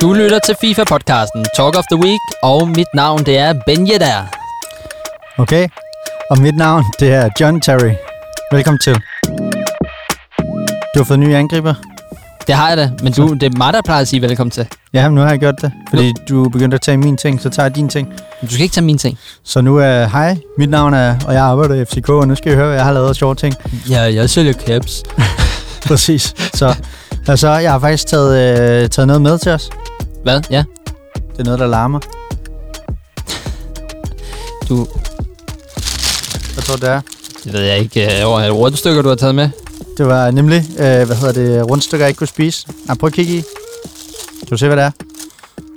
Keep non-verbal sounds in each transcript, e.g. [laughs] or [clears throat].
Du lytter til FIFA-podcasten Talk of the Week, og mit navn det er Ben Yedder. Okay, og mit navn det er John Terry. Velkommen til. Du har fået nye angriber? Det har jeg da, men du, det er mig, der plejer at sige velkommen til. Ja, men nu har jeg gjort det, fordi du er begyndt at tage min ting, så tager jeg din ting. Du skal ikke tage mine ting. Så nu er, hej, mit navn er, og jeg arbejder i FCK, og nu skal I høre, hvad jeg har lavet af sjove ting. Ja, jeg sælger caps. [laughs] Præcis. Så, altså, jeg har faktisk taget, øh, taget noget med til os. Hvad? Ja. Det er noget, der larmer. Du, Hvad tror du, det er? det ved jeg ikke, øh, over et rundstykker, du har taget med. Det var nemlig, øh, hvad hedder det, rundstykker, jeg ikke kunne spise. Nej, prøv at kigge i. Kan du se, hvad det er?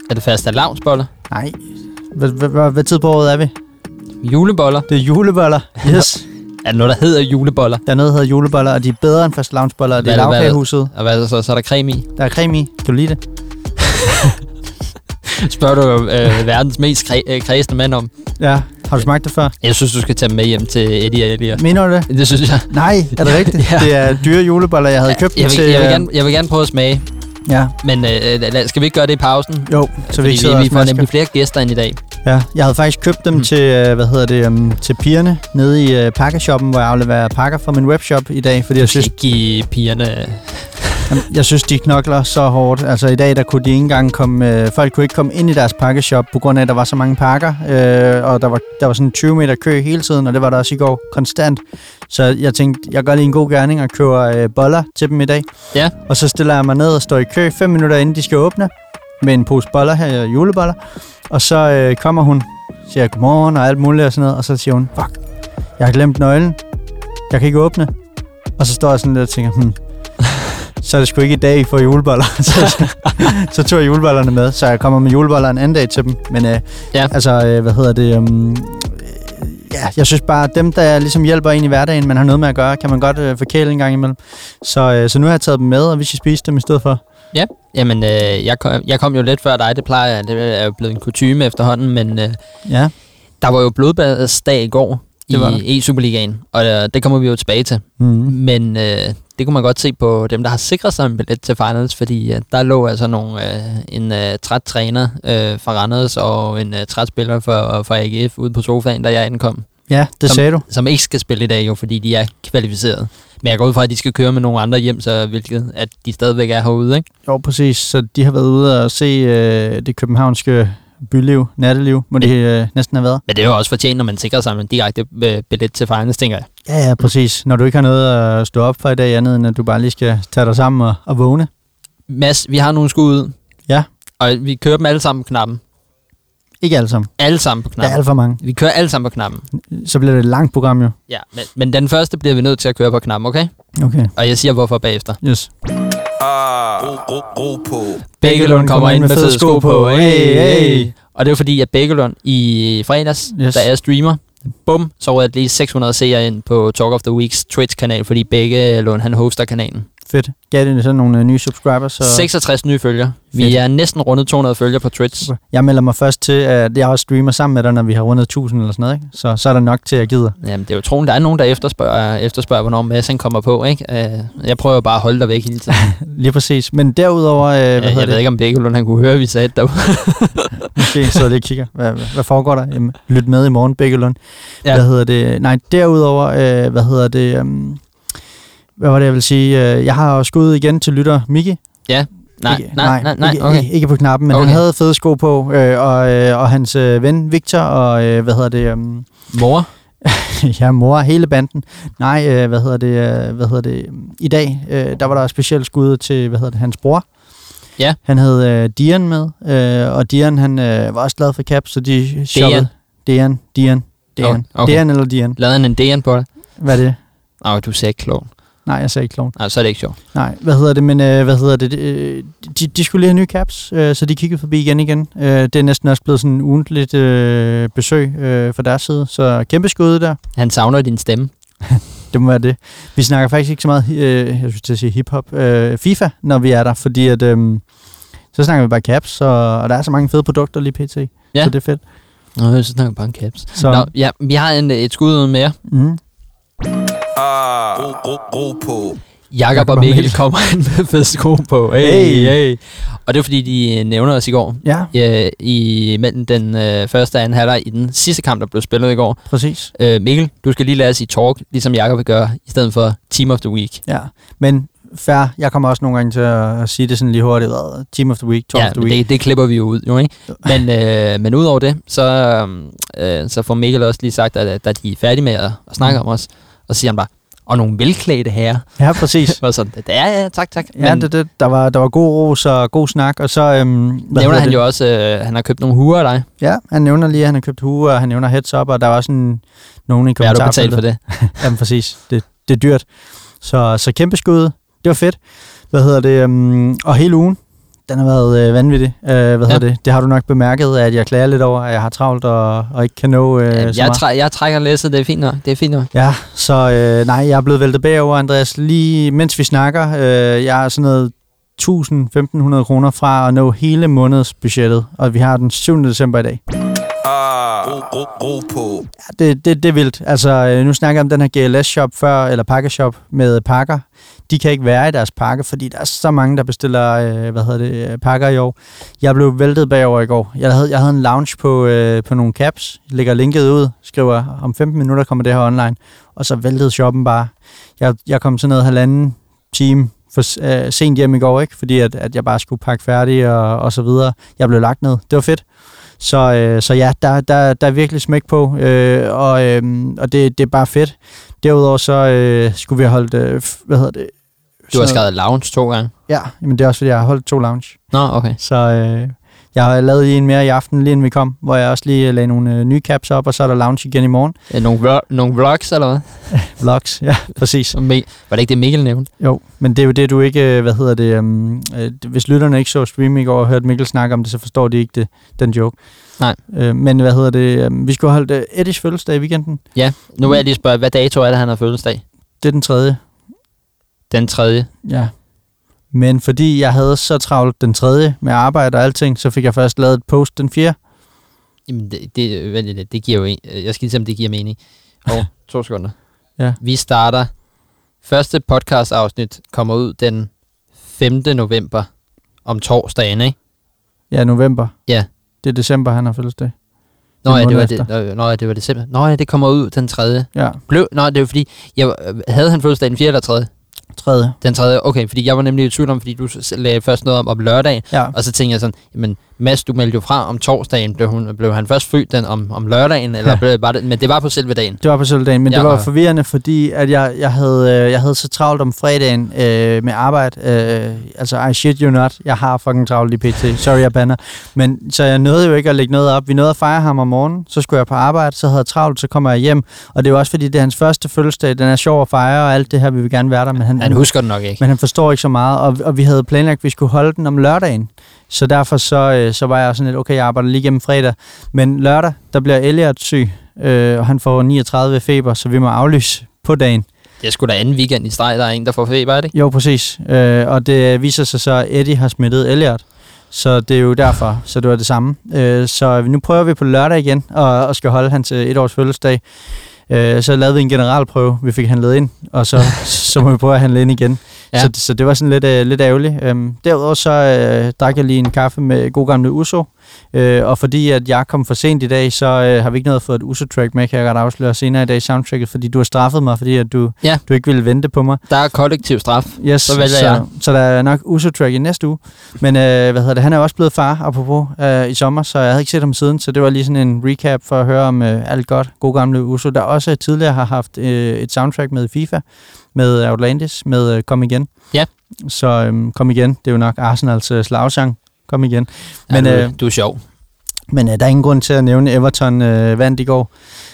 Er det fast lavnsboller? Nej. Hvad, tid på året er vi? Juleboller? Det er juleboller. Yes. [laughs] Er der noget, der hedder juleboller? Der er noget, der hedder juleboller, og de er bedre end fast loungeboller, og det er det- det? lavkagehuset. Og hvad er der så? Så er der creme i. Der er creme i. Kan du lide det? [laughs] Spørger du øh, verdens mest kre- øh, kredsende mand om. Ja. Har du smagt det før? Jeg synes, du skal tage dem med hjem til Eddie og Eddie. Mener du det? Det synes jeg. Nej, er det [laughs] rigtigt? Ja. Det er dyre juleboller, jeg havde købt jeg, vil, til... jeg, vil øh, gerne, jeg vil gerne prøve at smage, Ja, men øh, lad- skal vi ikke gøre det i pausen? jo, så vi ikke sidder vi, vi får nemlig flere gæster ind i dag. Ja, jeg havde faktisk købt dem Mm. til, øh, hvad hedder det, um, til pigerne nede i uh, pakkeshoppen, hvor jeg afleverer pakker fra min webshop i dag, fordi jeg synes, ikke give pigerne... Jamen, Jeg synes, de knokler så hårdt. Altså i dag, der kunne de ikke engang komme... Øh, folk kunne ikke komme ind i deres pakkeshop, på grund af, at der var så mange pakker. Øh, og der var, der var sådan en 20 meter kø hele tiden, og det var der også i går konstant. Så jeg tænkte, jeg gør lige en god gerning og køber øh, boller til dem i dag. Ja. Og så stiller jeg mig ned og står i kø fem minutter inden de skal åbne med en pose boller her, juleboller. Og så øh, kommer hun, siger godmorgen og alt muligt og sådan noget. Og så siger hun, fuck, jeg har glemt nøglen. Jeg kan ikke åbne. Og så står jeg sådan lidt og tænker, hmm, så er det sgu ikke i dag, I får juleboller. [laughs] så, så tog jeg julebollerne med, så jeg kommer med juleboller en anden dag til dem. Men øh, Ja. altså, øh, hvad hedder det? Um, ja, jeg synes bare, at dem, der ligesom hjælper en i hverdagen, man har noget med at gøre, kan man godt øh, forkæle en gang imellem. Så, øh, så nu har jeg taget dem med, og vi skal spise dem i stedet for. Ja, jamen øh, jeg, kom, jeg kom jo lidt før dig, det plejer jeg. Det er jo blevet en kutume efterhånden, men øh, Ja, der var jo blodbadsdag i går Det var i E-Superligaen, og øh, det kommer vi jo tilbage til. mm. Men øh, det kunne man godt se på dem, der har sikret sig en billet til finals, fordi øh, der lå altså nogle, øh, en øh, træt træner øh, fra Randers og en øh, træt spiller for, for AGF ude på sofaen, da jeg ankom, ja det Som- sagde du. som ikke skal spille i dag jo, fordi de er kvalificeret. Men jeg går ud fra, at de skal køre med nogle andre hjem, så hvilket at de stadigvæk er herude, ikke? Jo, præcis. Så de har været ude og se øh, det københavnske byliv, natteliv, må de øh, næsten have været. Men det er jo også fortjent, når man sikrer sig en direkte øh, billet til finals, tænker jeg. Ja, ja, præcis. Når du ikke har noget at stå op for i dag, andet end at du bare lige skal tage dig sammen og, og vågne. Mads, vi har nogle skud ud. Ja. Og vi kører dem alle sammen på knappen. Ikke alle sammen. Alle sammen på Der er knappen. alt for mange. Vi kører alle sammen på knappen. Så bliver det et langt program jo. Ja, men, men den første bliver vi nødt til at køre på knappen, okay? Okay, Og jeg siger hvorfor bagefter. yes. Ah, ro, ro, ro på. Bækkelund kommer ind med fede sko på. Hey, Hey. Og det er fordi, at Bækkelund i fredags, Yes. da jeg streamer, bum, så var jeg lige 600 seere ind på Talk of the Weeks Twitch-kanal, fordi Bækkelund, han hoster kanalen. Fedt. Gav det sådan nogle uh, nye subscribers. Så 66 nye følgere. Vi Fedt. er næsten rundet 200 følgere på Twitch. jeg melder mig først til, at jeg også streamer sammen med dig, når vi har rundet 1000 eller sådan noget. Ikke? Så, så er der nok til, at jeg gider. Jamen, det er jo troligt, der er nogen, der efterspørger, efterspørger hvornår Mads han kommer på, ikke? Uh, jeg prøver bare at holde dig væk hele tiden. [laughs] Lige præcis. Men derudover, øh, hvad jeg, hedder jeg ved det? ikke, om Bækkelund han kunne høre, at vi sagde det derude. [laughs] Måske sidder lige og kigger. Hvad, hvad, foregår der? Jamen, lyt med i morgen, Bækkelund. Ja. Ja. Hvad hedder det? Nej, derudover, øh, hvad hedder det? Um, hvad var det, jeg vil sige? Øh, Jeg har også gået igen til lytter Miki. Nej, ikke, nej, nej, nej, ikke, okay. ikke, ikke på knappen, men Okay. han havde fede sko på, øh, og, øh, og hans øh, ven Victor, og øh, hvad hedder det? Um, Mor? [laughs] ja, mor, hele banden. Nej, øh, hvad hedder det? Øh, hvad hedder det? I dag, øh, der var der specielt skud til, hvad hedder det, hans bror. Ja. Han havde øh, Dian med, øh, og Dian, han øh, var også glad for cap, så de shoppede. Dian, Dian, Dian. Okay. Dian eller Dian? Lavede han en DN på dig? Hvad er det? Åh, oh, du sagde klog. Nej, jeg sagde ikke klovn. Nej, så er det ikke sjovt. Nej, hvad hedder det, men øh, hvad hedder det, øh, de, de skulle lige have nye caps, øh, så de kiggede forbi igen igen. Øh, det er næsten også blevet sådan en ugentligt øh, besøg øh, fra deres side, så kæmpe skud der. Han savner din stemme. [laughs] Det må være det. Vi snakker faktisk ikke så meget, øh, jeg skulle til at sige hiphop, øh, FIFA, når vi er der, fordi at, øh, så snakker vi bare caps, og, og der er så mange fede produkter lige pt. Ja. Så det er fedt. Nå, så snakker vi bare en caps. Så, Nå, ja, vi har en, et skud ud mere. mm, Ah, ro, ro, ro på. Jakob og Mikkel kommer ind [laughs] med fed sko på. Hey, Hey. hey. Og det er fordi, de nævner os i går. Ja, Øh, I mellem den øh, første og anden halvleg i den sidste kamp, der blev spillet i går. præcis. Øh, Mikkel, du skal lige lade os i talk, ligesom Jakob vil gøre, i stedet for Team of the Week. Ja, men fair. Jeg kommer også nogle gange til at sige det sådan lige hurtigt. hvad, Team of the week, Talk Ja, of the week. det, det klipper vi jo ud, jo ikke? Men, øh, men udover det, så, øh, så får Mikkel også lige sagt, at da de er færdige med at, at snakke om os, og så siger han bare, og nogle velklædte herrer. Ja, præcis. [laughs] Og sådan, ja, ja, tak, tak. Ja, det, det, der, var, der var god ros og god snak, og så... Øhm, nævner han det? jo også, øh, han har købt nogle huer af dig. Ja, han nævner lige, at han har købt hue, og han nævner heads up, og der var en, nogen i Hvad har du betalt for kommentarfeltet. det? [laughs] Jamen præcis, det, det er dyrt. Så, så kæmpe skud, det var fedt. Hvad hedder det? Um, og hele ugen, den har været øh, vanvittig. Uh, hvad ja. hedder det? Det har du nok bemærket, at jeg klager lidt over, at jeg har travlt og, og ikke kan nå øh, så jeg, træ, jeg trækker læsset, det er fint nok. Det er fint nok. Ja, så øh, nej, jeg er blevet væltet bagover, Andreas, lige mens vi snakker. Øh, jeg er sådan noget 1000-1500 kroner fra at nå hele månedsbudgettet, og vi har den 7. december i dag. Ah, ro, ro, ro på. Ja, det, det, det er vildt. Altså, øh, nu snakker jeg om den her GLS-shop før, eller pakkeshop med pakker. De kan ikke være i deres pakke, fordi der er så mange, der bestiller øh, hvad hedder det, øh, pakker i år. Jeg blev væltet bagover i går. Jeg havde, jeg havde en lounge på, øh, på nogle caps. Jeg lægger linket ud, skriver, om 15 minutter kommer det her online. Og så væltede shoppen bare. Jeg, jeg kom sådan noget halvanden time for øh, sent hjem i går, ikke? fordi at, at jeg bare skulle pakke færdig og, og så videre. Jeg blev lagt ned. Det var fedt. Så, øh, så ja, der, der, der er virkelig smæk på, øh, og, øh, og det, det er bare fedt. Derudover så øh, skulle vi have holdt, øh, hvad hedder det? Du har skrevet lounge to gange. Ja, men det er også fordi, jeg har holdt to lounge. Nå, okay. Så øh, jeg har lavet lige en mere i aften, lige inden vi kom, hvor jeg også lige lagde nogle øh, nye caps op, og så er der lounge igen i morgen. Øh, Nogle, vlog, nogle vlogs, eller hvad? [laughs] Vlogs, ja, præcis. Var det ikke det, Mikkel nævnte? Jo, men det er jo det, du ikke, øh, hvad hedder det, um, øh, hvis lytterne ikke så stream i går og hørte Mikkel snakke om det, så forstår de ikke det, den joke. Nej. Øh, men hvad hedder det, um, vi skulle holde uh, Eddies fødselsdag i weekenden. Ja, nu vil jeg lige spørge, hvad dato er det, han har fødselsdag? Det er den tredje. Den tredje. Ja. Men fordi jeg havde så travlt den tredje med arbejde og alting, så fik jeg først lavet et post den fjerde. Jamen, det, det, vent lidt, det giver jo en. Jeg skal lige se, om det giver mening. Og to sekunder. Ja. Vi starter. Første podcast afsnit kommer ud den 5. november om torsdagen, ikke? Ja, november. Ja. Det er december, han har fødselsdag. Nå, ja, det var det, nå, ja, det var december. Nå, ja, det kommer ud den 3. Ja, Blev, nå, det var fordi, jeg, havde han fødselsdag den 4. eller 3. tredje. Den 3. Okay, fordi jeg var nemlig i tvivl om, fordi du lagde først noget om, om lørdagen, Ja, og så tænkte jeg sådan, jamen Mads, du meldte jo fra om torsdagen, blev, hun, blev han først født den om, om lørdagen, eller Ja. blev det men det var på selve dagen. det var på selve men Ja, det var forvirrende, fordi at jeg, jeg, havde, øh, jeg havde så travlt om fredagen øh, med arbejde. Øh, altså, I shit you not. Jeg har fucking travlt i PT. Sorry, jeg banner. Men så jeg nåede jo ikke at lægge noget op. Vi nåede at fejre ham om morgenen. Så skulle jeg på arbejde, så havde jeg travlt, så kommer jeg hjem. Og det er jo også fordi, det er hans første fødselsdag. Den er sjov at fejre, og alt det her vil vi gerne være der. Men han, Han husker det nok ikke. Men han forstår ikke så meget, og, og vi havde planlagt, at vi skulle holde den om lørdagen. Så derfor så, øh, så var jeg sådan lidt, okay, jeg arbejder lige gennem fredag. Men lørdag, der bliver Elliot syg, øh, og han får 39 feber, så vi må aflyse på dagen. Det er sgu da anden weekend i streg, der er en, der får feber, er det? Jo, præcis. Øh, og det viser sig så, at Eddie har smittet Elliot. Så det er jo derfor, så det var det samme. Øh, så nu prøver vi på lørdag igen, og, og skal holde hans øh, et års fødselsdag. Øh, så lavede vi en generalprøve, vi fik handlet ind, og så, så må vi prøve at handle ind igen. Ja. Så, så det var sådan lidt, øh, lidt ærgerligt. Øhm, derudover så øh, drak jeg lige en kaffe med god gamle Uso, øh, og fordi at jeg kom for sent i dag, så øh, har vi ikke noget fået et Uso-track med, kan jeg godt afsløre senere i dag i soundtracket, fordi du har straffet mig, fordi at du, Ja. du ikke ville vente på mig. Der er kollektiv straf. Yes, Så vælger så, jeg. så der er nok Uso-track i næste uge. Men øh, hvad hedder det, han er også blevet far, apropos, øh, i sommer, så jeg havde ikke set ham siden, så det var lige sådan en recap for at høre om øh, alt godt. God gamle Uso, der også tidligere har haft øh, et soundtrack med FIFA, med Outlandis, med øh, Kom Igen. Ja. Så øh, Kom Igen, det er jo nok Arsenals øh, slagsang. Kom igen. Men, ja, du, øh, du er sjov. Men øh, der er ingen grund til at nævne Everton øh, vandt i går,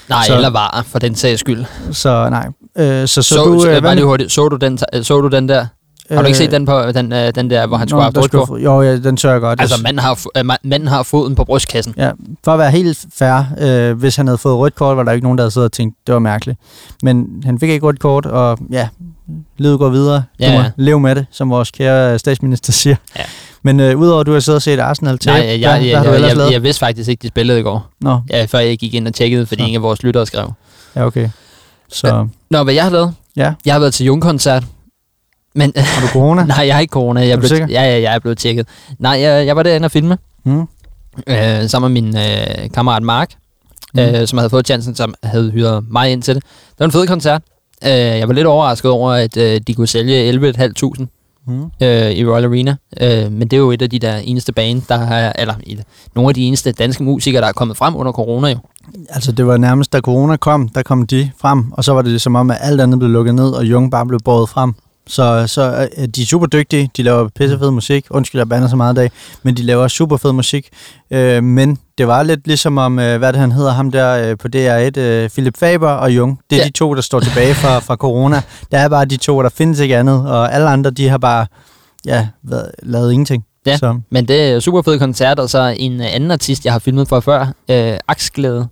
Nej, så- eller var, for den sags skyld. så nej. Øh, så, så, Så, du, så, øh, bare lige hurtigt, så du den, så du den der? Har du ikke set den, på, den, øh, den der, hvor han skulle have rødt på? skulle- Jo, ja, den tør jeg godt. Altså, manden har, øh, ma- manden har foden på brystkassen. Ja, for at være helt fair, øh, hvis han havde fået rødt kort, var der ikke nogen, der havde siddet og tænkt, det var mærkeligt. Men han fik ikke rødt kort, og ja, livet går videre. Ja, ja. leve med det, som vores kære statsminister siger. Ja. Men øh, udover at du har siddet og set Arsenal til, Nej, jeg, jeg, hvad, hvad jeg, du jeg, jeg, jeg vidste faktisk ikke, de spillede i går. Nå, Ja, før jeg gik ind og tjekkede, fordi Nå. ingen af vores lyttere skrev. ja, okay. Så, Nå, hvad jeg har lavet? ja, Jeg har været til Jung-koncert. Men, Har du corona? [laughs] nej, jeg har ikke corona. Jeg Er du blev, sikker? ja, ja, jeg er blevet tjekket. Nej, jeg, jeg var derinde og filme, Mm. øh, sammen med min øh, kammerat Mark, mm. øh, som havde fået chancen, som havde hyret mig ind til det. Det var en fed koncert. Øh, jeg var lidt overrasket over, at øh, de kunne sælge 11.500 Mm. øh, i Royal Arena. Øh, men det er jo et af de der eneste band, der har, eller et, nogle af de eneste danske musikere, der er kommet frem under corona jo. Altså, det var nærmest, da corona kom, der kom de frem, og så var det som om, at alt andet blev lukket ned, og Jung bare blev båret frem. Så, så øh, de er super dygtige, de laver pissefed musik, undskyld, jeg bander så meget i dag, men de laver super fed musik. Øh, men det var lidt ligesom om, øh, hvad det han hedder, ham der øh, på DR1, øh, Philip Faber og Jung. Det er Ja. de to, der står tilbage fra, fra corona. Der er bare de to, der findes ikke andet, og alle andre, de har bare, ja, været, lavet ingenting. Ja. Så, Men det er super fed koncert, og så en anden artist, jeg har filmet for før, øh, Aksglæde.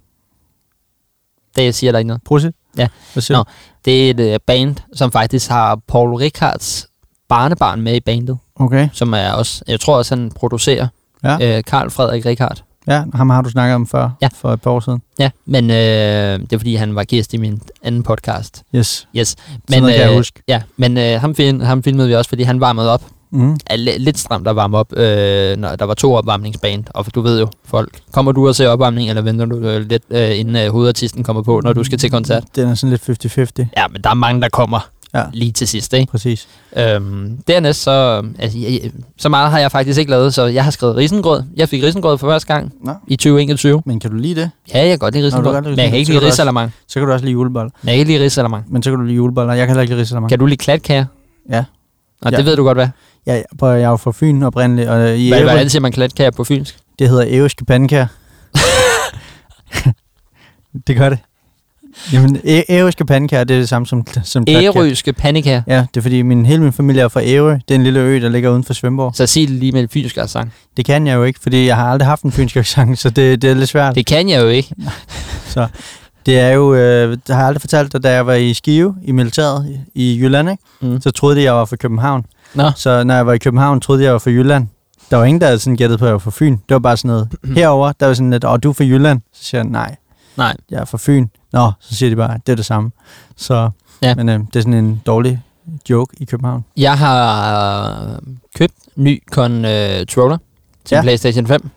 Det jeg siger der ikke noget. Prosit. Ja. Hvad siger Nå. Det er et øh, band, som faktisk har Paul Ricards barnebarn med i bandet, Okay, som er også, jeg tror også, han producerer, Ja. øh, Karl Frederik Ricard. ja, ham har du snakket om før, Ja. for et par år siden. Ja, men øh, det er fordi, han var gæst i min anden podcast. Yes, Yes. men, noget kan jeg huske. Ja, men øh, ham, film, ham filmede vi også, fordi han varmede op. Mm. Er li- lidt stramt at varme op, øh, når der var to opvarmningsband. Og du ved jo, folk, kommer du og ser opvarmning, eller venter du øh, lidt, øh, inden øh, hovedartisten kommer på, når du skal til koncert? Den er sådan lidt 50-50. Ja, men der er mange, der kommer Ja. lige til sidst, ikke? Præcis. Øhm, dernæst så, altså, jeg, så meget har jeg faktisk ikke lavet, så jeg har skrevet risengrød. Jeg fik risengrød for første gang Nå. i 2021. Men kan du lide det? Ja, jeg kan godt lide risengrød, kan godt lide men jeg kan ikke lide risalamang. Så kan du også lide juleboller. Men jeg kan ikke lide risalamang. Men så kan du lide juleboller. Jeg kan heller ikke lide risalamang. Kan du lide klatkager? Ja. Og Ja. det ved du godt, hvad? Ja, jeg er jo fra Fyn oprindeligt, og i Hvad, Ærø, hvordan siger man klatkager på fynsk? det hedder æveske pandekager. [laughs] det gør det. Jamen, æveske pandekager, det er det samme som, som. Ærøske pandekager. Ja, det er fordi min, hele min familie er fra Ærø. Det er en lille ø, der ligger uden for Svendborg. Så sig det lige med en fynsk accent. Det kan jeg jo ikke, fordi jeg har aldrig haft en fynsk accent, så det, det er lidt svært. Det kan jeg jo ikke. Så det er jo, øh, det har jeg aldrig fortalt dig, da jeg var i Skive i militæret i, Jylland, ikke? Mm. så troede de, jeg var fra København. Nå. Så når jeg var i København, troede de, jeg var fra Jylland. Der var ingen, der havde sådan gættet på, at jeg var fra Fyn. Det var bare sådan noget. [clears throat] Herover der var sådan lidt, åh, du er fra Jylland. Så siger jeg, nej, Nej. jeg er fra Fyn. Nå, så siger de bare, det er det samme. Så, Ja. men øh, det er sådan en dårlig joke i København. Jeg har øh, købt ny controller til Ja. ja. PlayStation 5.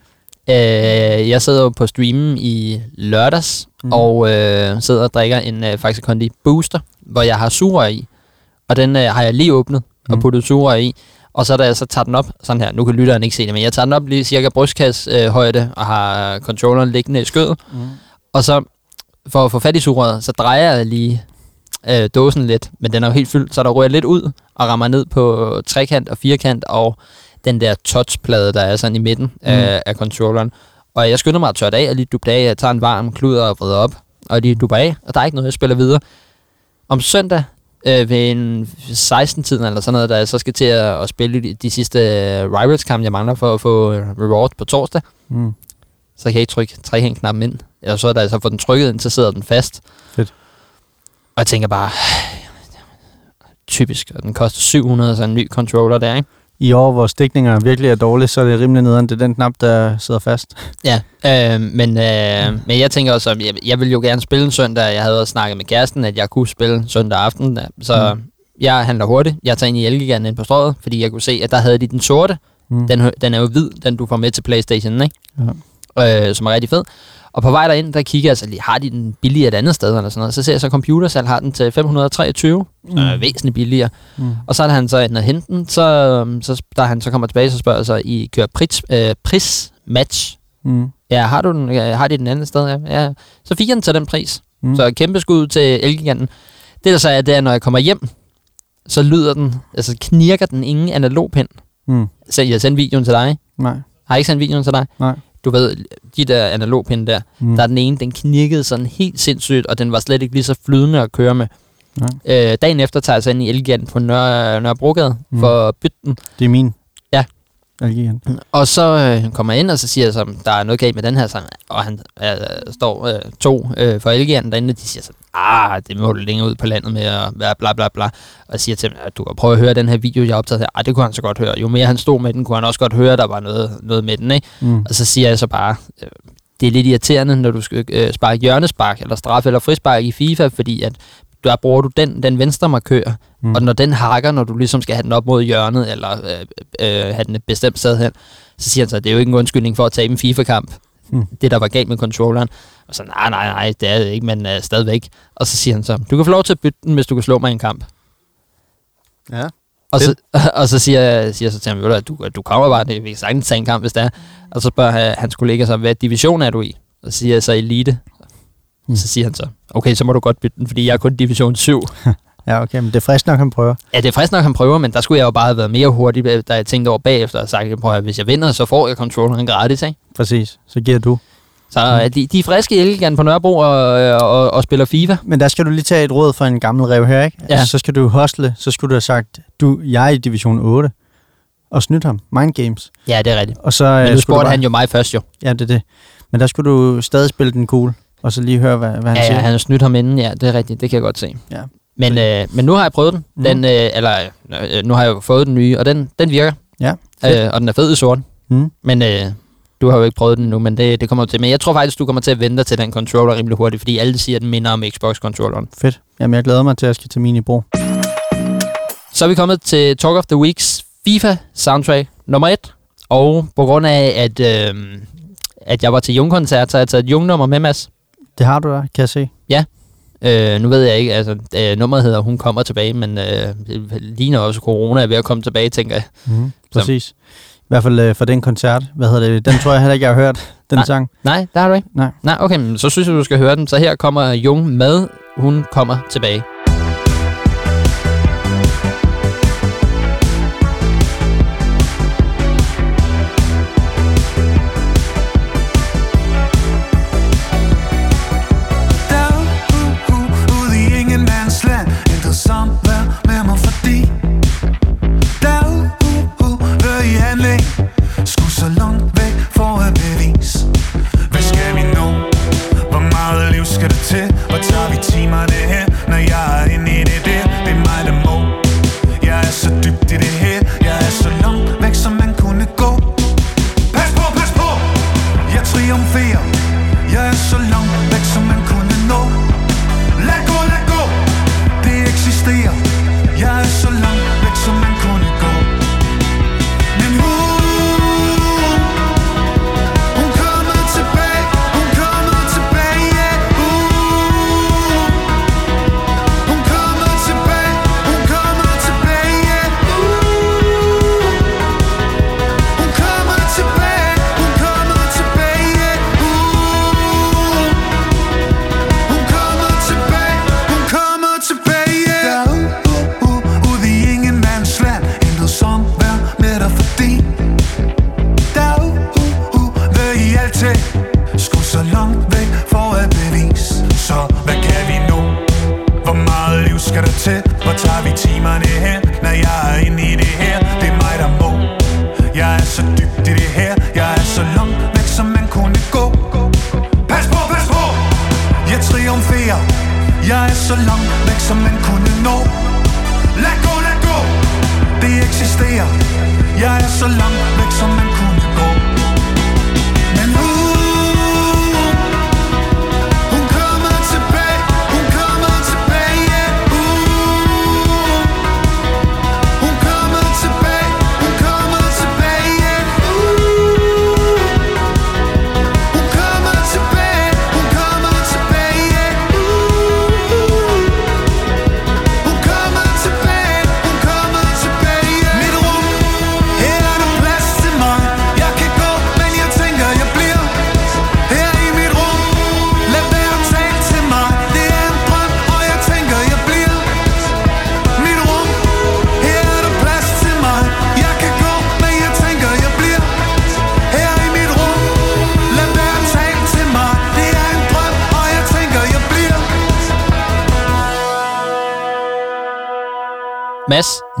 Øh, jeg sidder jo på streamen i lørdags, mm. og øh, sidder og drikker en øh, Faxe Kondi Booster, hvor jeg har sugerør i. Og den øh, har jeg lige åbnet og Mhm. puttet sugerør i. Og så da jeg så tager den op, sådan her, nu kan lytteren ikke se det, men jeg tager den op lige cirka brystkasse øh, højde, og har controlleren liggende i skødet. Mm. Og så, for at få fat i sugerøret, så drejer jeg lige øh, dåsen lidt, men den er jo helt fyldt, så der ryger lidt ud og rammer ned på trekant og firkant og den der touchplade, der er sådan i midten mm. af, af controlleren. Og jeg skynder mig at tørre det af, og lige dubbe det af, jeg tager en varm klud og vrider op, og lige dubber af, og der er ikke noget, jeg spiller videre. Om søndag, øh, ved en 16-tiden eller sådan noget, der jeg så skal til at, at spille de, de sidste øh, Rivals-kampe, jeg mangler for at få øh, reward på torsdag, Mm. så kan jeg ikke trykke trekant-knappen ind. Og så da jeg så får den trykket ind, så sidder den fast. Fedt. Og jeg tænker bare, typisk, og den koster 700, så en ny controller der, ikke? I år, hvor stikninger virkelig er dårlige, så er det rimelig nederen. Det er den knap, der sidder fast. Ja, øh, men, øh, men jeg tænker også, at jeg, jeg vil jo gerne spille en søndag. Jeg havde også snakket med kæresten, at jeg kunne spille søndag aften. Så Mm. jeg handler hurtigt. Jeg tager ind i Elgiganten ind på strøget, fordi jeg kunne se, at der havde de den sorte. Mm. Den, den er jo hvid, den du får med til Playstation, ikke? Ja. Øh, som er rigtig fed. Og på vej derind, der kigger jeg så lige, har de den billigere et andet sted eller sådan noget. Så ser jeg så, at Computersalg har den til 523, som er Mm. væsentligt billigere. Mm. Og så er han så inde og hente den, så, øhm, så da han så kommer tilbage, så spørger jeg så, I kører pris, øh, pris match. Mm. Ja, har du den? Ja, har de den anden sted? Ja. ja. Så fik jeg den til den pris. Mm. Så kæmpe skud til Elgiganten. Det der så er, det er, når jeg kommer hjem, så lyder den, altså knirker den ingen analogpind. Mm. Så jeg har sendt videoen til dig. Nej. Har jeg ikke sendt videoen til dig? Nej. Du ved, de der analogpinde der, Mm. der er den ene, den knirkede sådan helt sindssygt, og den var slet ikke lige så flydende at køre med. Nej. Øh, dagen efter tager jeg så ind i Elgiganten på Nørre, Nørrebrogade mm. for at bytte den. Det er min. LG igen. Og så øh, kommer jeg ind, og så siger jeg så, der er noget galt med den her sang. Og han øh, står øh, to øh, fra Elgiganten derinde, og de siger så, ah, det må du længere ud på landet med at være bla bla bla. Og siger til dem, at du kan prøve at høre den her video, jeg har optaget her. Ah, det kunne han så godt høre. Jo mere han stod med den, kunne han også godt høre, at der var noget, noget med den, ikke? Mm. Og så siger jeg så bare, øh, det er lidt irriterende, når du skal øh, sparke hjørnespark, eller straf eller frispark i FIFA, fordi at der bruger du den, den venstre markør, Mm. og når den hakker, når du ligesom skal have den op mod hjørnet, eller øh, øh, have den et bestemt sted hen, så siger han så, at det er jo ikke en undskyldning for at tabe en FIFA-kamp. Mm. Det, der var galt med controlleren. Og så, nej, nej, nej, det er det ikke, men øh, stadigvæk. Og så siger han så, du kan få lov til at bytte den, hvis du kan slå mig i en kamp. Ja. Og så, [laughs] og så siger, siger så til ham, "Ved du du, du kommer bare, det, vi kan sagtens tage en kamp, hvis det er. Og så spørger han- hans kollega så, hvad division er du i? Og så siger jeg så elite. Mm. Så siger han så, okay, så må du godt bytte den, fordi jeg er kun division 7. [laughs] Ja, okay, men det er frisk nok, han prøver. Ja, det er frisk nok, han prøver, men der skulle jeg jo bare have været mere hurtig, da jeg tænkte over bagefter og sagt, prøv at, hvis jeg vinder, så får jeg controlleren gratis, ikke? Præcis, så giver du. Så mm. de, de er friske i Elgigan på Nørrebro og, og, og spiller FIFA. Men der skal du lige tage et råd fra en gammel rev her, ikke? Ja. Altså, så skal du hostle, så skulle du have sagt, du, jeg er i division 8, og snydt ham. Mind games. Ja, det er rigtigt. Og så, Men øh, nu spurgte bare- han jo mig først jo. Ja, det er det. Men der skulle du stadig spille den cool, og så lige høre, hvad, hvad han Ja, siger. ja, han har snydt ham inden, ja, det er rigtigt, det kan jeg godt se. Ja. Men, øh, men nu har jeg prøvet den, Mhm. den øh, eller øh, nu har jeg jo fået den nye, og den, den virker, Ja, fedt. øh, og den er fed i sort. Mm. Men øh, du har jo ikke prøvet den nu, men det, det kommer til. Men jeg tror faktisk, du kommer til at vente til den controller rimelig hurtigt, fordi alle siger, at den minder om Xbox-controlleren. Fedt. Jamen, jeg glæder mig til, at jeg skal til min i brug. Så er vi kommet til Talk of the Weeks FIFA soundtrack nummer 1. Og på grund af, at, øh, at jeg var til Jung-koncert, så har jeg taget et Jung-nummer med, Mads. Det har du da, kan jeg se. Øh, nu ved jeg ikke, altså øh, nummeret hedder Hun kommer tilbage, men øh, ligner også, corona er ved at komme tilbage, tænker jeg. Mm. Præcis. I hvert fald øh, for den koncert. Hvad hedder det? Den tror jeg heller ikke, jeg har hørt, den Nej. sang. Nej, der har du ikke. Nej. Nej, okay, men så synes jeg, du skal høre den. Så her kommer Jung med Hun kommer tilbage.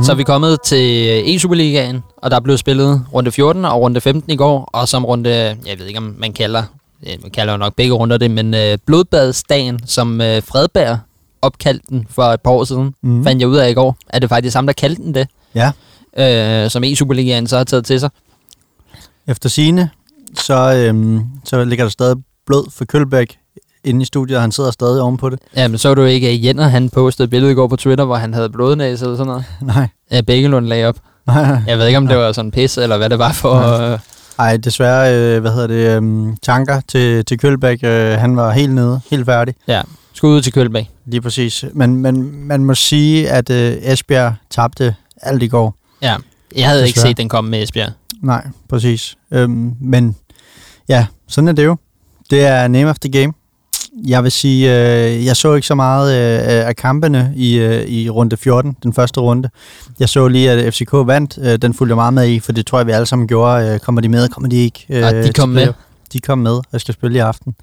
Så er vi kommet til E-Superligaen, og der er blevet spillet runde 14 og runde 15 i går, og som runde, jeg ved ikke om man kalder, man kalder jo nok begge runder det, men øh, blodbadsdagen, som øh, Fredberg opkaldte den for et par år siden, mm. fandt jeg ud af i går. Er det faktisk ham, der kaldte den det, Ja. øh, som E-Superligaen så har taget til sig? Efter sine, så, øhm, så ligger der stadig blod for Kølbæk inde i studiet, og han sidder stadig ovenpå det. Ja, men så du ikke, at Jenner han postede et billede i går på Twitter, hvor han havde blodnæse eller sådan noget. [laughs] Nej, Ja, Bækkelund lagde op. [laughs] Jeg ved ikke, om det var sådan pis, eller hvad det var for... Nej. Øh, Ej, desværre, øh, hvad hedder det, øh, tanker til, til Kølbæk, øh, han var helt nede, helt færdig, ja, skud ud til Kølbæk. lige præcis. Men, men man må sige, at øh, Esbjerg tabte alt i går. Ja, jeg havde ikke Desværre. set den komme med Esbjerg. Nej, præcis. Øhm, men ja, sådan er det jo. Det er name of the game. Jeg vil sige, øh, jeg så ikke så meget øh, af kampene i, øh, i runde 14, den første runde. Jeg så lige, at FCK vandt. Øh, den fulgte jeg meget med i, for det tror jeg, vi alle sammen gjorde. Øh, kommer de med? Kommer de ikke? Øh, Og de til kom med. De kom med, og skal spille i aften.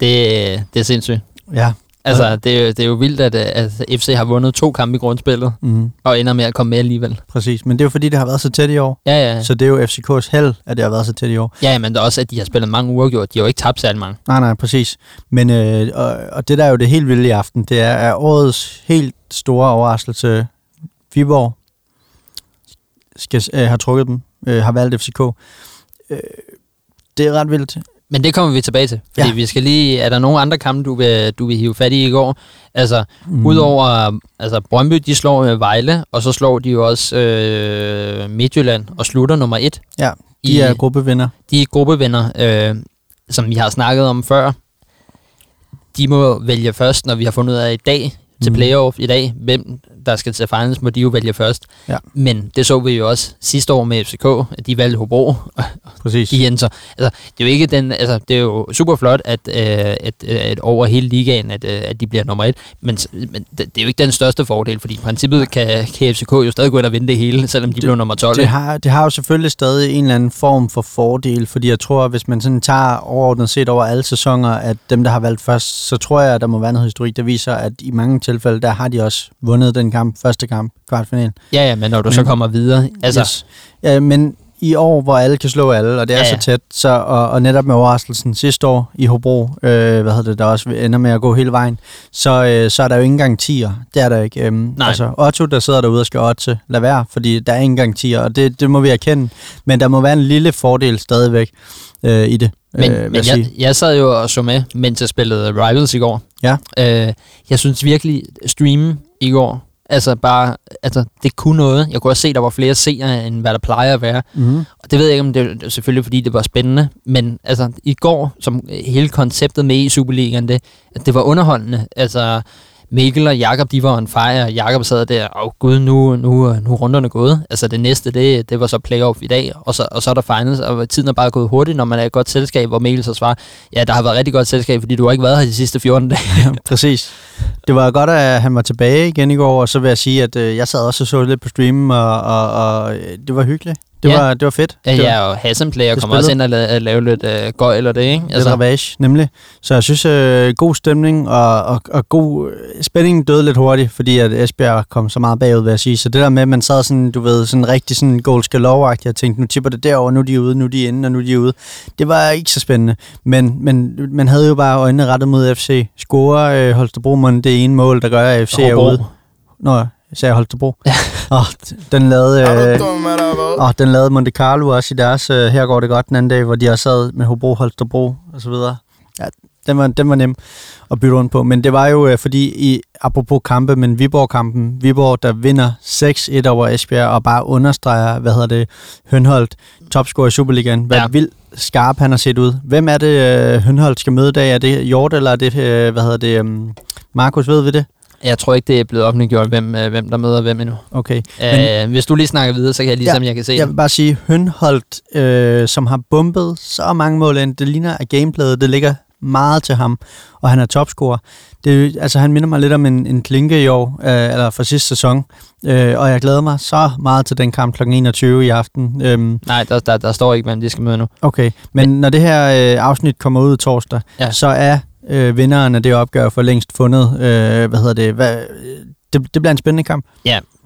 Det, det er sindssygt. Ja. Altså, det er, jo, det er jo vildt, at, at FC har vundet to kampe i grundspillet, Mm, og ender med at komme med alligevel. præcis. Men det er jo fordi, det har været så tæt i år. Ja, ja. Så det er jo FCK's held, at det har været så tæt i år. Ja, men det er også, at de har spillet mange uger gjort. De har jo ikke tabt særlig mange. Nej, nej, præcis. Men, øh, og, og det der er jo det helt vilde i aften, det er, er årets helt store overraskelse. Viborg skal, øh, har trukket dem, øh, har valgt FCK. Øh, det er ret vildt. Men det kommer vi tilbage til. Fordi Ja. vi skal lige... Er der nogle andre kampe, du vil, du vil hive fat i i går? Altså, Mm. mm. udover... Altså, Brøndby, de slår øh, Vejle, og så slår de jo også øh, Midtjylland og slutter nummer et. Ja, de i, er gruppevinder. de er gruppevenner, øh, som vi har snakket om før. De må vælge først, når vi har fundet ud af i dag, til Mhm. playoff i dag, hvem der skal til finals, må de jo vælge først. Ja. Men det så vi jo også sidste år med FCK, at de valgte Hobro, [laughs] Præcis. de. Altså, det er jo ikke den, altså, det er jo super flot, at, øh, at, øh, at over hele ligaen, at, øh, at de bliver nummer et, men, men det, det er jo ikke den største fordel, fordi i princippet kan, kan FCK jo stadig gå ind og vinde det hele, selvom de Det- blev nummer 12. Det har, det har jo selvfølgelig stadig en eller anden form for fordel, fordi jeg tror, at hvis man sådan tager overordnet set over alle sæsoner, at dem, der har valgt først, så tror jeg, at der må være noget historik, der viser, at i mange tilfælde, der har de også vundet den kamp, første kamp, kvartfinalen. Ja, ja, men når du Men- så kommer videre, altså, Yes. Ja, men i år, hvor alle kan slå alle, og det er Ja, ja, så tæt, så, og, og netop med overraskelsen sidste år i Hobro, øh, hvad hedder det, der også ender med at gå hele vejen, så, øh, så er der jo ikke engang tier. Det er der ikke. Øhm, Nej. Altså, Otto, der sidder derude og skal otte, lad være, fordi der er ikke engang tier, og det, det må vi erkende. Men der må være en lille fordel stadigvæk øh, i det. Men, øh, men jeg jeg sad jo og så med, mens jeg spillede Rivals i går. Ja. Øh, jeg synes virkelig, streamen i går, altså bare, altså det kunne noget. Jeg kunne også se, der var flere seere, end hvad der plejer at være. Mm-hmm. Og det ved jeg ikke, om det er selvfølgelig, fordi det var spændende, men altså i går, som hele konceptet med i Superligaen, det, at det var underholdende. Altså Mikkel og Jakob de var on fire, og Jakob sad der, og oh, gud, nu, nu, nu er runderne gået. Altså det næste, det, det var så playoff i dag, og så, og så er der finals, og tiden er bare gået hurtigt, når man er i et godt selskab, hvor Mikkel så svarer, ja, der har været rigtig godt selskab, fordi du har ikke været her de sidste 14 dage. Præcis. Det var godt, at han var tilbage igen i går, og så vil jeg sige, at øh, jeg sad også og så lidt på streamen, og, og, og øh, det var hyggeligt. Det, Ja. var, det var fedt. Ja, det var, ja, og Hassan Player det kommer også ind og la- at lave lidt øh, gøj eller det, ikke? Altså, lidt ravage, nemlig. Så jeg synes, øh, god stemning og, og, og god øh, spændingen døde lidt hurtigt, fordi at Esbjerg kom så meget bagud, vil jeg sige. Så det der med, at man sad sådan, du ved, sådan rigtig sådan goals galore og tænkte, nu tipper det derover, nu er de ude, nu er de inde, og nu er de ude. Det var ikke så spændende. Men, men man havde jo bare øjnene rettet mod FC. Score øh, Holstebro det ene mål, der gør, at FC er Hobro. ude. Nå, sagde Holstebro. oh, den lavede... Øh, og den lavede Monte Carlo også i deres øh, Her går det godt den anden dag, hvor de også sad med Hobro, Holstebro og så videre. Ja, den var, den var nem at bytte rundt på. Men det var jo øh, fordi, i, apropos kampe, men Viborg-kampen, Viborg, der vinder 6-1 over Esbjerg, og bare understreger, hvad hedder det, Hønholdt, topscorer i Superligaen. Hvad Ja. ja. vildt skarp han har set ud. Hvem er det, øh, Hønholdt skal møde i dag? Er det Hjort, eller er det, øh, hvad hedder det, um, Markus, ved vi det? Jeg tror ikke, det er blevet offentliggjort, hvem, øh, hvem der møder hvem endnu. Okay. Øh, hvis du lige snakker videre, så kan jeg ligesom, ja, jeg kan se Jeg vil bare sige, Hønholdt, øh, som har bumpet så mange mål ind, det ligner, at gameplayet, det ligger meget til ham, og han er topscorer. Det, altså, han minder mig lidt om en, en klinke i år, øh, eller fra sidste sæson, øh, og jeg glæder mig så meget til den kamp kl. 21 i aften. Øhm, Nej, der, der, der står ikke, hvem de skal møde nu. okay, men, men når det her øh, afsnit kommer ud torsdag, ja. så er øh, vinderen af det opgør for længst fundet. Øh, hvad hedder det? Hvad, det? Det bliver en spændende kamp.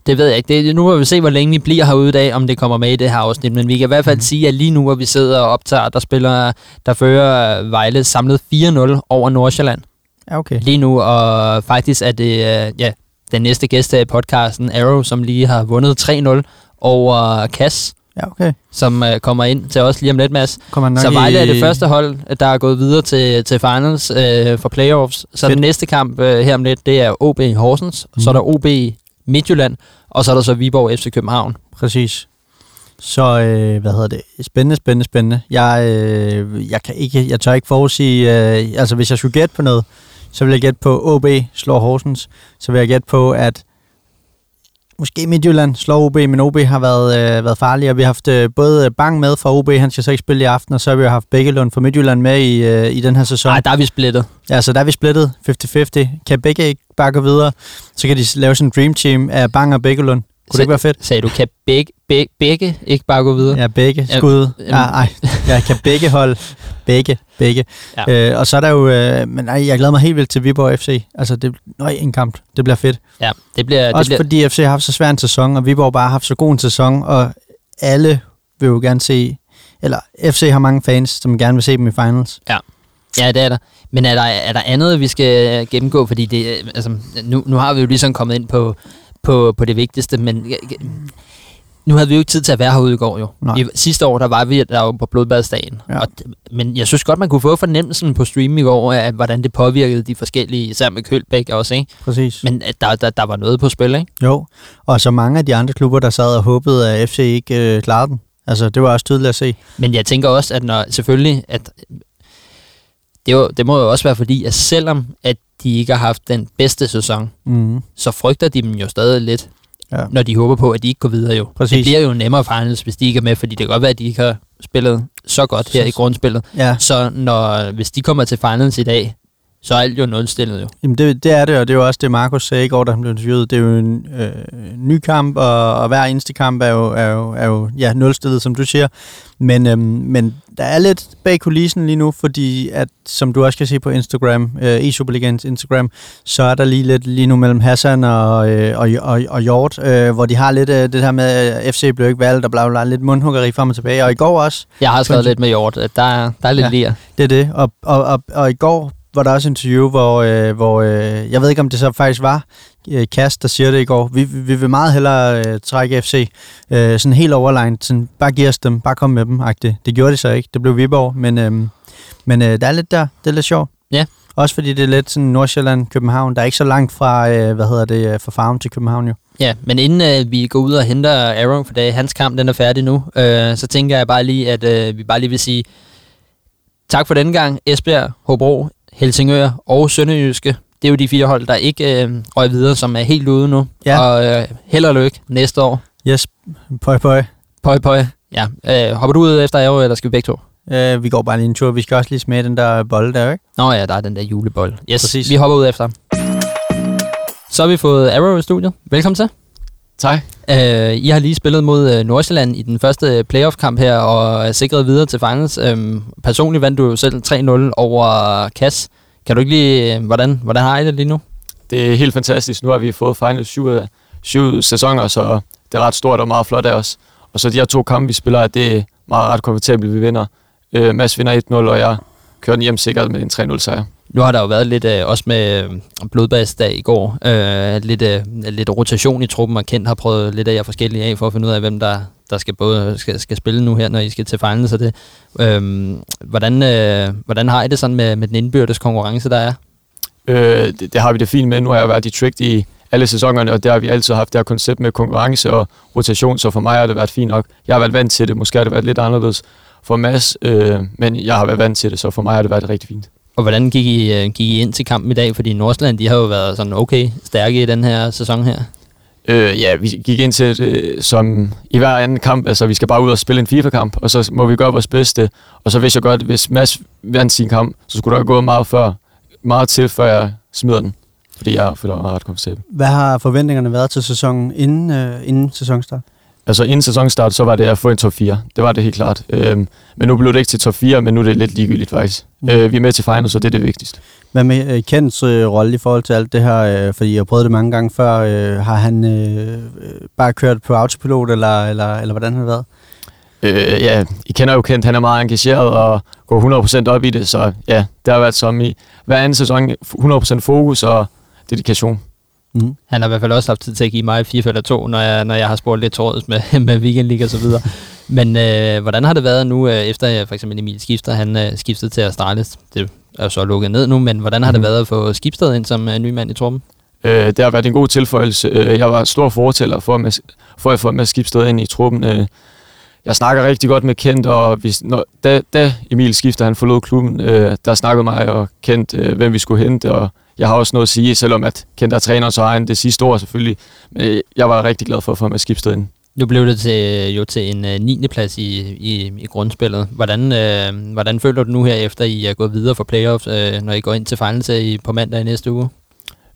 Det ved jeg ikke. Det, nu må vi se, hvor længe vi bliver herude i dag, om det kommer med i det her afsnit. Men vi kan i hvert fald Mhm. sige, at lige nu, hvor vi sidder og optager, der spiller, der fører Vejle samlet 4-0 over Nordsjælland. Ja, okay. Lige nu, og faktisk er det øh, ja, den næste gæst her i podcasten, Arrow, som lige har vundet 3-0 over Kass. Ja, okay. som øh, kommer ind til os lige om lidt, Mads. Så Vejle er det første hold, der er gået videre til, til finals øh, for playoffs. Så Fedt. den næste kamp øh, her om lidt, det er OB Horsens, mm. så er der OB Midtjylland, og så er der så Viborg FC København. Præcis. Så, øh, hvad hedder det? Spændende, spændende, spændende. Jeg, øh, jeg kan ikke, jeg tør ikke forudsige, øh, altså hvis jeg skulle gætte på noget, så vil jeg gætte på OB slår Horsens. Så vil jeg gætte på, at måske Midtjylland slår OB, men OB har været, øh, været farlig, og vi har haft øh, både Bang med fra OB, han skal så ikke spille i aften, og så har vi haft Bækkelund fra Midtjylland med i, øh, i den her sæson. Nej, der er vi splittet. Ja, så der er vi splittet 50-50. Kan begge ikke bare gå videre, så kan de lave sådan en dream team af Bang og Bækkelund. Kunne det ikke være fedt? Sagde du, kan begge, begge, begge ikke bare gå videre? Ja, begge skud. jamen- Ja, ej, jeg kan begge holde. [laughs] Begge, begge. Ja. Ja. Øh, og så er der jo, øh, men ej, jeg glæder mig helt vildt til Viborg FC. Altså, det, nøj, en kamp. Det bliver fedt. Ja, det bliver... Det Også bliver fordi FC har haft så svær en sæson, og Viborg bare har haft så god en sæson, og alle vil jo gerne se, eller FC har mange fans, som gerne vil se dem i finals. Ja, det er der. Men er der, er der andet, vi skal gennemgå? Fordi det, øh, altså, nu, nu har vi jo ligesom kommet ind på, på, på det vigtigste, men øh, nu havde vi jo ikke tid til at være herude i går jo. Nej. I, sidste år, der var vi der på blodbadsdagen. Ja. Og, men jeg synes godt, man kunne få fornemmelsen på stream i går, af hvordan det påvirkede de forskellige, især med Kølbæk også, ikke? Præcis. Men at der, der, der var noget på spil, ikke? Jo, og så mange af de andre klubber, der sad og håbede, at FC ikke øh, klarede den. Altså, det var også tydeligt at se. Men jeg tænker også, at når selvfølgelig, at det, jo, det må jo også være fordi, at selvom at de ikke har haft den bedste sæson, Mm. så frygter de dem jo stadig lidt, Ja. når de håber på, at de ikke går videre jo. Præcis. Det bliver jo nemmere finals, hvis de ikke er med, fordi det kan godt være, at de ikke har spillet så godt her Så- i grundspillet. Ja, Så når, hvis de kommer til finals i dag, så er alt jo nulstillet jo. Jamen det, det er det, og det er jo også det, Markus sagde i går, da han blev interviewet. Det er jo en øh, ny kamp, og, og hver eneste kamp er jo, er jo, er jo ja, nulstillet, som du siger. Men, øhm, men der er lidt bag kulissen lige nu, fordi at, som du også kan se på Instagram, øh, i Superligans Instagram, så er der lige lidt lige nu mellem Hassan og, øh, og, og, og Hjort, øh, hvor de har lidt øh, det her med, at FC blev ikke valgt, og bla, bla, bla lidt mundhuggeri frem og tilbage. Og i går også, Jeg har skrevet lidt med Hjort, at der, er- der er lidt ja. lir. det er det. Og, og, og, og i går var der også et interview, hvor, øh, hvor øh, jeg ved ikke, om det så faktisk var øh, Kast, der siger det i går. Vi, vi vi vil meget hellere øh, trække FC. Øh, sådan helt overline. Sådan, bare giv os dem. Bare kom med dem. -agtigt. Det gjorde de så ikke. Det blev Viborg. Men, øh, men øh, der er lidt der. Det er lidt sjovt. Ja. Også fordi det er lidt sådan Nordsjælland, København. Der er ikke så langt fra, øh, hvad hedder det, øh, fra farven til København jo. Ja, men inden øh, vi går ud og henter Arrow, for det, hans kamp den er færdig nu, øh, så tænker jeg bare lige, at øh, vi bare lige vil sige tak for denne gang. Esbjerg, Hobro, Helsingør og Sønderjyske. Det er jo de fire hold, der ikke øh, røg videre, som er helt ude nu. Ja. Og øh, held og lykke næste år. Yes. Pøj, pøj. Pøj, pøj. Ja, øh, hopper du ud efter Arrow, eller skal vi begge to? Øh, vi går bare lige en tur. Vi skal også lige smage den der bolle der, ikke? Nå ja, der er den der julebold. Yes, Præcis. vi hopper ud efter. Så har vi fået Arrow i studiet. Velkommen til. Tak. Uh, I har lige spillet mod uh, Nordsjælland i den første playoff-kamp her, og er sikret videre til finals. Um, personligt vandt du jo selv 3-0 over Kass. Kan du ikke lige, uh, hvordan, hvordan har I det lige nu? Det er helt fantastisk. Nu har vi fået final syv, syv sæsoner, så det er ret stort og meget flot af os. Og så de her to kampe, vi spiller, det er meget ret komfortabelt, vi vinder. Øh, Mads vinder 1-0, og jeg kører den hjem sikkert med en 3-0 sejr. Nu har der jo været lidt, uh, også med uh, blodbadsdag i går, uh, lidt, uh, lidt rotation i truppen, og Kent har prøvet lidt af jer forskellige af, for at finde ud af, hvem der, der skal, både, skal, skal spille nu her, når I skal til finals. Så det, um, hvordan, uh, hvordan har I det sådan med, med den indbyrdes konkurrence, der er? Øh, det, det, har vi det fint med. Nu har jeg været i tricked i alle sæsonerne, og der har vi altid haft det her koncept med konkurrence og rotation, så for mig har det været fint nok. Jeg har været vant til det, måske har det været lidt anderledes for Mads, øh, men jeg har været vant til det, så for mig har det været rigtig fint. Og hvordan gik I, øh, gik I ind til kampen i dag? Fordi Nordsjælland, de har jo været sådan okay stærke i den her sæson her. Øh, ja, vi gik ind til det som i hver anden kamp, altså vi skal bare ud og spille en FIFA-kamp, og så må vi gøre vores bedste. Og så vidste jeg godt, hvis Mads vandt sin kamp, så skulle der gå meget, før, meget til, før jeg smider den. Fordi jeg føler mig ret komfortabel. Hvad har forventningerne været til sæsonen inden, øh, inden sæsonstart? Altså inden sæsonstart, så var det at få en top 4. Det var det helt klart. Øhm, men nu blev det ikke til top 4, men nu er det lidt ligegyldigt faktisk. Mm. Øh, vi er med til final, så det er det vigtigste. Hvad med øh, Kents øh, rolle i forhold til alt det her? Øh, fordi jeg har prøvet det mange gange før. Øh, har han øh, øh, bare kørt på autopilot, eller, eller, eller hvordan har det været? Øh, ja, I kender jo Kent, han er meget engageret og går 100% op i det, så ja, det har været som i hver anden sæson 100% fokus og dedikation. Mm. Han har i hvert fald også haft tid til at give mig 4 eller 2, når jeg, når jeg har spurgt lidt trådet med, [laughs] med Weekend League og så videre. Men øh, hvordan har det været nu, øh, efter øh, for eksempel Emil skifter, han øh, skiftede til Astralis? Det er jo så lukket ned nu, men hvordan har mm. det været at få Skibsted ind som øh, ny mand i truppen? Øh, det har været en god tilføjelse. Øh, jeg var stor fortæller for, med, for at få med skibsted ind i truppen. Øh, jeg snakker rigtig godt med Kent, og hvis, når, da, da Emil skifter, han forlod klubben, øh, der snakkede mig og Kent, øh, hvem vi skulle hente, og jeg har også noget at sige, selvom at Kent er træner, så har han det sidste år selvfølgelig. Men jeg var rigtig glad for at få med skibsted ind. Nu blev det til, jo til en øh, 9. plads i, i, i grundspillet. Hvordan, øh, hvordan føler du nu her efter, I er gået videre for playoffs, øh, når I går ind til finals i, på mandag i næste uge?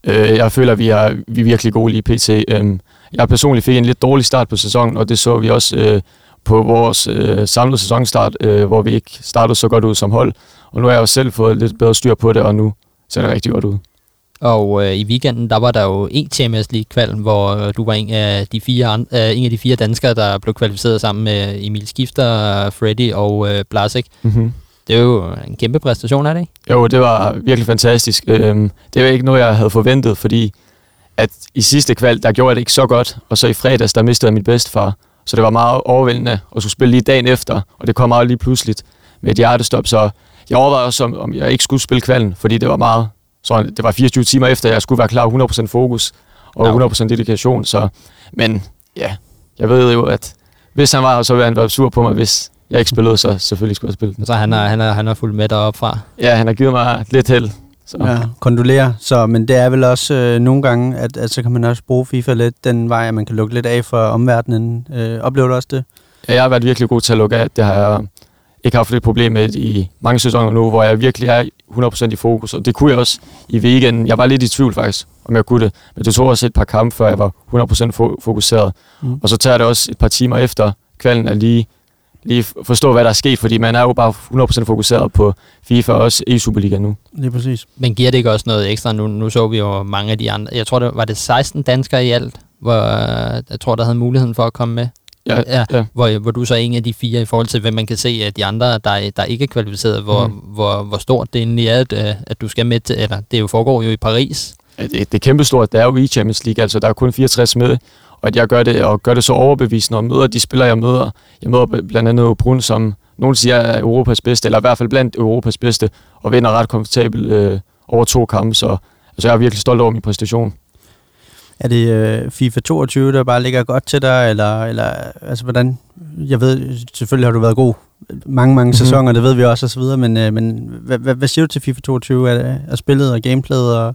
Øh, jeg føler, at vi er, vi er virkelig gode lige pt. Øhm, jeg personligt fik en lidt dårlig start på sæsonen, og det så vi også øh, på vores øh, samlede sæsonstart, øh, hvor vi ikke startede så godt ud som hold. Og nu har jeg jo selv fået lidt bedre styr på det, og nu ser det rigtig godt ud. Og øh, i weekenden, der var der jo en Champions League kval, hvor øh, du var en af de fire øh, en af de fire danskere, der blev kvalificeret sammen med Emil Skifter, Freddy og øh, Blasek. Mm-hmm. Det er jo en kæmpe præstation, er det ikke? Jo, det var virkelig fantastisk. Øhm, det var ikke noget, jeg havde forventet, fordi at i sidste kval, der gjorde jeg det ikke så godt, og så i fredags, der mistede jeg mit bedstefar. Så det var meget overvældende at skulle spille lige dagen efter, og det kom meget lige pludseligt med et hjertestop, så jeg overvejede også, om, om jeg ikke skulle spille kvalen, fordi det var meget, så det var 24 timer efter, jeg skulle være klar 100% fokus og Ja. 100% dedikation, så, men ja, jeg ved jo, at hvis han var så ville han være sur på mig, hvis jeg ikke spillede, så selvfølgelig skulle jeg spille den. Så han har, han har, han har fulgt med deroppe fra. Ja, han har givet mig lidt held. Så. Ja, kondolerer. Så, men det er vel også øh, nogle gange, at, at så kan man også bruge FIFA lidt den vej, at man kan lukke lidt af for omverdenen. Øh, oplever du også det? Ja, jeg har været virkelig god til at lukke af. Det har jeg ikke haft et problem med i mange sæsoner nu, hvor jeg virkelig er 100% i fokus. Og det kunne jeg også i weekenden. Jeg var lidt i tvivl faktisk, om jeg kunne det. Men det tog også et par kampe, før jeg var 100% fo- fokuseret. Mm. Og så tager det også et par timer efter kvalden at lige, lige forstå, hvad der er sket. Fordi man er jo bare 100% fokuseret på FIFA og også i Superliga nu. Lige præcis. Men giver det ikke også noget ekstra? Nu, nu så vi jo mange af de andre. Jeg tror, det var det 16 danskere i alt, hvor øh, jeg tror, der havde muligheden for at komme med. Ja, Ja. ja. Hvor, hvor du så er en af de fire i forhold til, hvem man kan se, at de andre, der, der ikke er kvalificeret, hvor, mm. Hvor, hvor stort det egentlig er, at, øh, at du skal med til, eller det jo foregår jo i Paris. Det, det er kæmpestort. Det er jo i Champions League, altså der er kun 64 med, og at jeg gør det, og gør det så overbevisende, og møder de spillere, jeg møder. Jeg møder bl- blandt andet Brun, som nogen siger er Europas bedste, eller i hvert fald blandt Europas bedste, og vinder ret komfortabelt øh, over to kampe, så altså, jeg er virkelig stolt over min præstation. Er det øh, FIFA 22, der bare ligger godt til dig, eller, eller altså hvordan? Jeg ved, selvfølgelig har du været god mange, mange Mhm. sæsoner, det ved vi også og så videre, men, øh, men hvad, hvad, hvad siger du til FIFA 22? Er, det- er spillet og gameplayet og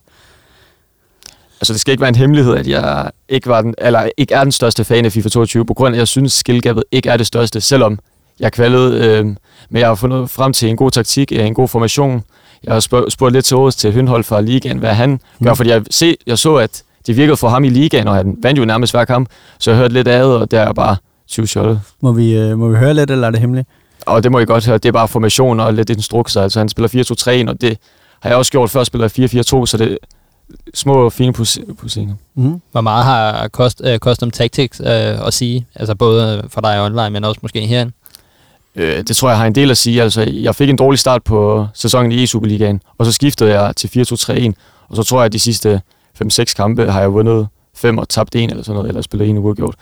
Altså, det skal ikke være en hemmelighed, at jeg ikke, var den, eller ikke er den største fan af FIFA 22, på grund af, at jeg synes, skillgabet ikke er det største, selvom jeg kvalede, øh, men jeg har fundet frem til en god taktik, en god formation. Jeg har spurgt, spurgt lidt til året til Hønhold fra ligaen, hvad han mm. gør, fordi jeg, se, jeg så, at det virkede for ham i ligaen, og han vandt jo nærmest hver kamp, så jeg hørte lidt af det, og der er bare 20 sjoldet. må vi, øh, må vi høre lidt, eller er det hemmeligt? Og det må I godt høre, det er bare formation og lidt instrukser, altså han spiller 4-2-3, og det har jeg også gjort før, spiller jeg 4-4-2, så det er små fine pos- positioner. Mm. Hvor meget har cost, uh, Custom Tactics uh, at sige? Altså både for dig online, men også måske herinde. Øh, det tror jeg har en del at sige. Altså, jeg fik en dårlig start på sæsonen i E-Superligaen, og så skiftede jeg til 4-2-3-1, og så tror jeg, at de sidste 5-6 kampe har jeg vundet 5 og tabt en eller sådan noget, eller spillet en uafgjort.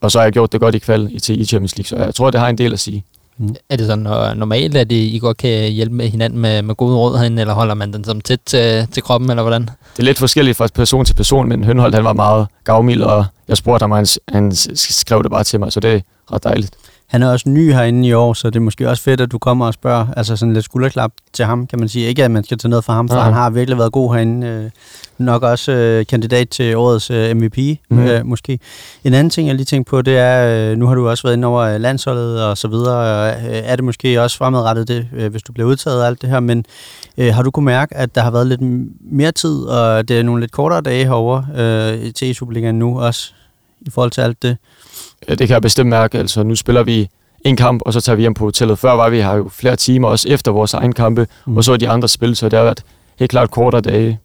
Og så har jeg gjort det godt i kval i til Champions League, så jeg tror, det har en del at sige. Er det sådan normalt, at I godt kan hjælpe med hinanden med, med gode råd herinde, eller holder man den som tæt til, til kroppen, eller hvordan? Det er lidt forskelligt fra person til person, men Hønholdt han var meget gavmild, og jeg spurgte ham, og han, han skrev det bare til mig, så det er ret dejligt. Han er også ny herinde i år, så det er måske også fedt, at du kommer og spørger, altså sådan lidt skulderklap til ham, kan man sige. Ikke at man skal tage noget fra ham, for Nej. han har virkelig været god herinde. Øh, nok også øh, kandidat til årets øh, MVP, mm. Mhm. øh, måske. En anden ting, jeg lige tænkte på, det er, øh, nu har du også været inde over øh, landsholdet og så videre, og øh, er det måske også fremadrettet det, øh, hvis du bliver udtaget af alt det her, men øh, har du kunne mærke, at der har været lidt mere tid, og det er nogle lidt kortere dage herovre øh, til Superligaen nu også, i forhold til alt det? Ja, det kan jeg bestemt mærke. Altså, nu spiller vi en kamp, og så tager vi hjem på hotellet. Før var vi her jo flere timer, også efter vores egen kampe, Mm. og så de andre spil, så det har været helt klart kortere dage.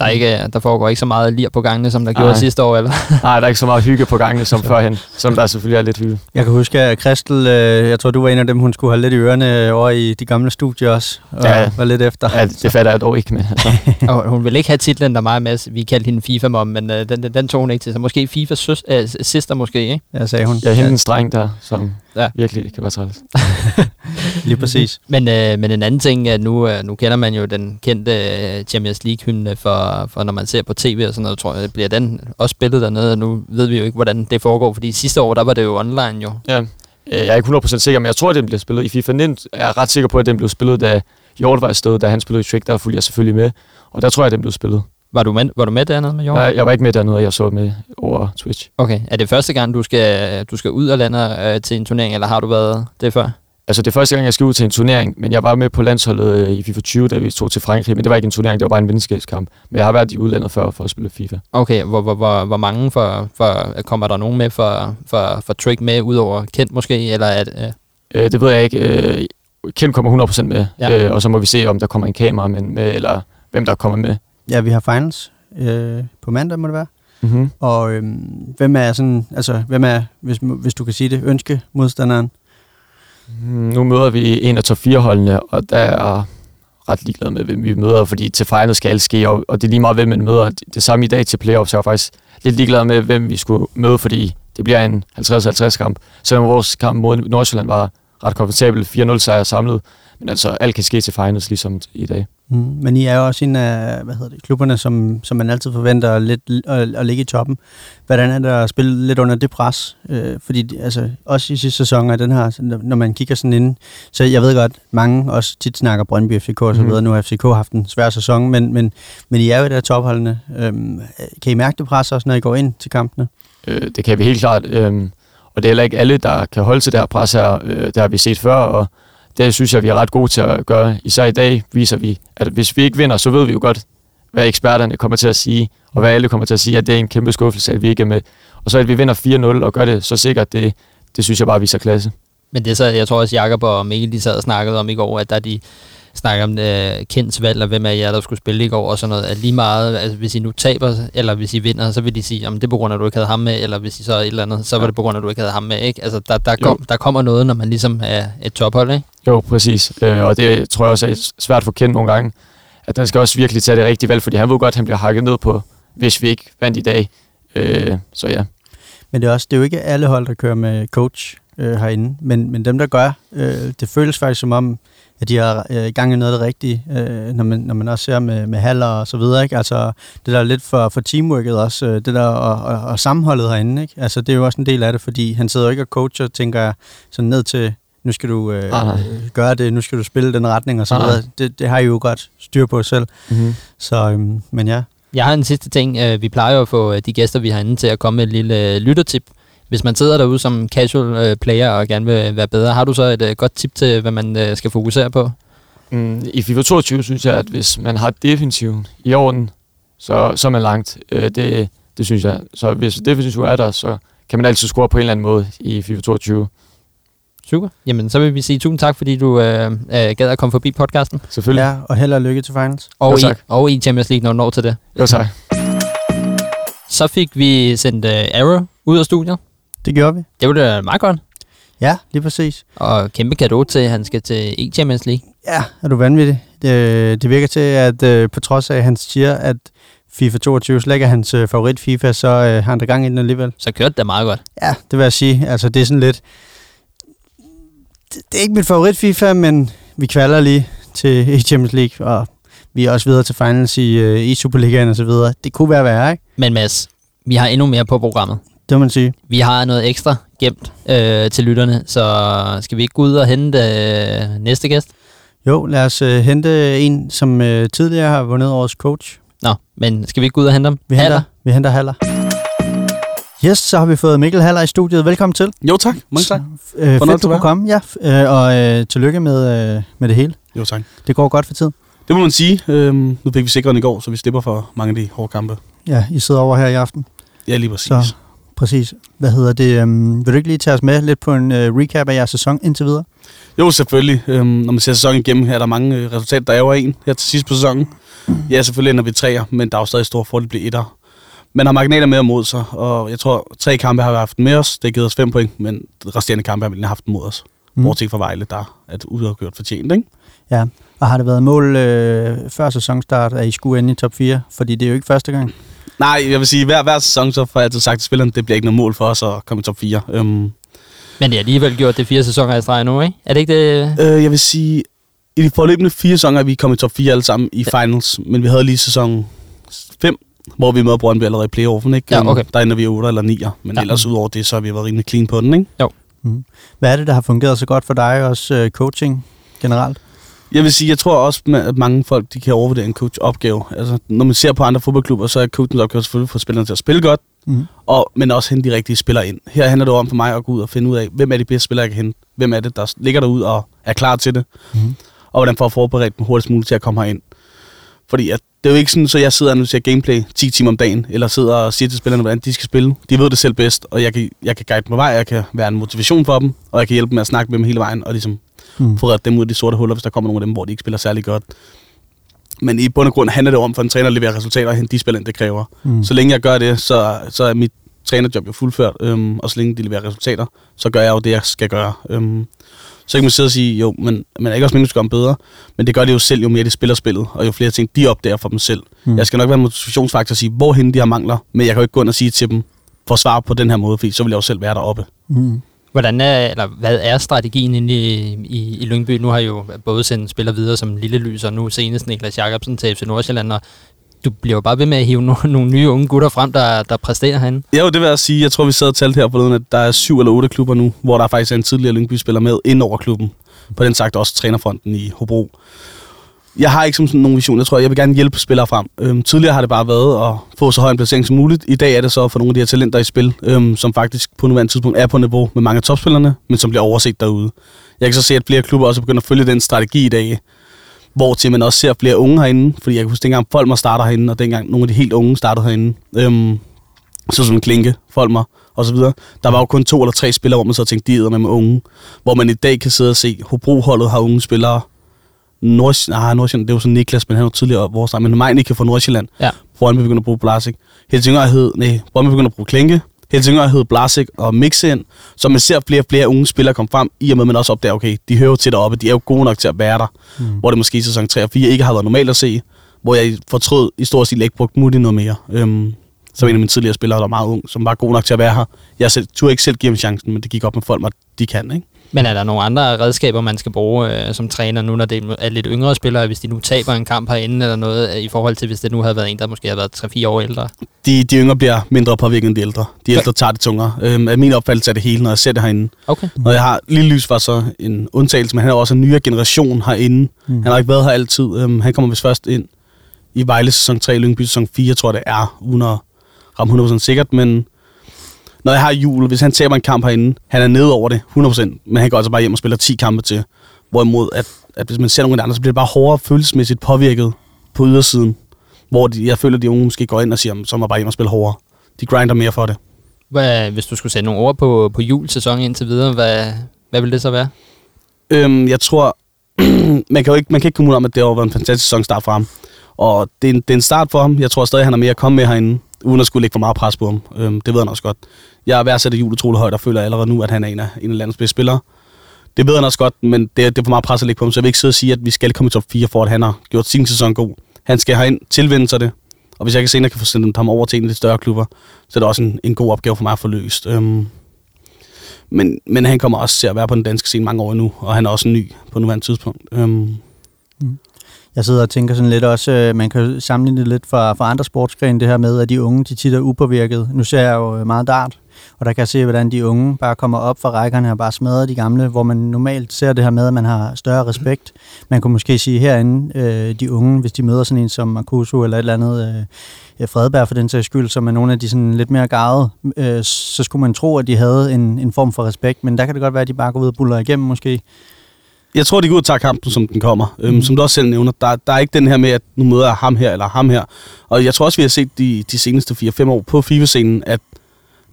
Der, er ikke, der foregår ikke så meget lir på gangene, som der gjorde Nej. sidste år, eller? [laughs] Nej, der er ikke så meget hygge på gangene som førhen, som der selvfølgelig er lidt hygge. Jeg kan huske, at Christel, øh, jeg tror, du var en af dem, hun skulle have lidt i ørerne øh, over i de gamle studier også, og ja. Ja. var lidt efter. Ja, det fatter jeg dog ikke med. Altså. [laughs] Og hun vil ikke have titlen, der mig med, vi kaldte hende FIFA-mom, men øh, den, den, den tog hun ikke til. Så måske FIFAs søs, øh, sister måske, ikke? Ja, sagde hun. Jeg er hende en streng der, som Ja. Virkelig, det kan være træls. [laughs] Lige præcis. Men, øh, men en anden ting, at nu, øh, nu kender man jo den kendte øh, Champions League-hymne for, for, når man ser på tv og sådan noget, tror jeg, bliver den også spillet dernede, og nu ved vi jo ikke, hvordan det foregår, fordi sidste år, der var det jo online jo. Ja. Øh, Jeg er ikke 100% sikker, men jeg tror, at den bliver spillet i FIFA 19. Jeg er ret sikker på, at den blev spillet, da Hjort var afsted, da han spillede i Trick, der fulgte jeg selvfølgelig med. Og der tror jeg, at den blev spillet. Var du med, var du med dernede med Jorgen? Jeg, jeg var ikke med dernede, og jeg så med over Twitch. Okay, er det første gang, du skal, du skal ud og lande øh, til en turnering, eller har du været det før? Altså, det er første gang, jeg skal ud til en turnering, men jeg var med på landsholdet øh, i FIFA 20, da vi tog til Frankrig, men det var ikke en turnering, det var bare en venskabskamp. Men jeg har været i udlandet før for at spille FIFA. Okay, hvor, hvor, hvor, hvor mange for, for, kommer der nogen med for, for, for trick med, udover kendt måske, eller at, øh, Øh, det ved jeg ikke. Øh, Kent kommer 100% med, Ja. øh, og så må vi se, om der kommer en kamera med eller hvem der kommer med. Ja, vi har finals øh, på mandag, må det være. Mm-hmm. Og øhm, hvem er sådan, altså, hvem er, hvis, hvis du kan sige det, ønske modstanderen? Mm, Nu møder vi en af top 4 holdene, og der er ret ligeglad med, hvem vi møder, fordi til final skal alt ske, og, og det er lige meget, hvem man møder. Det, samme i dag til playoffs, jeg er faktisk lidt ligeglad med, hvem vi skulle møde, fordi det bliver en 50-50 kamp. Selvom vores kamp mod Nordsjælland var ret komfortabel, 4-0 sejr samlet, men altså alt kan ske til finals, ligesom i dag. Mm. Men I er jo også en af hvad hedder det, klubberne, som, som man altid forventer lidt at, at ligge i toppen. Hvordan er det at spille lidt under det pres? Øh, fordi altså, også i sidste sæson af den her, når man kigger sådan ind, så jeg ved godt, mange også tit snakker Brøndby, FCK og så Mhm. videre. Nu har FCK haft en svær sæson, men, men, men I er jo der topholdene. Øhm, kan I mærke det pres også, når I går ind til kampene? Øh, det kan vi helt klart. Øh, og det er heller ikke alle, der kan holde til det her pres her. Øh, det har vi set før, og det synes jeg, vi er ret gode til at gøre. Især i dag viser vi, at hvis vi ikke vinder, så ved vi jo godt, hvad eksperterne kommer til at sige, og hvad alle kommer til at sige, at det er en kæmpe skuffelse, at vi ikke er med. Og så at vi vinder 4-0 og gør det så sikkert, det, det synes jeg bare viser klasse. Men det er så, jeg tror også, Jakob og Mikkel, de sad og snakkede om i går, at der de snakker om øh, Kents valg, og hvem af jer, der skulle spille i går, og sådan noget, at lige meget, altså hvis I nu taber, eller hvis I vinder, så vil de sige, om det er på grund af, at du ikke havde ham med, eller hvis I så er et eller andet, så var det på grund af, at du ikke havde ham med, ikke? Altså, der, der, kom, der kommer noget, når man ligesom er et tophold, ikke? Jo, præcis. Øh, og det tror jeg også er svært for kendt nogle gange, at han skal også virkelig tage det rigtige valg, fordi han ved godt, at han bliver hakket ned på, hvis vi ikke vandt i dag. Øh, så ja. Men det er, også, det er jo ikke alle hold, der kører med coach øh, herinde, men, men dem, der gør, øh, det føles faktisk som om, at de har øh, i gang i noget af det rigtige, øh, når, man, når man også ser med, med haller og så videre. Ikke? Altså, det der er lidt for, for teamworket også, øh, det der og, og, og sammenholdet herinde. Ikke? Altså, det er jo også en del af det, fordi han sidder jo ikke og coacher, tænker jeg, sådan ned til, nu skal du øh, nej. gøre det, nu skal du spille den retning og så Nej, videre. Det, det har I jo godt styr på selv. Mm-hmm. Så, øhm, men ja, Jeg har en sidste ting. Øh, Vi plejer jo at få øh, de gæster, vi har inde til at komme med et lille øh, lyttertip. Hvis man sidder derude som casual øh, player og gerne vil være bedre, har du så et øh, godt tip til, hvad man øh, skal fokusere på? Mm, I FIFA 22 synes jeg, at hvis man har defensiven i orden, så, så er man langt. Øh, det, det synes jeg. Så hvis defensiven er der, så kan man altid score på en eller anden måde i FIFA 22. Super. Jamen, så vil vi sige tusind tak, fordi du øh, øh, gad at komme forbi podcasten. Selvfølgelig. ja og held og lykke til finals. Og, Jo, i, tak. og i Champions League, når du når til det. Jo, tak. Så fik vi sendt øh, Arrow ud af studiet. Det gjorde vi. Det var da meget godt. Ja, lige præcis. Og kæmpe gave til, at han skal til e-Champions League. Ja, er du vanvittig? Det, det virker til, at øh, på trods af, at han siger, at FIFA 22 slet ikke er hans øh, favorit FIFA, så øh, har han da gang i den alligevel. Så kørte det meget godt. Ja, det vil jeg sige. Altså, det er sådan lidt... Det, det er ikke mit favorit FIFA, men vi kvalder lige til i Champions League, og vi er også videre til finals i, øh, i Superligaen og så videre. Det kunne være værre, ikke? Men Mads, vi har endnu mere på programmet. Det må man sige. Vi har noget ekstra gemt øh, til lytterne, så skal vi ikke gå ud og hente øh, næste gæst? Jo, lad os øh, hente en, som øh, tidligere har vundet årets coach. Nå, men skal vi ikke gå ud og hente ham? Vi henter, vi henter Haller. Yes, så har vi fået Mikkel Haller i studiet. Velkommen til. Jo tak, mange tak. Øh, fedt, at du kunne komme. Ja, øh, og øh, tillykke med, øh, med det hele. Jo tak. Det går godt for tiden. Det må man sige. Øhm, nu fik vi sikret i går, så vi slipper for mange af de hårde kampe. Ja, I sidder over her i aften. Ja, lige præcis. Så. Præcis. Hvad hedder det? Um, vil du ikke lige tage os med lidt på en uh, recap af jeres sæson indtil videre? Jo, selvfølgelig. Øhm, når man ser sæsonen igennem, er der mange øh, resultater, der ærger en her til sidst på sæsonen. Ja, selvfølgelig ender vi træer, men der er jo stadig stor fordel at blive etter. Man har marginaler med mod sig, og jeg tror, tre kampe har vi haft med os. Det har givet os fem point, men de resterende kampe har vi haft mod os. Mm. Bortset fra Vejle, der er udafgjort fortjent, ikke? Ja. Og har det været mål øh, før sæsonstart, at I skulle ende i top 4? Fordi det er jo ikke første gang. Nej, jeg vil sige, hver, hver sæson så får jeg altid sagt til spillerne, det bliver ikke noget mål for os at komme i top 4. Øhm, Men de har alligevel gjort det fire sæsoner i streg nu, ikke? Er det ikke det? Øh, jeg vil sige, i de forløbende fire sæsoner er vi kommet i top 4 alle sammen i finals, men vi havde lige sæson 5, hvor vi møder Brøndby allerede i playoffen, ikke? Ja, okay. Der ender vi 8 eller 9, men Ja. ja. ellers udover det, så har vi været rimelig clean på den, ikke? Hvad er det, der har fungeret så godt for dig, også øh, coaching generelt? Jeg vil sige, jeg tror også, at mange folk de kan overvurdere en coach opgave. Altså, når man ser på andre fodboldklubber, så er coachens opgave selvfølgelig for spillerne til at spille godt, Mm. og, men også hente de rigtige spillere ind. Her handler det om for mig at gå ud og finde ud af, hvem er de bedste spillere, jeg kan hente? Hvem er det, der ligger derude og er klar til det? Mhm. Og hvordan får jeg forberedt dem hurtigst muligt til at komme herind? Fordi at, det er jo ikke sådan, så jeg sidder og analyserer gameplay 10 timer om dagen, eller sidder og siger til spillerne, hvordan de skal spille. De ved det selv bedst, og jeg kan, jeg kan guide dem på vej, jeg kan være en motivation for dem, og jeg kan hjælpe dem med at snakke med dem hele vejen, og ligesom Mm. få reddet dem ud af de sorte huller, hvis der kommer nogle af dem, hvor de ikke spiller særlig godt. Men i bund og grund handler det om for en træner at levere resultater og hente de spillere, det kræver. Mm. Så længe jeg gør det, så, så er mit trænerjob jo fuldført, øhm, og så længe de leverer resultater, så gør jeg jo det, jeg skal gøre. Øhm, så kan man sidde og sige, jo, men man er ikke også meningen, dem bedre, men det gør det jo selv, jo mere de spiller spillet, og jo flere ting de opdager for dem selv. Mm. Jeg skal nok være en motivationsfaktor og sige, hvorhen de har mangler, men jeg kan jo ikke gå ind og sige til dem, for svar på den her måde, fordi så vil jeg jo selv være deroppe. Mm. Hvordan er, eller hvad er strategien inde i, i, i Lyngby? Nu har I jo både sendt spillere videre som Lille Lys, og nu senest Niklas Jacobsen til FC Nordsjælland, og du bliver jo bare ved med at hive no- nogle nye unge gutter frem, der, der præsterer herinde. Ja, jo, det vil jeg sige. Jeg tror, vi sad og talte her forleden, at der er syv eller otte klubber nu, hvor der faktisk er en tidligere Lyngby-spiller med ind over klubben. På den sagt også trænerfronten i Hobro. Jeg har ikke som sådan nogen vision. Jeg tror, jeg vil gerne hjælpe spillere frem. Øhm, tidligere har det bare været at få så høj en placering som muligt. I dag er det så for nogle af de her talenter i spil, øhm, som faktisk på nuværende tidspunkt er på niveau med mange af topspillerne, men som bliver overset derude. Jeg kan så se, at flere klubber også begynder at følge den strategi i dag, hvor til man også ser flere unge herinde, fordi jeg kan huske dengang Folmer starter herinde, og dengang nogle af de helt unge startede herinde. Øhm, så som Klinke, Folmer og så videre. Der var jo kun to eller tre spillere, hvor man så tænkte, de æder med unge. Hvor man i dag kan sidde og se, Hobro-holdet har unge spillere. Nord, ah, Nordsjælland, det jo så Niklas, men han jo tidligere vores men Meinicke fra Nordsjælland. Ja. Brøndby begynder at bruge Blasik. Helsingør hed, nej, Brøndby begynder at bruge Klinke. Helsingør hed Blasik og mixe ind, så man ser flere og flere unge spillere komme frem, i og med at man også opdager, okay, de hører til deroppe, de er jo gode nok til at være der, mm. hvor det måske i sæson 3 og 4 ikke har været normalt at se, hvor jeg fortrød i stor stil ikke brugt Mutti noget mere. Øhm, som en af mine tidligere spillere, der var meget ung, som var god nok til at være her. Jeg selv, turde ikke selv give ham chancen, men det gik op med folk, at de kan, ikke? Men er der nogle andre redskaber, man skal bruge øh, som træner nu, når det er lidt yngre spillere, hvis de nu taber en kamp herinde eller noget, øh, i forhold til hvis det nu havde været en, der måske havde været 3-4 år ældre? De, de yngre bliver mindre påvirket end de ældre. De ældre tager det tungere. Øhm, af min opfattelse er det hele, når jeg ser det herinde. Okay. Når jeg har Lille Lys var så en undtagelse, men han er også en nyere generation herinde. Mm. Han har ikke været her altid. Øhm, han kommer vist først ind i Vejle sæson 3, Lyngby sæson 4, tror jeg det er, uden at ramme 100% sikkert, men når jeg har jul, hvis han taber en kamp herinde, han er nede over det 100%, men han går altså bare hjem og spiller 10 kampe til. Hvorimod, at, at hvis man ser de andre, så bliver det bare hårdere følelsesmæssigt påvirket på ydersiden. Hvor de, jeg føler, at de unge måske går ind og siger, "Jamen, så må bare hjem og spille hårdere. De grinder mere for det. Hvad, hvis du skulle sætte nogle ord på, på julesæsonen indtil videre, hvad, hvad vil det så være? Øhm, jeg tror, [clears throat] man kan jo ikke, man kan ikke komme ud om, at det har været en fantastisk sæsonstart for ham. Og det er, en, det er en start for ham. Jeg tror stadig, han har mere at komme med herinde, uden at skulle lægge for meget pres på ham. Øhm, det ved han også godt. Jeg er værdsat jul utrolig højt, og føler allerede nu, at han er en af, en af landets bedste spillere. Det ved han også godt, men det, det er for meget pres at lægge på ham, så jeg vil ikke sidde og sige, at vi skal komme i top 4, for at han har gjort sin sæson god. Han skal herind, tilvende sig det, og hvis jeg kan senere kan få sendt ham over til en af de større klubber, så er det også en, en god opgave for mig at få løst. Øhm, men, men han kommer også til at være på den danske scene mange år nu, og han er også ny på nuværende tidspunkt. Øhm, mm. Jeg sidder og tænker sådan lidt også, øh, man kan sammenligne det lidt fra, fra andre sportsgrene, det her med, at de unge, de tit er upåvirket. Nu ser jeg jo øh, meget dart, og der kan jeg se, hvordan de unge bare kommer op fra rækkerne og bare smadrer de gamle, hvor man normalt ser det her med, at man har større respekt. Man kunne måske sige herinde, øh, de unge, hvis de møder sådan en som Marcuso eller et eller andet, øh, Fredberg for den sags skyld, som er nogle af de sådan lidt mere garede, øh, så skulle man tro, at de havde en, en form for respekt, men der kan det godt være, at de bare går ud og buller igennem måske jeg tror, de går ud og tager kampen, som den kommer. Øhm, Mm. Som du også selv nævner, der, der er ikke den her med, at nu møder jeg ham her eller ham her. Og jeg tror også, vi har set de, de seneste 4-5 år på FIFA-scenen, at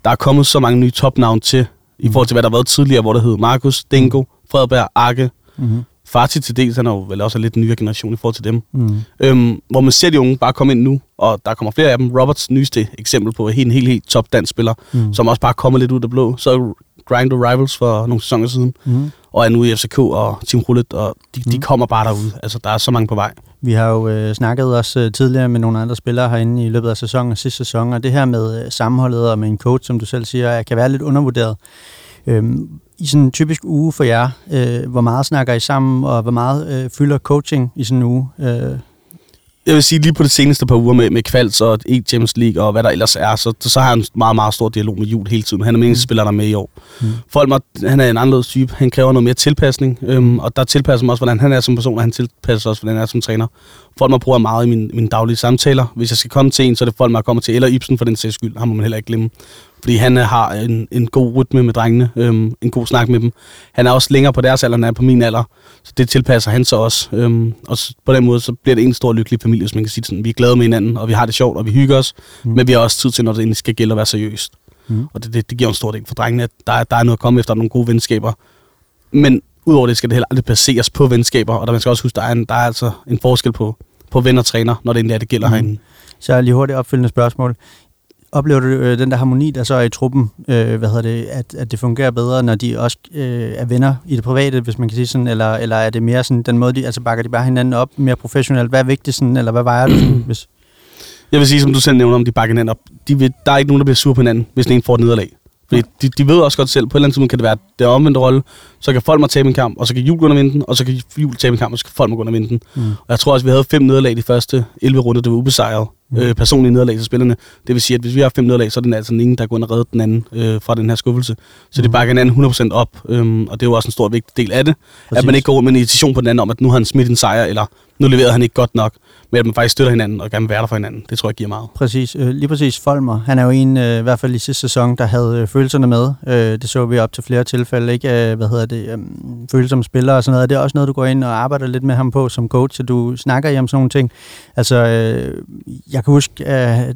der er kommet så mange nye topnavn til, i Mm. forhold til, hvad der har været tidligere, hvor der hed Markus, Dingo, Fredberg, Arke, Mm-hmm. Fati til dels, han er jo vel også en lidt nyere generation i forhold til dem. Mm. Øhm, hvor man ser de unge bare komme ind nu, og der kommer flere af dem. Roberts nyeste eksempel på en helt, helt, helt top dansk spiller, Mm. som også bare kommer lidt ud af blå. Så Grind og Rivals for nogle sæsoner siden, Mm. og er nu i FCK og Team Rullet, og de, de Mm. kommer bare derude. Altså, der er så mange på vej. Vi har jo øh, snakket også øh, tidligere med nogle andre spillere herinde i løbet af sæsonen og sidste sæson, og det her med øh, sammenholdet og med en coach, som du selv siger, er- kan være lidt undervurderet. Øhm, i sådan en typisk uge for jer, øh, hvor meget snakker I sammen, og hvor meget øh, fylder coaching i sådan en uge? Øh, jeg vil sige, lige på det seneste par uger med, med Kvalds og E-Champions League og hvad der ellers er, så, så har han en meget, meget stor dialog med Jul hele tiden. Han er den eneste spiller, der er med i år. Mm. Folmer, han er en anderledes type. Han kræver noget mere tilpasning, øhm, og der tilpasser mig også, hvordan han er som person, og han tilpasser også, hvordan han er som træner. Folmer bruger meget i mine, mine daglige samtaler. Hvis jeg skal komme til en, så er det Folmer, jeg kommer til, eller Ibsen for den sags skyld. Ham må man heller ikke glemme fordi han øh, har en, en god rytme med drengene, øhm, en god snak med dem. Han er også længere på deres alder, end er på min alder, så det tilpasser han så også. Øhm, og på den måde, så bliver det en stor lykkelig familie, hvis man kan sige sådan. Vi er glade med hinanden, og vi har det sjovt, og vi hygger os, mm. men vi har også tid til, når det egentlig skal gælde at være seriøst. Mm. Og det, det, det giver en stor del for drengene, at der, der er noget at komme efter, nogle gode venskaber. Men udover det skal det heller aldrig baseres på venskaber, og der man skal også huske, der er, en, der er altså en forskel på, på ven og træner, når det egentlig er, det gælder mm. herinde. Så lige hurtigt opfølgende spørgsmål. Oplever du øh, den der harmoni, der så er i truppen, øh, hvad hedder det, at, at det fungerer bedre, når de også øh, er venner i det private, hvis man kan sige sådan, eller, eller er det mere sådan den måde, de, altså bakker de bare hinanden op mere professionelt? Hvad er vigtigt sådan, eller hvad vejer du sådan, hvis... Jeg vil sige, som du selv nævner, om de bakker hinanden op. De vil, der er ikke nogen, der bliver sur på hinanden, hvis den ene får et nederlag. Fordi de, de ved også godt selv, på et eller andet tidspunkt kan det være det omvendte rolle. Så kan folk mig tabe en kamp, og så kan Jul gå under vinden, og så kan Jul tabe en kamp, og så kan folk mig gå under vinden. Mm. Og jeg tror også, vi havde fem nederlag de første 11 runder, det var ubesejret. Mm. Øh, personlige nederlag til spillerne. Det vil sige, at hvis vi har fem nederlag, så er det altså ingen, der går og redder den anden øh, fra den her skuffelse. Så mm. det bakker hinanden 100% op, øhm, og det er jo også en stor vigtig del af det. Præcis. At man ikke går med en irritation på den anden om, at nu har han smidt en sejr, eller nu leverede han ikke godt nok med at man faktisk støtter hinanden og gerne vil være der for hinanden. Det tror jeg giver meget. Præcis. Øh, lige præcis Folmer, han er jo en, øh, i hvert fald i sidste sæson, der havde øh, følelserne med. Det så vi op til flere tilfælde, ikke? Hvad hedder det? Øh, følsomme spillere og sådan noget. Det er også noget, du går ind og arbejder lidt med ham på som coach, så du snakker i om sådan nogle ting. Altså, jeg kan huske,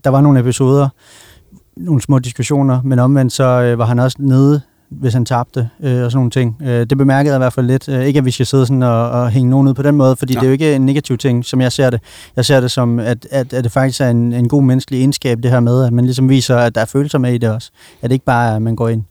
der var nogle episoder, nogle små diskussioner, men omvendt så øh, var han også nede hvis han tabte øh, og sådan nogle ting. Øh, det bemærkede jeg i hvert fald lidt. Øh, ikke at vi skal sidde sådan og, og hænge nogen ud på den måde, fordi ja. det er jo ikke en negativ ting, som jeg ser det. Jeg ser det som, at, at, at det faktisk er en, en god menneskelig egenskab, det her med, at man ligesom viser, at der er følelser med i det også. At det ikke bare er, at man går ind.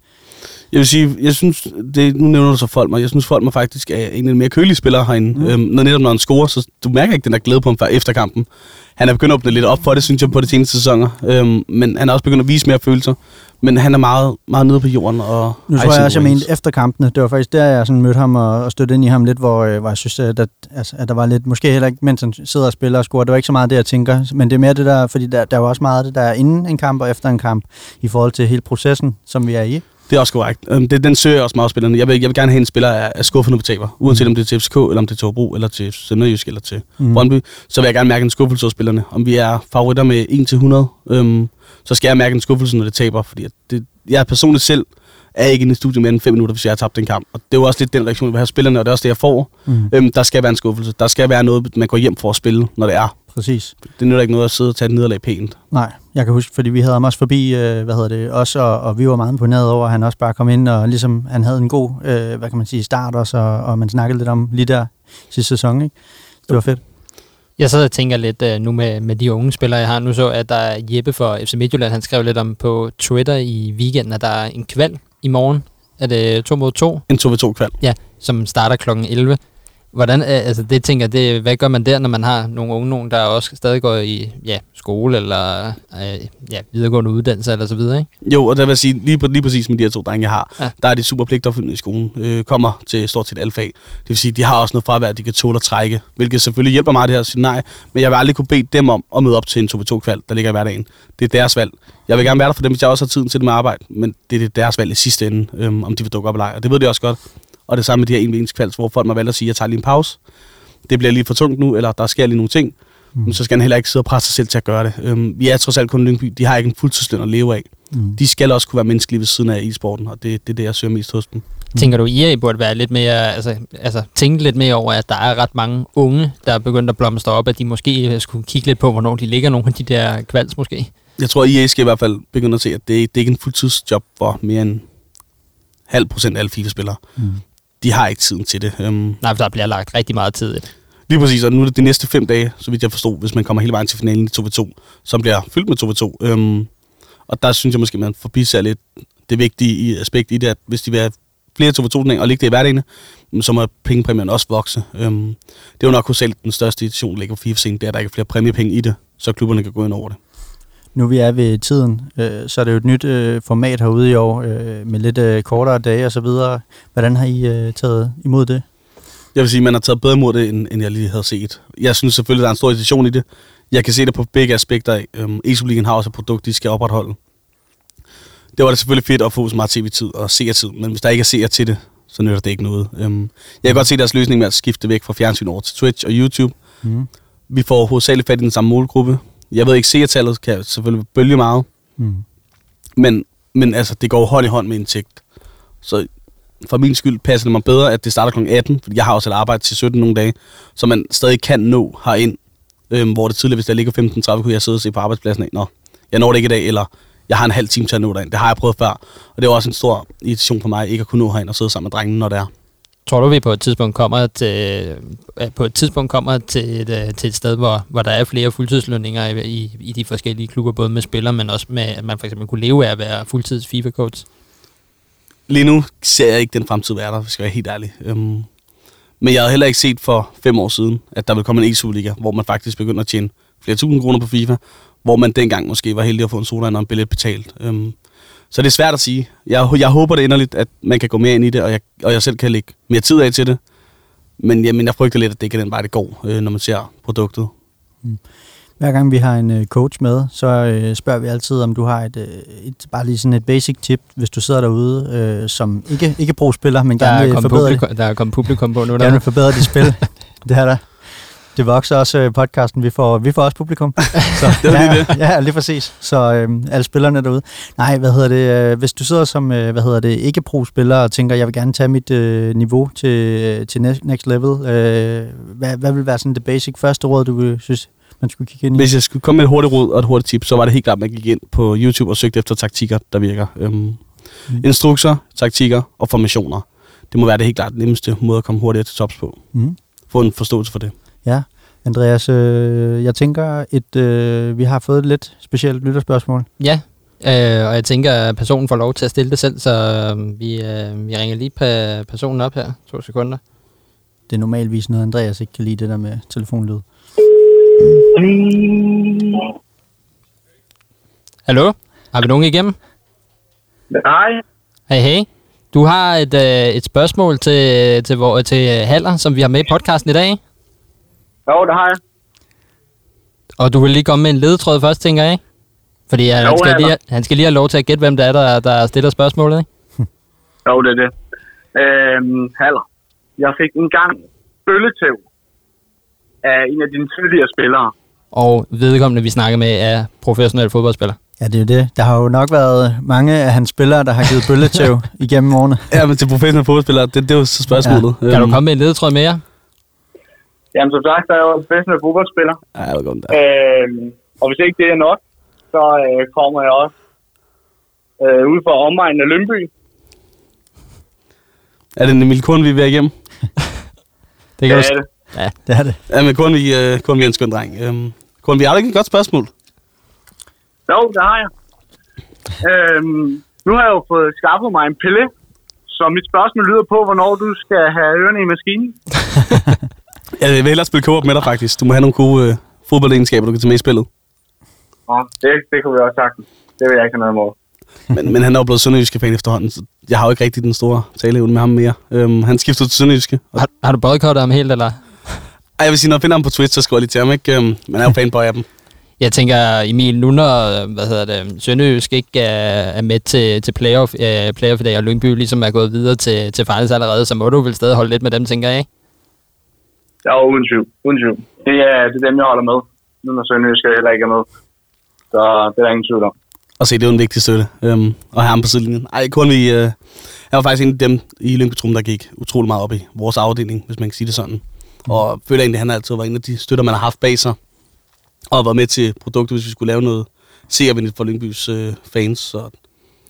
Jeg vil sige, jeg synes, det, nu nævner du så folk mig, jeg synes folk mig faktisk er en af de mere kølige spillere herinde. Mm. Øhm, når netop når han scorer, så du mærker ikke den der glæde på ham før efter kampen. Han er begyndt at åbne lidt op for det, synes jeg, på de seneste sæsoner. Øhm, men han er også begyndt at vise mere følelser. Men han er meget, meget nede på jorden. Og nu tror jeg også, jeg mente efter kampene. Det var faktisk der, jeg sådan mødte ham og, og støttede ind i ham lidt, hvor, øh, hvor jeg synes, at, altså, at der var lidt, måske heller ikke, mens han sidder og spiller og scorer, det var ikke så meget det, jeg tænker. Men det er mere det der, fordi der, der var også meget det, der er inden en kamp og efter en kamp, i forhold til hele processen, som vi er i. Det er også korrekt. Um, det, den søger også meget spillerne. Jeg vil, jeg vil gerne have en spiller af, af skuffende på taber. Uanset om det er til FCK, eller om det er til Hobro, eller til Sønderjysk, eller til mm. Brøndby. Så vil jeg gerne mærke en skuffelse hos spillerne. Om vi er favoritter med 1-100, um, så skal jeg mærke en skuffelse, når det taber. Fordi det, jeg personligt selv er ikke inde i studiet mere end 5 minutter, hvis jeg har tabt en kamp. Og det er jo også lidt den reaktion, vi have spillerne, og det er også det, jeg får. Mm. Øhm, der skal være en skuffelse. Der skal være noget, man går hjem for at spille, når det er. Præcis. Det nytter ikke noget at sidde og tage et nederlag pænt. Nej, jeg kan huske, fordi vi havde ham også forbi, øh, hvad hedder det, os, og, og vi var meget imponeret over, at han også bare kom ind, og ligesom han havde en god, øh, hvad kan man sige, start også, og, og man snakkede lidt om lige der sidste sæson, ikke? Det var fedt. Jeg sidder og tænker lidt uh, nu med, med de unge spillere, jeg har. Nu så, at der er Jeppe for FC Midtjylland, han skrev lidt om på Twitter i weekenden, at der er en kval i morgen. Er det 2 mod 2? En 2 mod 2 kval. Ja, som starter kl. 11. Hvordan, øh, altså det tænker det, hvad gør man der, når man har nogle unge nogen, der også stadig går i ja, skole eller øh, ja, videregående uddannelse eller så videre, ikke? Jo, og der vil jeg sige, lige, lige præcis med de her to drenge, jeg har, ja. der er de super pligtopfyldende i skolen, øh, kommer til stort set alle fag. Det vil sige, de har også noget fravær, de kan tåle at trække, hvilket selvfølgelig hjælper mig det her at sige nej, men jeg vil aldrig kunne bede dem om at møde op til en 2 kval der ligger i hverdagen. Det er deres valg. Jeg vil gerne være der for dem, hvis jeg også har tiden til det med arbejde, men det er deres valg i sidste ende, øh, om de vil dukke op eller ej, og det ved de også godt. Og det samme med de her en kvalds, hvor folk må valgt at sige, at jeg tager lige en pause. Det bliver lige for tungt nu, eller der sker lige nogle ting. Mm. Men så skal han heller ikke sidde og presse sig selv til at gøre det. Øhm, vi er trods alt kun Lyngby. De har ikke en fuldtidsløn at leve af. Mm. De skal også kunne være menneskelige ved siden af e-sporten, og det, det er det, jeg søger mest hos dem. Mm. Tænker du, I burde være lidt mere, altså, altså tænke lidt mere over, at der er ret mange unge, der er begyndt at blomstre op, at de måske skulle kigge lidt på, hvornår de ligger nogle af de der kvalds måske? Jeg tror, at IA skal i hvert fald begynde at se, at det, det er ikke en fuldtidsjob for mere end halv procent af alle FIFA-spillere. Mm de har ikke tiden til det. Um, Nej, for der bliver lagt rigtig meget tid i det. Lige præcis, og nu er det de næste fem dage, så vidt jeg forstod, hvis man kommer hele vejen til finalen i 2v2, som bliver fyldt med 2v2. Um, øhm, og der synes jeg måske, man forbiser lidt det vigtige aspekt i det, at hvis de vil have flere 2v2 og ligge det i hverdagen, så må pengepræmien også vokse. Um, det er jo nok selv den største edition, der ligger på FIFA-scenen, det er, at der ikke er flere præmiepenge i det, så klubberne kan gå ind over det. Nu vi er ved tiden, øh, så er det jo et nyt øh, format herude i år, øh, med lidt øh, kortere dage og så videre. Hvordan har I øh, taget imod det? Jeg vil sige, at man har taget bedre imod det, end, end jeg lige havde set. Jeg synes selvfølgelig, der er en stor irritation i det. Jeg kan se det på begge aspekter af. Øhm, E-Superligaen har også et produkt, de skal opretholde. Det var det selvfølgelig fedt at få så meget tv-tid og seertid, men hvis der ikke er seer til det, så nytter det ikke noget. Øhm, jeg kan godt se deres løsning med at skifte væk fra fjernsyn over til Twitch og YouTube. Mm. Vi får hovedsageligt fat i den samme målgruppe. Jeg ved ikke, seertallet kan selvfølgelig bølge meget, Mm. men, men altså, det går hånd i hånd med indtægt. Så for min skyld passer det mig bedre, at det starter kl. 18, fordi jeg har også et arbejde til 17 nogle dage, så man stadig kan nå herind, øhm, hvor det tidligere, hvis der ligger 15.30, kunne jeg sidde og se på arbejdspladsen af, nå, jeg når det ikke i dag, eller jeg har en halv time til at nå derind. Det har jeg prøvet før, og det er også en stor irritation for mig, ikke at kunne nå herind og sidde sammen med drengene, når det er. Tror du, vi på et tidspunkt kommer til, øh, på et tidspunkt kommer til et, øh, til et sted, hvor, hvor der er flere fuldtidslønninger i, i, i de forskellige klubber, både med spillere, men også med, at man for eksempel kunne leve af at være fuldtids FIFA-coach? Lige nu ser jeg ikke den fremtid være der, hvis jeg er være helt ærlig. Øhm, men jeg havde heller ikke set for fem år siden, at der ville komme en e-superliga, hvor man faktisk begynder at tjene flere tusind kroner på FIFA, hvor man dengang måske var heldig at få en soda og en billet betalt. Øhm, så det er svært at sige. Jeg, jeg håber det inderligt, at man kan gå mere ind i det, og jeg, og jeg selv kan lægge mere tid af til det. Men, jamen, jeg frygter lidt, at det ikke er den vej, det går, øh, når man ser produktet. Hver gang vi har en øh, coach med, så øh, spørger vi altid, om du har et, øh, et bare lige sådan et basic tip, hvis du sidder derude, øh, som ikke, ikke pro-spiller, men Der gerne er, vil forbedre det. publikum, der er kommet publikum på nu. Gerne Der. vil forbedre dit spil. [laughs] det er der. Det vokser også øh, podcasten. Vi får, vi får også publikum. [laughs] Så, Det var ja, lige det. [laughs] Ja, lige præcis. Så øh, alle spillerne derude. Nej, hvad hedder det? Øh, hvis du sidder som, øh, hvad hedder det, ikke pro-spiller og tænker, jeg vil gerne tage mit øh, niveau til, til next, level. Øh, hvad, hvad vil være sådan det basic første råd, du vil synes, man skulle kigge ind i? Hvis jeg skulle komme med et hurtigt råd og et hurtigt tip, så var det helt klart, at man gik ind på YouTube og søgte efter taktikker, der virker. Øhm, mm. Instrukser, taktikker og formationer. Det må være det helt klart nemmeste måde at komme hurtigere til tops på. Mm. Få en forståelse for det. Ja, Andreas, øh, jeg tænker, et, øh, vi har fået et lidt specielt lytterspørgsmål. Ja, øh, og jeg tænker, at personen får lov til at stille det selv, så øh, vi, øh, vi ringer lige pa- personen op her. To sekunder. Det er normalvis noget, Andreas ikke kan lide, det der med telefonlyd. Hallo? Har vi nogen igennem? Nej, Hey, hey. Du har et, øh, et spørgsmål til, til, vor, til Haller, som vi har med i podcasten i dag. Jo, det har jeg. Og du vil lige komme med en ledetråd først, tænker jeg, ikke? Fordi han, Jo, han, skal lige, han skal lige have lov til at gætte, hvem det er, der, der stiller spørgsmålet, ikke? [laughs] Jo, det er det. Øhm, Haller, jeg fik en gang bølletæv af en af dine tidligere spillere. Og vedkommende, vi snakker med, er professionel fodboldspiller. Ja, det er jo det. Der har jo nok været mange af hans spillere, der har givet bølletæv [laughs] igennem årene. Ja, men til professionelle fodboldspillere, det, det er jo så spørgsmålet. Ja. Kan du Øhm, komme med en ledetråd mere? Jamen, som sagt, der er jo en professionel fodboldspiller. Ja, jeg ved godt, der. Øhm, og hvis ikke det er nok, så øh, kommer jeg også øh, ud fra omegnen af Lønby. Er det Emil Korn, vi er ved igennem? Det [laughs] Det kan er du, det. Det er det. Ja, men vi, øh, vi er en skøn dreng. Øhm, vi har da ikke et godt spørgsmål. Jo, det har jeg. Øhm, nu har jeg jo fået skaffet mig en pille, så mit spørgsmål lyder på, hvornår du skal have ørerne i maskinen. [laughs] Jeg vil hellere spille co med dig, faktisk. Du må have nogle gode øh, fodboldegenskaber, du kan tage med i spillet. Nå, det, det kunne vi også sagtens. Det vil jeg ikke have noget imod. Men, men han er jo blevet sønderjyske fan efterhånden, så jeg har jo ikke rigtig den store taleevne med ham mere. Øhm, han skiftede til sønderjyske. Og, har, har du boykottet ham helt, eller? ej, jeg vil sige, når jeg finder ham på Twitch, så skriver jeg lige til ham, ikke? Øhm, men han er jo fanboy af dem. Jeg tænker, Emil, nu når hvad hedder det, Sønderjysk ikke er, er med til, til playoff, øh, playoff i dag, og Lyngby ligesom er gået videre til, til finals allerede, så må du vel stadig holde lidt med dem, tænker jeg, ikke? Ja, uden tvivl. Uden tvivl. Det er, det er dem, jeg holder med. Nu når Sønderjysk heller ikke er med. Så det er der ingen tvivl om. Og se, det er jo en vigtig støtte. Øhm, og have ham på sidelinjen. Ej, kun vi... Øh, jeg var faktisk en af dem i lyngby der gik utrolig meget op i vores afdeling, hvis man kan sige det sådan. Og føler egentlig, at han altid var en af de støtter, man har haft bag sig. Og har været med til produktet, hvis vi skulle lave noget seervenligt for Lyngbys øh, fans. Så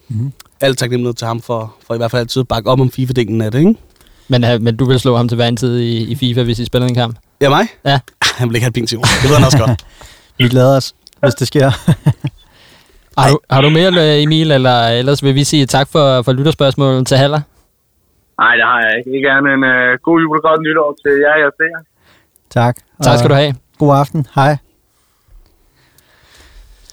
Mhm. alt taknemmelighed til ham for, for i hvert fald altid at bakke op om FIFA-delen af det, ikke? Men, øh, men du vil slå ham til hver en tid i, i FIFA, hvis I spiller en kamp? Ja, mig? Ja. [laughs] Han vil ikke have et til Det ved han også godt. [laughs] Vi glæder os, hvis det sker. [laughs] Har du, har du mere, øh, Emil, eller ellers vil vi sige tak for, for lytterspørgsmålet til Haller? Nej, det har jeg ikke. Ikke andet end uh, god jul og godt nytår til jer, jeg ser. tak. Tak skal du have. God aften. Hej.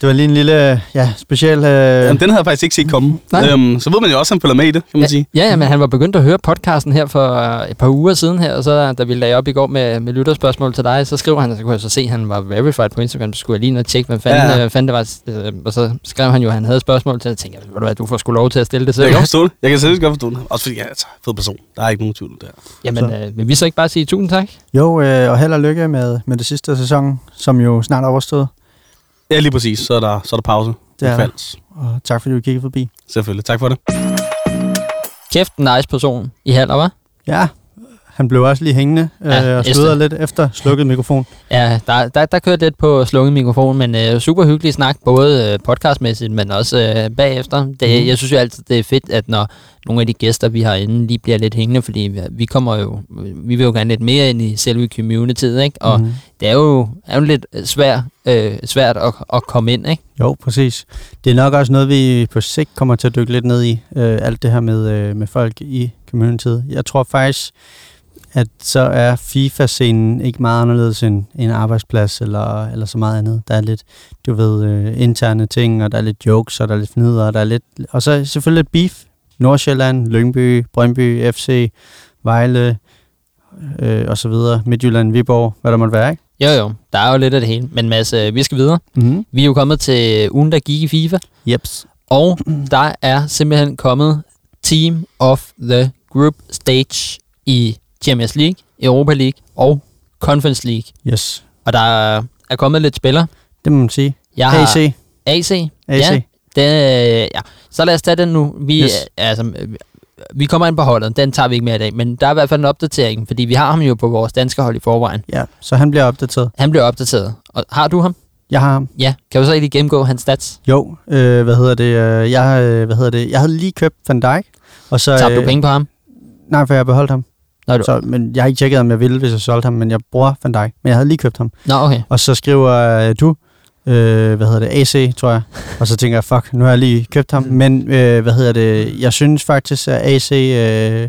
Det var lige en lille, ja, speciel... Øh, Jamen, den havde jeg faktisk ikke set komme. Nej. Øhm, så ved man jo også, at han følger med i det, kan man Ja, sige. ja, ja, men han var begyndt at høre podcasten her for øh, et par uger siden her, og så da vi lagde op i går med, med lytterspørgsmål til dig, så skrev han, så kunne jeg så se, at han var verified på Instagram, så skulle jeg lige og tjekke, hvad fanden, Ja, ja. fanden det var, øh, og så skrev han jo, at han havde spørgsmål til, og jeg tænkte, ved du hvad, du får sgu lov til at stille det Jeg selv. kan ikke? godt forstå det. Jeg kan seriøst godt forstå det. Også fordi jeg er altså, fed person. Der er ikke nogen tvivl der. Jamen, øh, vil vi så ikke bare sige tusind tak? jo, øh, og held og lykke med, med det sidste af sæsonen, som jo snart er overstået. Ja, lige præcis. Så er der, så er der pause. Det er der. Falds. Og tak fordi du kiggede forbi. Selvfølgelig. Tak for det. Kæft, en nice person i Haller, var? Ja, han blev også lige hængende øh, Ja, og Esther. sludrede lidt efter slukket mikrofon. Ja, der, der, der kørte lidt på slukket mikrofon, men øh, super hyggelig snak, både øh, podcastmæssigt, men også øh, bagefter. Det, Mhm. Jeg synes jo altid, det er fedt, at når nogle af de gæster, vi har inde, lige bliver lidt hængende, fordi vi, vi kommer jo, vi vil jo gerne lidt mere ind i selve communityet, ikke? Og Mhm. det er jo, er jo lidt svært, øh, svært at, at komme ind, ikke? Jo, præcis. Det er nok også noget, vi på sigt kommer til at dykke lidt ned i. Øh, alt det her med, øh, med folk i communityet. Jeg tror faktisk, at så er FIFA-scenen ikke meget anderledes end en arbejdsplads eller, eller så meget andet. Der er lidt, du ved, øh, interne ting, og der er lidt jokes, og der er lidt fnider, og der er lidt... Og så selvfølgelig lidt beef. Nordsjælland, Lyngby, Brøndby, FC, Vejle, øh, og så videre. Midtjylland, Viborg, hvad der måtte være, ikke? Jo jo, der er jo lidt af det hele, men Mads, øh, vi skal videre. Mm-hmm. Vi er jo kommet til ugen, der gik i FIFA, Jeps. og der er simpelthen kommet Team of the Group Stage i Champions League, Europa League og Conference League. Yes. Og der er- kommet lidt spillere. Det må man sige. Jeg har AC. AC. AC. Ja, det, øh, ja. Så lad os tage den nu. Vi, Yes. yes. altså, øh, vi kommer ind på holdet. Den tager vi ikke med i dag. Men der er i hvert fald en opdatering, fordi vi har ham jo på vores danske hold i forvejen. Ja, så han bliver opdateret. Han bliver opdateret. Og har du ham? Jeg har ham. Ja. Kan du så lige gennemgå hans stats? Jo, øh, hvad hedder det? Øh, jeg, øh, hvad hedder det? Jeg havde lige købt Van Dijk. Og så, Tabte du penge på ham? Nej, for jeg har beholdt ham. Nå, du... Så, men jeg har ikke tjekket, om jeg ville, hvis jeg solgte ham, men jeg bruger Van Dijk. Men jeg havde lige købt ham. Nå, okay. Og så skriver øh, du, øh, hvad hedder det, AC, tror jeg. Og så tænker jeg, fuck, nu har jeg lige købt ham. Men, øh, hvad hedder det, jeg synes faktisk, at AC øh,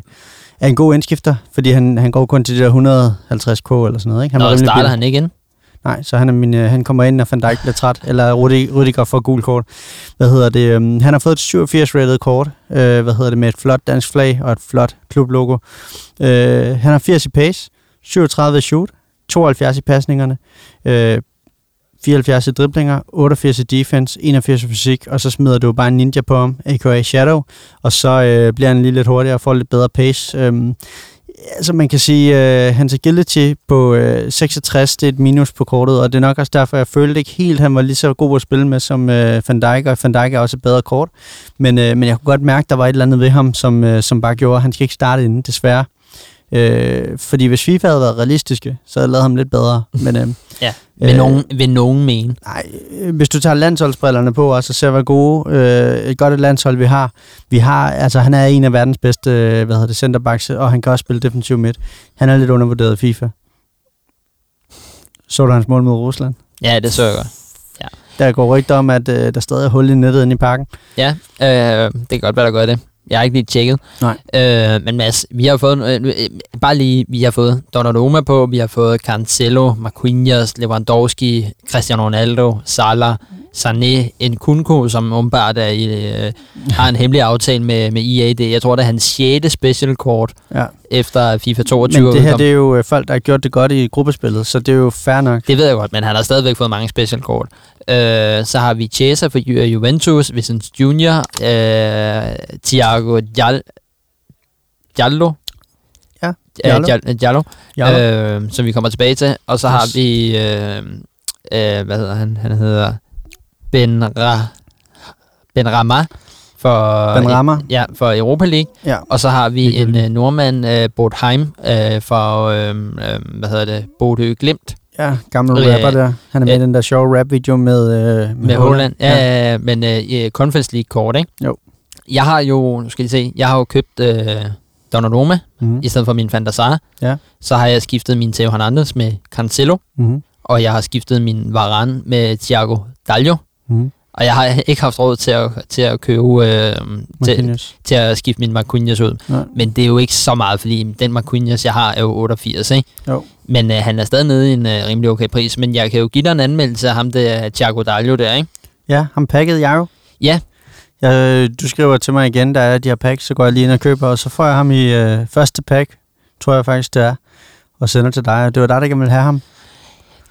er en god indskifter, fordi han, han går kun til de der 150k eller sådan noget. Ikke? Han Nå, var starter billig. han ikke ind? Nej, så han, er min, øh, han kommer ind, når Van Dijk bliver træt, eller Rudi- Rudiger får gul kort. Hvad hedder det? øhm, han har fået et 87 rated kort, øh, hvad hedder det, med et flot dansk flag og et flot klublogo. Øh, han har 80 i pace, 37 i shoot, 72 i pasningerne, øh, 74 i driblinger, 88 i defense, 81 i fysik, og så smider du bare en ninja på ham, a.k.a. Shadow, og så øh, bliver han lige lidt hurtigere og får lidt bedre pace. Øhm, altså man kan sige, øh, hans agility på øh, 66, det er et minus på kortet, og det er nok også derfor, jeg følte ikke helt, at han var lige så god at spille med som øh, Van Dijk, og Van Dijk er også et bedre kort. Men, øh, men jeg kunne godt mærke, at der var et eller andet ved ham, som, øh, som bare gjorde, at han skal ikke starte inden, desværre. Øh, fordi hvis FIFA havde været realistiske, så havde jeg lavet ham lidt bedre. [laughs] Men, øh, Ja. Vil, Øh, nogen, vil nogen mene? Nej, øh, hvis du tager landsholdsbrillerne på også, og ser, hvor gode, øh, et godt et landshold vi har. Vi har, altså han er en af verdens bedste, øh, hvad hedder det, centerbacks, og han kan også spille defensiv midt. Han er lidt undervurderet i FIFA. Så du hans mål mod Rusland? Ja, det så jeg godt. Der går rygter om, at øh, der stadig er hul i nettet inde i parken. Ja, øh, det kan godt være, der gør det. Jeg har ikke lige tjekket. Nej. Øh, men Mads, vi har fået, øh, øh, bare lige, vi har fået Donnarumma på, vi har fået Cancelo, Marquinhos, Lewandowski, Cristiano Ronaldo, Salah, Sané, Nkunku, som åbenbart er i, øh, har en hemmelig aftale med, med EA. Det, jeg tror, det er hans 6. special kort Ja. efter FIFA 22 Men det her, udkom. det er jo øh, folk, der har gjort det godt i gruppespillet, så det er jo fair nok. Det ved jeg godt, men han har stadigvæk fået mange special kort. Øh, så har vi Chiesa for Ju- Juventus, Vicente Junior, øh, Thiago Dial- Diallo. Ja, Diallo. Diallo. Øh, Diallo, Ja, øh, som vi kommer tilbage til. Og så har Yes. vi, øh, øh, hvad hedder han? Han hedder Ben, Ra- ben Rama for, Ben Rama. Ja, for Europa League. ja. Og så har vi en øh, nordmand, øh, Bodheim, øh, for, øh, øh, hvad hedder det, Bodø Glimt. Ja, gammel Øh, rapper der. Han er med i øh, den der sjove rap-video med, øh, Med Holland. Ja, ja. men øh, Conference League kort, ikke? Jo. Jeg har jo, nu skal I se, jeg har jo købt øh, Donnarumma Mm-hmm. i stedet for min Van der Sar. Ja. Så har jeg skiftet min Theo Hernandez med Cancelo, Mm-hmm. og jeg har skiftet min Varane med Thiago Dallo. Mm-hmm. Og jeg har ikke haft råd til at, til at købe, øh, til, til at skifte min Marquinhos ud. Ja. Men det er jo ikke så meget, fordi den Marquinhos, jeg har, er jo 88, ikke? Jo. Men øh, han er stadig nede i en øh, rimelig okay pris. Men jeg kan jo give dig en anmeldelse af ham, det er Thiago Dallo der, ikke? Ja, ham pakkede jeg jo. Ja. Jeg, du skriver til mig igen, der er de her packs, så går jeg lige ind og køber, og så får jeg ham i øh, første pack, tror jeg faktisk det er, og sender til dig. Det var dig, der gerne ville have ham.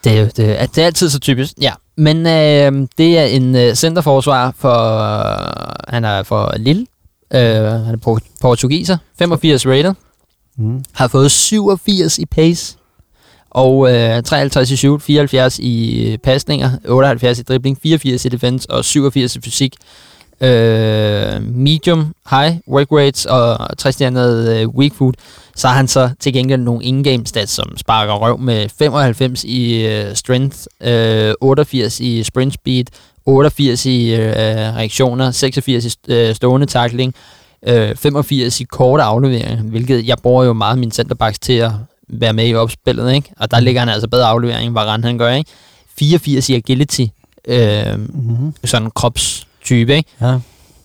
Det er, jo, det, er, det er altid så typisk, ja. Men øh, det er en øh, centerforsvar for, øh, han er for Lille, øh, han er por- portugiser, 85 rated, Mm. har fået 87 i pace, og øh, 53 i shoot, 74 i øh, pasninger, 78 i dribling, 84 i defense og 87 i fysik. Øh, medium, high, work rates og 60 øh, weak food. Så har han så til gengæld nogle in-game stats, som sparker røv med 95 i øh, strength, øh, 88 i sprint speed, 88 i øh, reaktioner, 86 i øh, stående tackling, øh, 85 i korte afleveringer, hvilket jeg bruger jo meget min centerbacks til at være med i opspillet, ikke? Og der ligger han altså bedre aflevering, end Varane han gør, ikke? 84 i agility, øh, Mm-hmm. sådan en kropstype, ikke? Ja.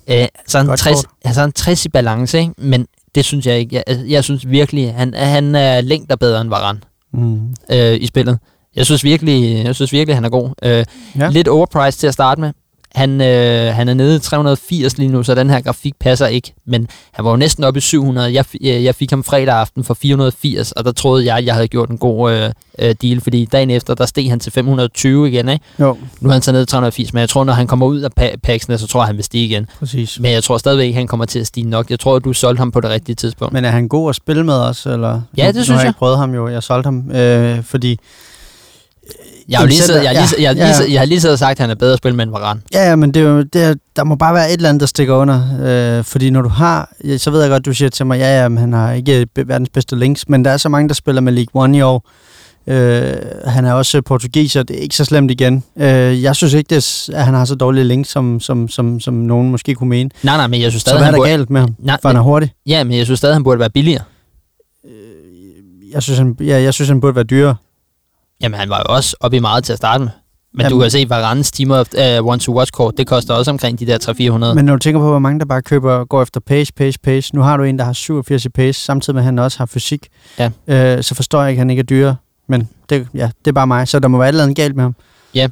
Øh, så Godt 60, kort. altså en 60 i balance, ikke? Men det synes jeg ikke. Jeg, altså, jeg synes virkelig, han, han er længder bedre end Varane Mm. øh, i spillet. Jeg synes virkelig, jeg synes virkelig han er god. Øh, ja. Lidt overpriced til at starte med. Han, øh, han er nede i 380 lige nu, så den her grafik passer ikke. Men han var jo næsten oppe i 700. Jeg, øh, jeg fik ham fredag aften for 480, og der troede jeg, jeg havde gjort en god øh, øh, deal, fordi dagen efter, der steg han til 520 igen. Ikke? Jo, Nu er han så nede i 380, men jeg tror, når han kommer ud af pa- packsene, så tror jeg, han vil stige igen. præcis. Men jeg tror stadigvæk han kommer til at stige nok. Jeg tror, at du solgte ham på det rigtige tidspunkt. Men er han god at spille med os? Eller? Ja, Nu- det nu synes har jeg jeg. prøvet ham jo. Jeg solgte ham, øh, fordi... Jeg har, lige siddet, jeg, lige, jeg, lige, jeg har lige siddet og sagt, at han er bedre at spille med en Varane. Ja, ja, men det er jo, det er, der må bare være et eller andet, der stikker under. Øh, fordi når du har... Så ved jeg godt, du siger til mig, ja, ja, men han har ikke be- verdens bedste links, men der er så mange, der spiller med League One i år. Øh, han er også portugiser, det er ikke så slemt igen. Øh, jeg synes ikke, det er, at han har så dårlige links, som, som, som, som nogen måske kunne mene. Nej, nej, men jeg synes Så stadig, hvad er der burde, galt med ham? nej, For han er hurtig. Ja, men jeg synes stadig, han burde være billigere. Jeg synes, han, ja, jeg synes, han burde være dyrere. Jamen, han var jo også oppe i meget til at starte med. Men Jamen- du kan se, Varanes Team of uh, One to Watch kort, det koster også omkring de der 300-400. Men når du tænker på, hvor mange der bare køber, går efter pace, pace, pace. Nu har du en, der har 87 i pace, samtidig med, at han også har fysik. Ja. Øh, så forstår jeg ikke, at han ikke er dyrere. Men det, ja, det er bare mig, så der må være et eller andet galt med ham. Ja,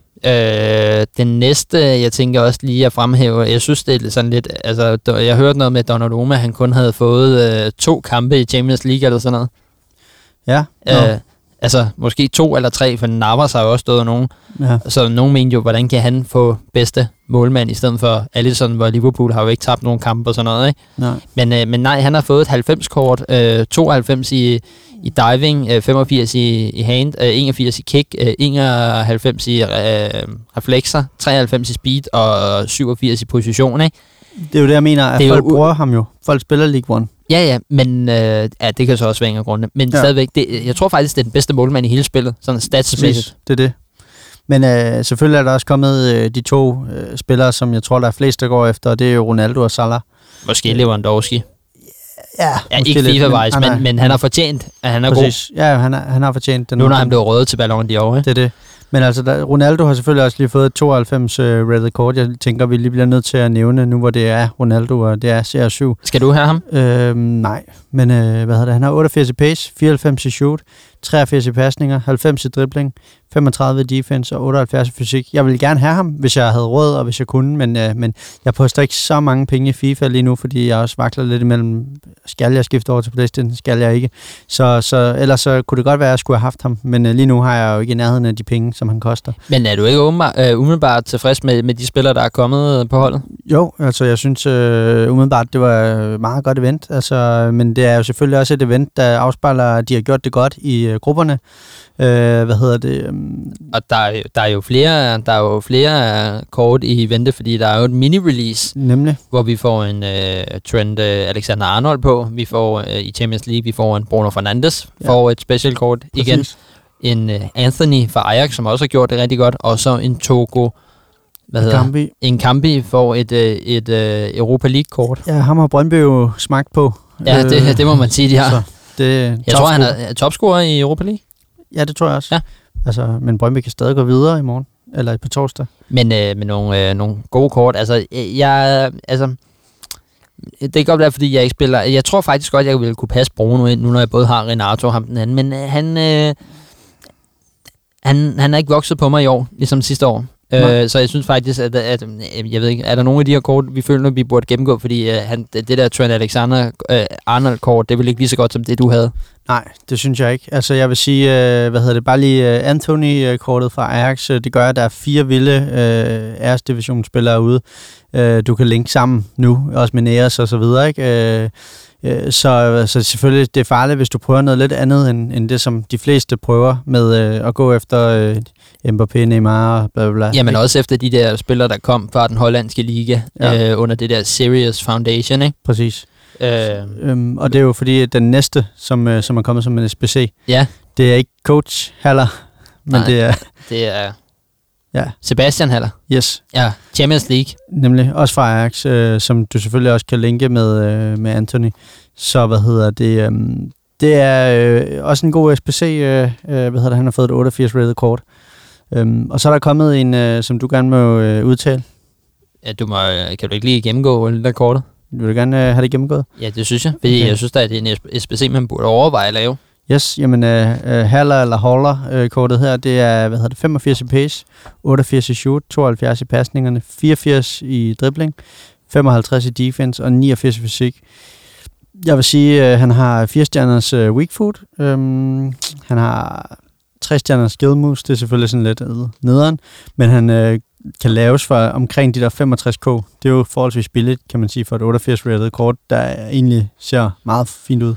øh, den næste, jeg tænker også lige at fremhæve, jeg synes det er sådan lidt, altså jeg hørte noget med Donnarumma, han kun havde fået øh, to kampe i Champions League eller sådan noget. Ja, Øh, altså måske to eller tre, for Navas har jo også stået nogen. ja. Så nogen mente jo, hvordan kan han få bedste målmand i stedet for Alisson, hvor Liverpool har jo ikke tabt nogen kampe og sådan noget, ikke? Nej. Men, øh, men nej, han har fået et 90-kort, øh, 92 i, i diving, øh, 85 i, i hand, øh, 81 i kick, øh, 91 i øh, reflekser, 93 i speed og 87 i position, ikke? Det er jo det, jeg mener, at Det jo folk u- bruger ham jo. Folk spiller League One. Ja, ja, men øh, ja, det kan så også være en af grundene. Men Ja. stadigvæk, det, jeg tror faktisk, det er den bedste målmand i hele spillet, sådan statsmæssigt. Det er det. Men øh, selvfølgelig er der også kommet øh, de to øh, spillere, som jeg tror, der er flest, der går efter, og det er jo Ronaldo og Salah. Måske Lewandowski. Ja, Ja, ikke FIFA-wise, nej, nej. men, men han har fortjent, at han er god. Præcis. Ja, han, har, han har fortjent den. Nu når han blev røget til Ballon d'Or, ikke? Det er det. Men altså, der, Ronaldo har selvfølgelig også lige fået et 92 uh, rated kort. Jeg tænker, vi lige bliver nødt til at nævne, nu hvor det er Ronaldo, og det er CR7. Skal du have ham? Øhm, nej, men øh, hvad hedder det? Han har 88 i pace, 94 i shoot, 83 i pasninger, 90 i dribling, 35 i defense og 78 i fysik. Jeg ville gerne have ham, hvis jeg havde råd og hvis jeg kunne, men, øh, men jeg poster ikke så mange penge i FIFA lige nu, fordi jeg også vakler lidt imellem, skal jeg skifte over til Playstation, skal jeg ikke. Så, så ellers så kunne det godt være, at jeg skulle have haft ham, men øh, lige nu har jeg jo ikke i nærheden af de penge, som han koster. Men er du ikke umiddelbart, øh, umiddelbart tilfreds med, med de spillere, der er kommet på holdet? Jo, altså jeg synes øh, umiddelbart, det var et meget godt event, altså, men det er jo selvfølgelig også et event, der afspejler, at de har gjort det godt i øh, grupperne. Øh, hvad hedder det? øhm, Og der er, der er jo flere, der er jo flere kort i vente, fordi der er jo et mini-release, Nemlig. hvor vi får en øh, Trent øh, Alexander Arnold på. Vi får øh, i Champions League, vi får en Bruno Fernandes, Ja. får et special kort igen. En øh, Anthony fra Ajax, som også har gjort det rigtig godt. Og så en Togo, hvad hedder Kambi. En Kambi får et, øh, et øh, Europa League-kort. Ja, ham har Brøndby jo smagt på. Ja, det, det må man sige, de har. så det, Jeg tror, han er topscorer i Europa League. Ja, det tror jeg også. Ja. Altså, men Brøndby kan stadig gå videre i morgen. Eller på torsdag. Men øh, med nogle, øh, nogle gode kort. Altså, øh, jeg... Altså, det kan godt være, fordi jeg ikke spiller... Jeg tror faktisk godt, jeg ville kunne passe Bruno ind, nu når jeg både har Renato og ham den anden. Men øh, han, øh, han, han er ikke vokset på mig i år, ligesom sidste år. Øh, så jeg synes faktisk, at, at, øh, jeg ved ikke, er der nogle af de her kort, vi føler, vi burde gennemgå, fordi øh, han, det der Trent Alexander øh, Arnold kort, det vel ikke lige så godt som det, du havde. Nej, det synes jeg ikke. Altså, jeg vil sige, øh, hvad hedder det, bare lige øh, Anthony-kortet fra Ajax, øh, det gør, at der er fire vilde øh, Æres-divisionsspillere ude, øh, du kan linke sammen nu, også med Neres og så videre, ikke? Øh, så, så selvfølgelig, det er farligt, hvis du prøver noget lidt andet, end, end det, som de fleste prøver med øh, at gå efter øh, Mbappé, Neymar og bla bla bla. Jamen ikke? også efter de der spillere, der kom fra den hollandske liga, Ja. øh, under det der Serious Foundation, ikke? Præcis. Øh, Øhm, og det er jo fordi, at den næste, som, øh, som er kommet som en SBC, ja, det er ikke coach Haller, men Nej. det er, det er ja, Sebastian Haller. yes, Ja, Champions League. nemlig også fra Ajax, øh, som du selvfølgelig også kan linke med, øh, med Anthony. Så hvad hedder det, øh, det er øh, også en god SBC, øh, øh, hvad hedder det, han har fået et 88 rated kort. Øhm, og så er der kommet en, øh, som du gerne må øh, udtale. Ja, du må, øh, kan du ikke lige gennemgå det der kortet? Vil du gerne øh, have det gennemgået? Ja, det synes jeg. Fordi Okay. jeg synes, at det er en SBC, man burde overveje at lave. Yes, jamen øh, øh, Haller eller Holler øh, kortet her, det er, hvad hedder det, 85 i pace, 88 i shoot, 72 i pasningerne, 84 i dribling, 55 i defense og 89 i fysik. Jeg vil sige, øh, han har 4 stjerners øh, weak foot, øhm, han har tre stjerners skill det er selvfølgelig sådan lidt nederen, men han øh, kan laves for omkring de der 65k. Det er jo forholdsvis billigt, kan man sige, for et 88 rated kort, der egentlig ser meget fint ud.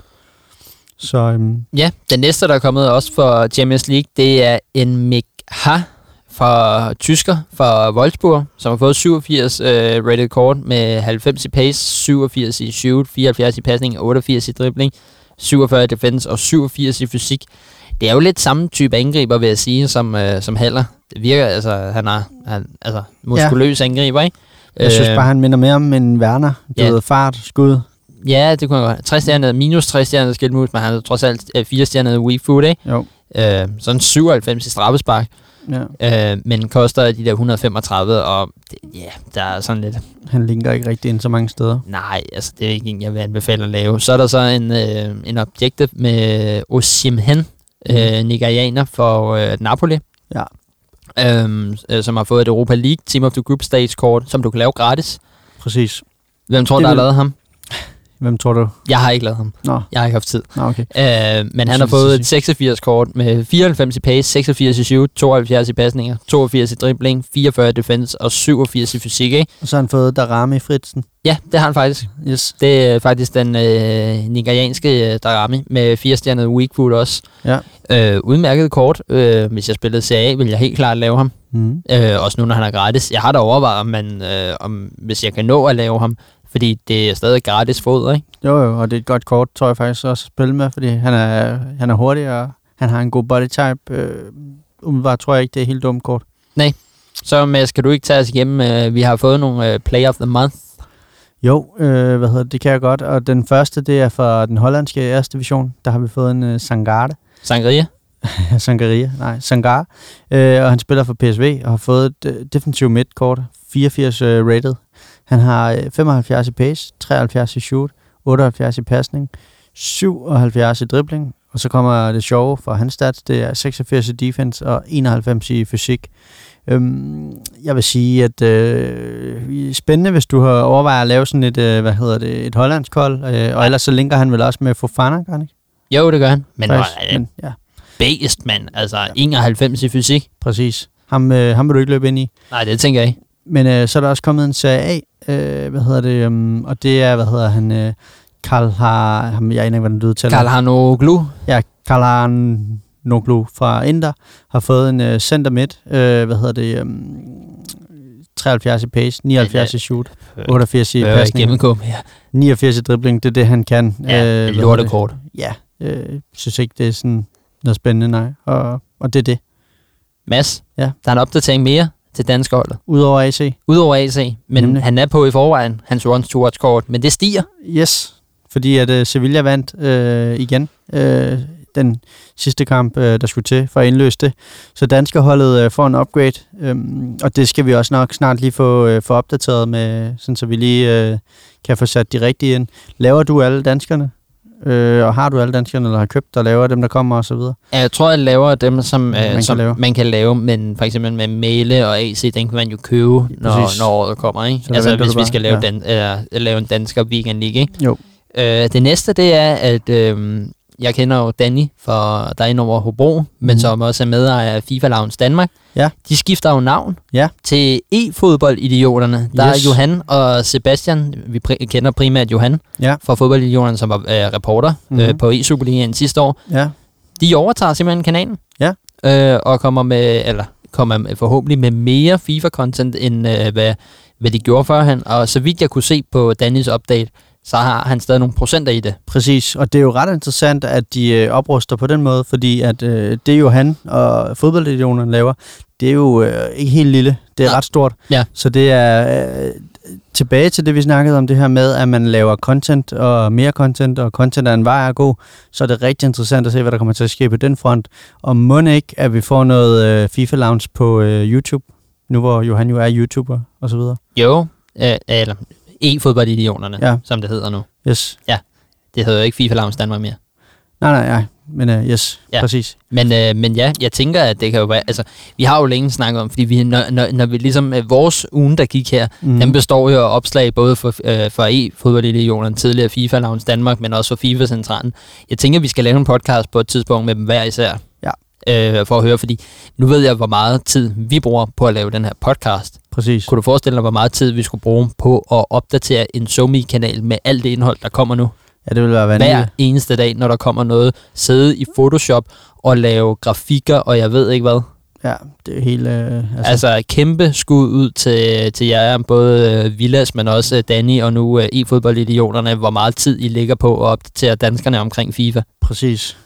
Så øhm, Ja, den næste, der er kommet også for Champions League, det er en Mikha fra Tysker fra Wolfsburg, som har fået 87 øh, rated kort med 90 i pace, 87 i shoot, 74 i pasning, 88 i dribling, 47 i defense og 87 i fysik. Det er jo lidt samme type angriber, vil jeg sige, som, uh, som Haller. Det virker, altså, han er han, altså, muskuløs ja. angriber, ikke? Jeg synes Øh, bare, han minder mere om en Werner. Du ja. ved, fart, skud. Ja, det kunne jeg godt. 3 stjerner, minus 3 stjerner skildmus, men han har trods alt 4 stjerner weak foot, ikke? Jo. Øh, sådan 97 i straffespark, Ja. øh, men koster de der 135, og det, ja, der er sådan lidt, Han linker ikke rigtig ind så mange steder. nej, altså det er ikke en, jeg vil anbefale at lave. Så er der så en, øh, en objektiv med Osimhen, øh, nigerianer for øh, Napoli, Ja. øhm, øh, som har fået et Europa League Team of the Group Stage kort, som du kan lave gratis. Præcis. Hvem tror, Det der har vil- lavet ham? Hvem tror du? Jeg har ikke lavet ham. Nå, Jeg har ikke haft tid. Nå okay. Øh, men han har fået et 86 kort med 94 i pace, 86 i shoot, 72 i pasninger, 82 i dribling, 44 i defense og 87 i fysik, ikke? Og så har han fået Darami Fritsen. Ja, det har han faktisk. Yes. Det er faktisk den øh, nigerianske øh, Darami med 4 stjernet weak foot også. Ja. Øh, udmærket kort. Øh, hvis jeg spillede CA, ville jeg helt klart lave ham. Mm. Øh, også nu, når han er gratis. Jeg har da overvejet, om, man, øh, om hvis jeg kan nå at lave ham, fordi det er stadig gratis fod, ikke? Jo, jo, og det er et godt kort, tror jeg faktisk også at spille med, fordi han er, han er hurtig, og han har en god body type. Øh, umiddelbart tror jeg ikke, det er helt dumt kort. Så Mads, kan du ikke tage os igennem? Øh, vi har fået nogle øh, Play of the Month. Jo, øh, hvad hedder det, det kan jeg godt. Og den første, det er fra den hollandske æres division. Der har vi fået en øh, Sangarde. Sangria. [laughs] Sangaria, nej, Sangar. Øh, og han spiller for PSV og har fået et øh, defensive midtkort, 84 øh, rated. Han har øh, 75 i pace, 73 i shoot, 78 i pasning, 77 i dribling, og så kommer det sjove for hans stats, det er 86 i defense og 91 i fysik. Øhm, jeg vil sige, at øh, spændende, hvis du har overvejet at lave sådan et, øh, hvad hedder det, et hollandsk hold, øh, og ellers så linker han vel også med Fofana, gør han ikke? Jo, det gør han. Men, Faktisk, men men ja, based, mand. Altså, 91 i fysik. præcis. Ham, øh, ham vil du ikke løbe ind i. Nej, det tænker jeg ikke. Men øh, så er der også kommet en serie A, øh, hvad hedder det, um, og det er, hvad hedder han, øh, Karl har, ham, jeg aner ikke, hvordan du udtaler. Karl Hanoglu. Ja, Karl har Noglu fra Inter, har fået en øh, center midt, øh, hvad hedder det, um, 73 i pace, 79 i shoot, 88 i Øh, pasning, gennemgå. Ja, 89 i dribling, det er det, han kan. ja Øh, det lortekort. Ja, øh, synes ikke, det er sådan noget spændende, nej. Og, og det er det. Mads, Ja. der er en opdatering mere til dansk holdet. Udover AC. Udover AC, men Nemlig. han er på i forvejen, hans runs to watch kort, men det stiger. Yes, fordi at uh, Sevilla vandt uh, igen uh, den sidste kamp, uh, der skulle til for at indløse det. Så danske holdet uh, får en upgrade, um, og det skal vi også nok snart lige få, uh, få opdateret med, sådan så vi lige uh, kan få sat de rigtige ind. Laver du alle danskerne? Øh, og har du alle danskerne, eller har købt og laver dem, der kommer og så videre? Ja, Jeg tror, jeg laver dem, som, man, kan øh, som lave. man kan lave, men for eksempel med Mæle og AC, den kan man jo købe, når, når året kommer. Ikke? Så Altså hvis vi skal lave, Ja. den, øh, lave en dansker weekend league. Ikke? Jo. Øh, det næste, det er, at øh, jeg kender jo Danny, for der er inde over Hobro, mm. men Mhm. som også er medejer af FIFA Lounge Danmark. Ja. De skifter jo navn Ja. til e-fodboldidioterne. Der Yes. er Johan og Sebastian, vi pri- kender primært Johan Ja. fra fodboldidioterne, som var øh, reporter Mhm. øh, på e-Superligaen sidste år. Ja. De overtager simpelthen kanalen. Ja. Øh, og kommer med, eller kommer med, forhåbentlig med mere FIFA-content, end øh, hvad, hvad de gjorde førhen. Og så vidt jeg kunne se på Dannys update, så har han stadig nogle procenter i det. Præcis, og det er jo ret interessant, at de øh, opruster på den måde, fordi at øh, det jo han og fodboldidionerne laver, det er jo øh, ikke helt lille, det er Nej. ret stort. Ja. Så det er øh, tilbage til det, vi snakkede om, det her med, at man laver content og mere content, og content er en vej at gå, så er det rigtig interessant at se, hvad der kommer til at ske på den front. Og må ikke, at vi får noget øh, FIFA Lounge på øh, YouTube, nu hvor Johan jo er YouTuber og så videre. Jo, øh, eller e-fodboldidionerne, Ja. som det hedder nu. Yes. Det hedder jo ikke FIFA Lounge Danmark mere. Nej, nej, nej, men øh, yes, Ja. ja. præcis. Men, øh, men ja, jeg tænker, at det kan jo være... Altså, vi har jo længe snakket om, fordi vi, når, når, når vi ligesom... Øh, vores ugen, der gik her, Mm. den består jo af opslag både for, øh, for e-fodboldidionerne, tidligere FIFA Lounge Danmark, men også for FIFA-centralen. Jeg tænker, at vi skal lave en podcast på et tidspunkt med dem hver især. Ja. Øh, for at høre, fordi nu ved jeg, hvor meget tid vi bruger på at lave den her podcast. Præcis. Kunne du forestille dig, hvor meget tid vi skulle bruge på at opdatere en SoMe-kanal med alt det indhold, der kommer nu? Ja, det vil være hver vanvittigt. eneste dag, når der kommer noget, sidde i Photoshop og lave grafikker, og jeg ved ikke hvad. Ja, det er helt... Øh, altså, Altså, kæmpe skud ud til, til jer, både øh, Villas, men også øh, Danny og nu øh, e-fodboldidioterne, hvor meget tid I ligger på at opdatere danskerne omkring FIFA. præcis.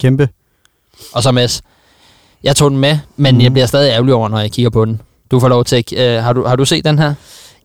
Kæmpe. Og så Mads, jeg tog den med, men Mhm. mm. jeg bliver stadig ærgerlig over, når jeg kigger på den. Du får lov til at... Øh, har, du, har du set den her?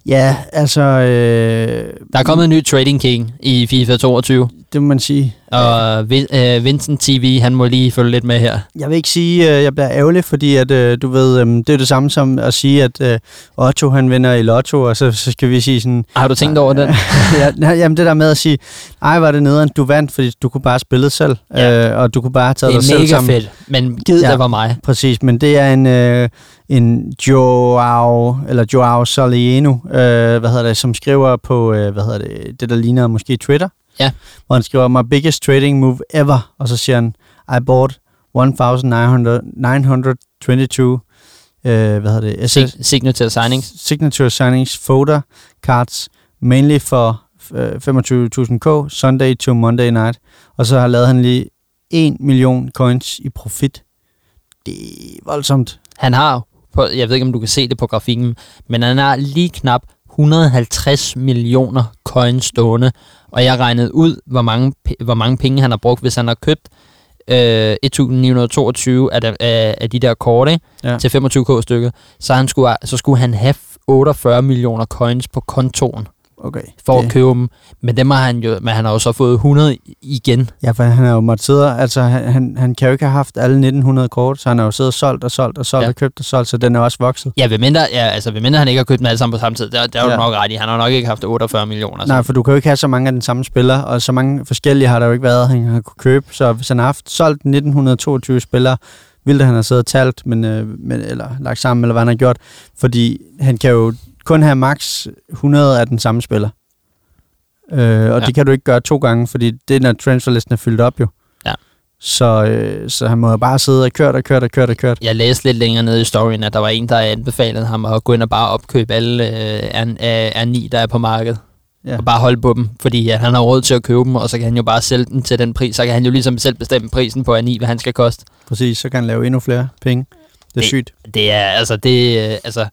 Ja, altså... Øh, Der er kommet en ny Trading King i FIFA 22, det må man sige. og øh, Vincent TV, han må lige følge lidt med her. Jeg vil ikke sige, at jeg bliver ærgerlig, fordi at, øh, du ved, øh, det er det samme som at sige, at øh, Otto han vinder i lotto, og så, så skal vi sige sådan... Har du tænkt over den? [laughs] ja, jamen det der med at sige, ej, var det nederen, du vandt, fordi du kunne bare spille selv, Ja. øh, og du kunne bare Det dig selv er mega sammen. fedt, men gid ja. det var mig. Præcis, men det er en, øh, en Joao, eller Joao Solieno, øh, hvad hedder det, som skriver på, øh, hvad hedder det, det der ligner måske Twitter. Ja. Hvor han skriver, my biggest trading move ever, og så siger han, I bought 1922, øh, hvad hedder det, SS, Sig- Signature signings. signature signings folder cards, mainly for øh, 25.000 k, Sunday to Monday night, og så har lavet han lige 1 million coins i profit. Det er voldsomt. Han har, på, jeg ved ikke om du kan se det på grafikken, men han har lige knap 150 millioner coins stående, og jeg regnede ud, hvor mange, hvor mange penge han har brugt, hvis han har købt øh, 1922 af, de, af, af de der kort ikke? Ja. til 25k stykket, så, han skulle, så skulle han have 48 millioner coins på kontoen Okay. for det, at købe dem. Men dem har han jo, men han har jo så fået 100 igen. Ja, for han har jo måttet sidde, altså han, han, kan jo ikke have haft alle 1900 kort, så han har jo siddet og solgt og solgt og solgt Ja. og købt og solgt, så den er også vokset. Ja, ved mindre, ja, altså, ved mindre han ikke har købt dem alle sammen på samme tid. Der, der er jo Ja. nok ret i. Han har nok ikke haft 48 millioner. Nej, for du kan jo ikke have så mange af den samme spiller, og så mange forskellige har der jo ikke været, han har kunne købe. Så hvis han har haft solgt 1922 spillere, ville han have siddet og talt, men, øh, men, eller lagt sammen, eller hvad han har gjort. Fordi han kan jo kun have max 100 af den samme spiller. Øh, og Ja. det kan du ikke gøre to gange, fordi det er, når transferlisten er fyldt op jo. Ja. Så, øh, så han må jo bare sidde og kørt og kørt og kørt og kørt. Jeg læste lidt længere nede i storyen, at der var en, der anbefalede ham at gå ind og bare opkøbe alle øh, R- øh, R9, der er på markedet. Ja. Og bare holde på dem, fordi ja, han har råd til at købe dem, og så kan han jo bare sælge dem til den pris. Så kan han jo ligesom selv bestemme prisen på R9, hvad han skal koste. Præcis, så kan han lave endnu flere penge. Det er Det- sygt. Det er, altså, det, øh, altså,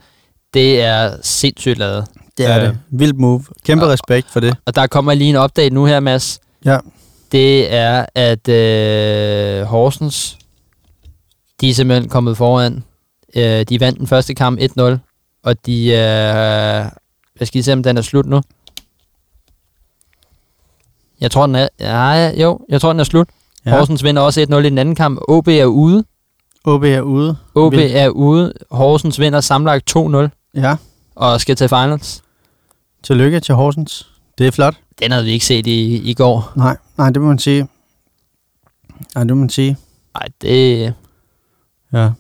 det er sindssygt lavet. Det er Øh. det. Vildt move. Kæmpe Og- respekt for det. Og der kommer lige en update nu her, Mads. Ja. Det er, at øh, Horsens, de er simpelthen kommet foran. Øh, de vandt den første kamp 1-0, og de er... Øh, jeg skal lige se, om den er slut nu. Jeg tror, den er... Ja, jo, jeg tror, den er slut. Ja. Horsens vinder også 1-0 i den anden kamp. OB er ude. OB er ude. OB Vildt. er ude. Horsens vinder sammenlagt 2-0 Ja. og skal til finals. Tillykke til Horsens. Det er flot. Den havde vi ikke set i, i går. Nej, Nej, det må man sige. Nej, det må man sige. Nej, det... Ja.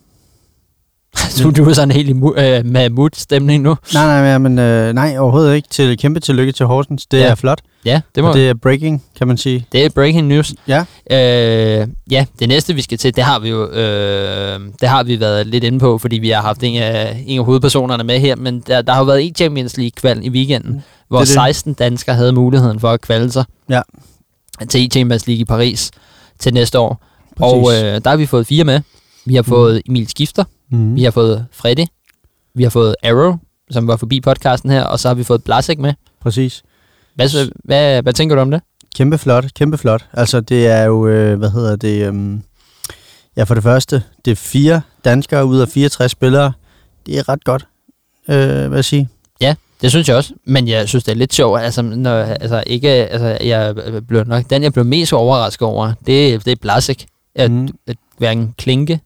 [laughs] du, du er sådan helt i mu- øh, med mood-stemning nu. Nej, nej, men øh, nej, overhovedet ikke. Til kæmpe tillykke til Horsens. Det Ja. er flot. Ja, det må Og det er breaking, kan man sige. Det er breaking news. Ja. Øh, ja, det næste vi skal til, det har vi jo øh, det har vi været lidt inde på, fordi vi har haft en af, en af hovedpersonerne med her, men der, der har jo været en Champions League kval i weekenden, hvor Mm. Det er det. 16 danskere havde muligheden for at kvalde sig Ja. til Champions League i Paris til næste år. Præcis. Og øh, der har vi fået fire med. Vi har fået Emil Skifter, Mm. vi har fået Freddy, vi har fået Arrow, som var forbi podcasten her, og så har vi fået Blasek med. Præcis. Hvad, hvad, hvad tænker du om det? Kæmpe flot, kæmpe flot. Altså, det er jo, øh, hvad hedder det, øhm, ja, for det første, det er fire danskere ud af 64 spillere. Det er ret godt, øh, hvad jeg sige. Ja, det synes jeg også. Men jeg synes, det er lidt sjovt. Altså, når, altså, ikke, altså, jeg blev nok, den, jeg blev mest overrasket over, det, det er Blasik. At, mm. at hverken Klinke,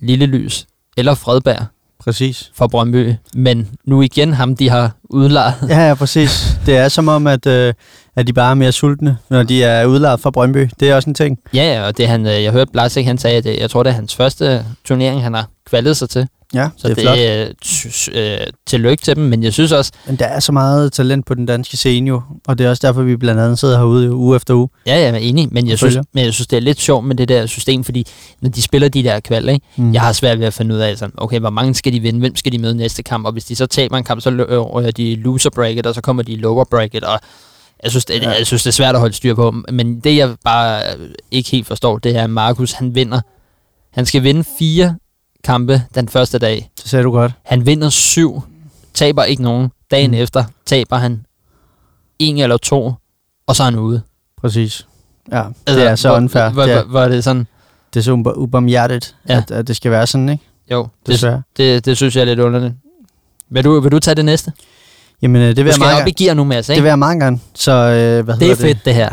Lille Lys eller Fredberg Præcis. fra Brøndby. Men nu igen ham, de har udlejet. Ja, ja, præcis. Det er som om, at, øh, at de bare er mere sultne, når de er udlejet fra Brøndby. Det er også en ting. Ja, ja, og det han, øh, jeg hørte Blasik, han sagde, at det, jeg tror, det er hans første turnering, han har kvalet sig til. Ja, Så det er flot. det er t- øh, tillykke til dem, men jeg synes også, Men der er så meget talent på den danske scene jo, og det er også derfor, vi blandt andet sidder herude uge efter uge. ja, jeg er enig, men jeg, synes, men jeg synes, det er lidt sjovt med det der system, fordi når de spiller de der kval, ikke, Mm. Jeg har svært ved at finde ud af, sådan, okay, hvor mange skal de vinde, hvem skal de møde næste kamp, og hvis de så taber en kamp, så rører de i loser bracket, og så kommer de i lower bracket, og jeg synes, det, Ja. jeg synes, det er svært at holde styr på. Men det, jeg bare ikke helt forstår, det er, at Markus, han vinder. Han skal vinde fire kampe den første dag. Det sagde du godt. Han vinder syv, taber ikke nogen. Dagen Mm. efter taber han en eller to, og så er han ude. Præcis. Ja, det er så unfair. Hvor, det, hvor, er, hvor er det sådan? det er så ubarmhjertigt, Ja. at, at det skal være sådan, ikke? Jo, det, Desværre. det, det synes jeg er lidt underligt. Vil du, vil du tage det næste? Jamen, øh, det vil jeg meget op i gear nu, Mads, Det ikke? vil jeg meget gerne. Så, øh, hvad Det er fedt, det her.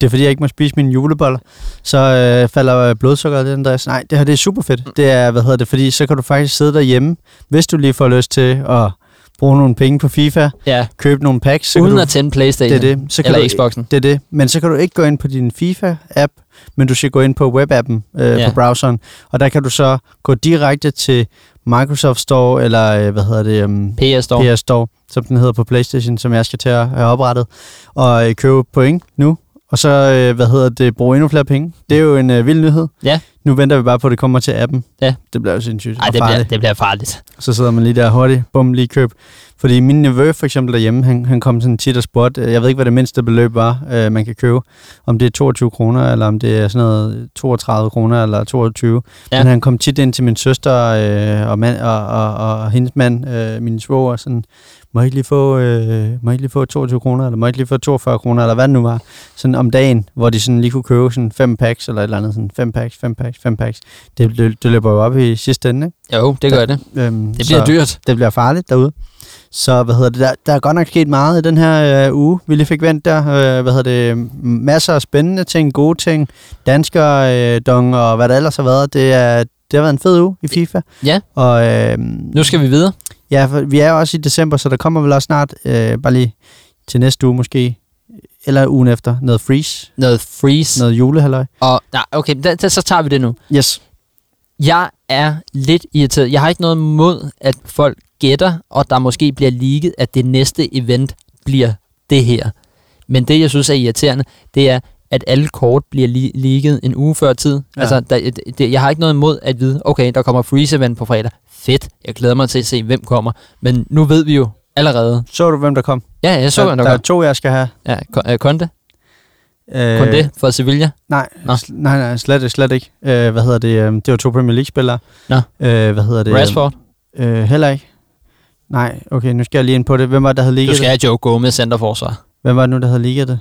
Det er fordi, jeg ikke må spise mine juleboller. Så øh, falder øh, blodsukkeret lidt, Andreas. Nej, det her det er super fedt. Det er, hvad hedder det, fordi så kan du faktisk sidde derhjemme, hvis du lige får lyst til at bruge nogle penge på FIFA, Ja, købe nogle packs, så uden kan du, at tænde Playstation. det er det. Så kan Eller du, Xboxen. Det er det. Men så kan du ikke gå ind på din FIFA-app, men du skal gå ind på webappen øh, Ja. på browseren, og der kan du så gå direkte til Microsoft Store, eller øh, hvad hedder det, um, PS Store. PS Store, som den hedder på Playstation, som jeg skal til at have oprettet, og øh, købe point nu, og så, øh, hvad hedder det, bruge endnu flere penge. Det er jo en øh, vild nyhed. Ja. Nu venter vi bare på, at det kommer til appen. Ja. Det bliver jo sindssygt. Nej, og det bliver, det bliver farligt. Så sidder man lige der hurtigt, bum, lige køb. Fordi min nevø for eksempel derhjemme, han, han kom sådan tit og spurgte, øh, jeg ved ikke, hvad det mindste beløb var, øh, man kan købe. Om det er 22 kroner, eller om det er sådan noget 32 kroner, eller 22. Ja. Men han kom tit ind til min søster øh, og, mand, og, og, og, hendes mand, øh, min svoger, sådan, må jeg ikke lige få, øh, må jeg ikke lige få 22 kroner, eller må jeg ikke lige få 42 kroner, eller hvad det nu var, sådan om dagen, hvor de sådan lige kunne købe sådan fem packs, eller et eller andet, sådan fem packs, fem packs, fem packs. Det, det, det løber jo op i sidste ende, ikke? Jo, det gør det. Øhm, Det bliver dyrt. det bliver farligt derude. Så hvad hedder det, der, der er godt nok sket meget i den her øh, uge, vi lige fik vendt der. Øh, hvad hedder det, masser af spændende ting, gode ting, dansker, øh, dong og hvad der ellers har været. Det, er, det har været en fed uge i FIFA. Ja. Og øh, Nu skal vi videre. Ja, for vi er jo også i december, så der kommer vel også snart, øh, bare lige til næste uge måske, eller ugen efter, noget freeze, Noget freeze. noget julehalløj. Og, nej, okay, da, da, så tager vi det nu. Yes. Jeg er lidt irriteret. Jeg har ikke noget mod, at folk gætter, og der måske bliver leaget, at det næste event bliver det her. Men det, jeg synes er irriterende, det er, at alle kort bliver li- leaget en uge før tid. Ja. Altså, der, det, jeg har ikke noget imod at vide, okay, der kommer freeze event på fredag. Fedt, jeg glæder mig til at se, hvem kommer. Men nu ved vi jo allerede. Så du, hvem der kom? Ja, jeg så, der, at der der er kom. to, jeg skal have. Ja, Kon- øh, Conte. Øh, Conte fra Sevilla. Nej, Nå. sl- nej, nej, slet, slet ikke. Øh, hvad hedder det? Øh, det var to Premier League-spillere. Nå. Øh, hvad hedder det? Rashford. Øh, heller ikke. Nej, okay, nu skal jeg lige ind på det. Hvem var det, der havde Du ligget skal det? have Joe Gomez centerforsvar. Hvem var det nu, der havde ligget det?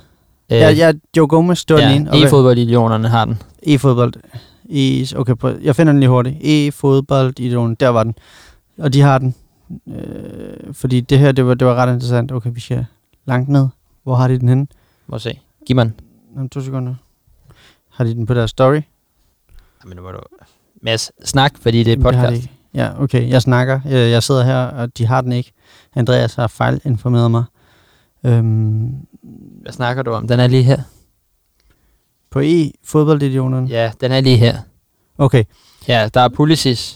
Øh, Ja, ja, Joe Gomez, det var ja, den ene. Og hvem- E-fodbold har den. E-fodbold. E, okay, prøv, jeg finder den lige hurtigt. E-fodbold, idiolen, der var den. Og de har den. Øh, fordi det her, det var, det var ret interessant. Okay, vi skal langt ned. Hvor har de den henne? Må se. Giv mig den. Om to sekunder. Har de den på deres story? Jamen, nu må du... Mads, snak, fordi det er Det har de podcast. Ja, okay. Jeg snakker. Jeg, jeg sidder her, og de har den ikke. Andreas har fejlinformeret mig. Øhm, Hvad snakker du om? Den er lige her. På E, fodboldidionerne? Ja, den er lige her. Okay. Ja, der er Pulisic.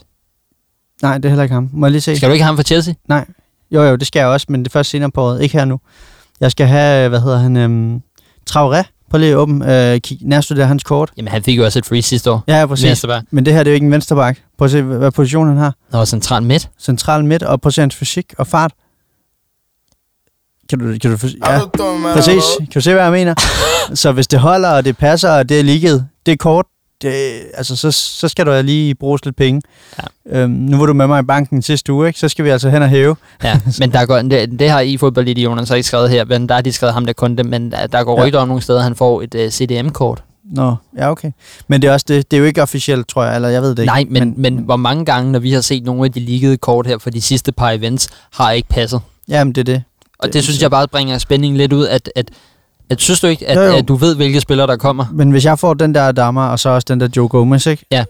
Nej, det er heller ikke ham. Må jeg lige se? Skal du ikke have ham for Chelsea? Jo, jo, det skal jeg også, men det er først senere på året. Ikke her nu. Jeg skal have, hvad hedder han, øhm, Traoré. Prøv lige at åbne, øh, kig, nærstudere hans kort. Jamen, han fik jo også et free sidste år. Ja, ja, præcis. Men det her, det er jo ikke en vensterbak. Prøv at se, hvad hvad position han har. Nå, central midt. Central midt, og prøv at se hans fysik og fart. Kan du, kan du, for, ja, præcis. Kan du se, hvad jeg mener? så hvis det holder, og det passer, og det er ligget, det er kort, det, altså, så, så skal du lige bruge lidt penge. Ja. Øhm, nu var du med mig i banken sidste uge, ikke? så skal vi altså hen og hæve. Ja, men der går, det, det har i fodboldidionerne så ikke skrevet her, men der har de skrevet ham der kunde, men der, går Ja. rygter om nogle steder, han får et uh, CDM-kort. Nå, ja okay. Men det er også det, det er jo ikke officielt, tror jeg, eller jeg ved det ikke. Nej, men, men, men hvor mange gange, når vi har set nogle af de liggede kort her for de sidste par events, har ikke passet. Jamen, det er det. Og det, synes jeg bare bringer spændingen lidt ud, at, at, at synes du ikke, at, Jo, jo. at du ved, hvilke spillere der kommer? Men hvis jeg får den der Adama, og så også den der Joe Gomez, ikke? Ja,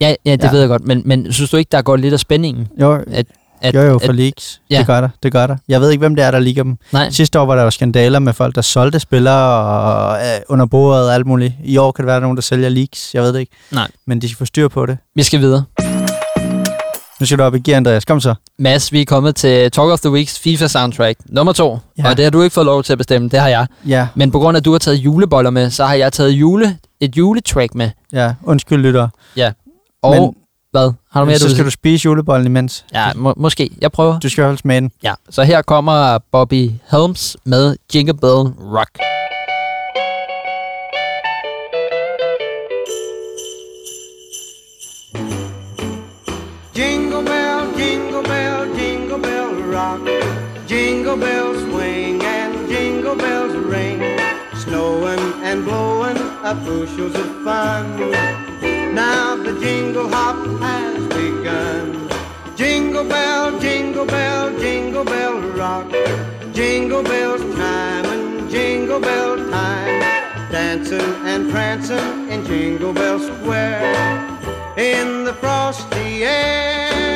ja det Ja. ja. ved jeg godt, men, men synes du ikke, der går lidt af spændingen? Jo, At, at, jo, jo, for at, leaks. Ja. Det gør der, det gør der. Jeg ved ikke, hvem det er, der ligger dem. Nej, Sidste år var der jo skandaler med folk, der solgte spillere og øh, under bordet og alt muligt. I år kan det være, der er nogen, der sælger leaks. Jeg ved det ikke. Nej. Men de skal få styr på det. vi skal videre. Nu skal du op i gear, Andreas. Kom så. Mads, vi er kommet til Talk of the Weeks FIFA soundtrack nummer to. Ja. Ja. Og det har du ikke fået lov til at bestemme, det har jeg. Ja, Men på grund af, at du har taget juleboller med, så har jeg taget jule, et juletrack med. ja. Undskyld, lytter. Og Men- hvad? Har du mere, så du skal du spise julebollen imens. Ja, må, måske. Jeg prøver. Du skal i hvert fald smage den. Ja, så her kommer Bobby Helms med Jingle Bell Rock. Jingle bells swing and jingle bells ring. Snowing and blowing up bushels of fun. Now the jingle hop has begun. Jingle bell, jingle bell, jingle bell rock. Jingle bells chime and jingle bell time. Dancing and prancing in Jingle Bell Square in the frosty air.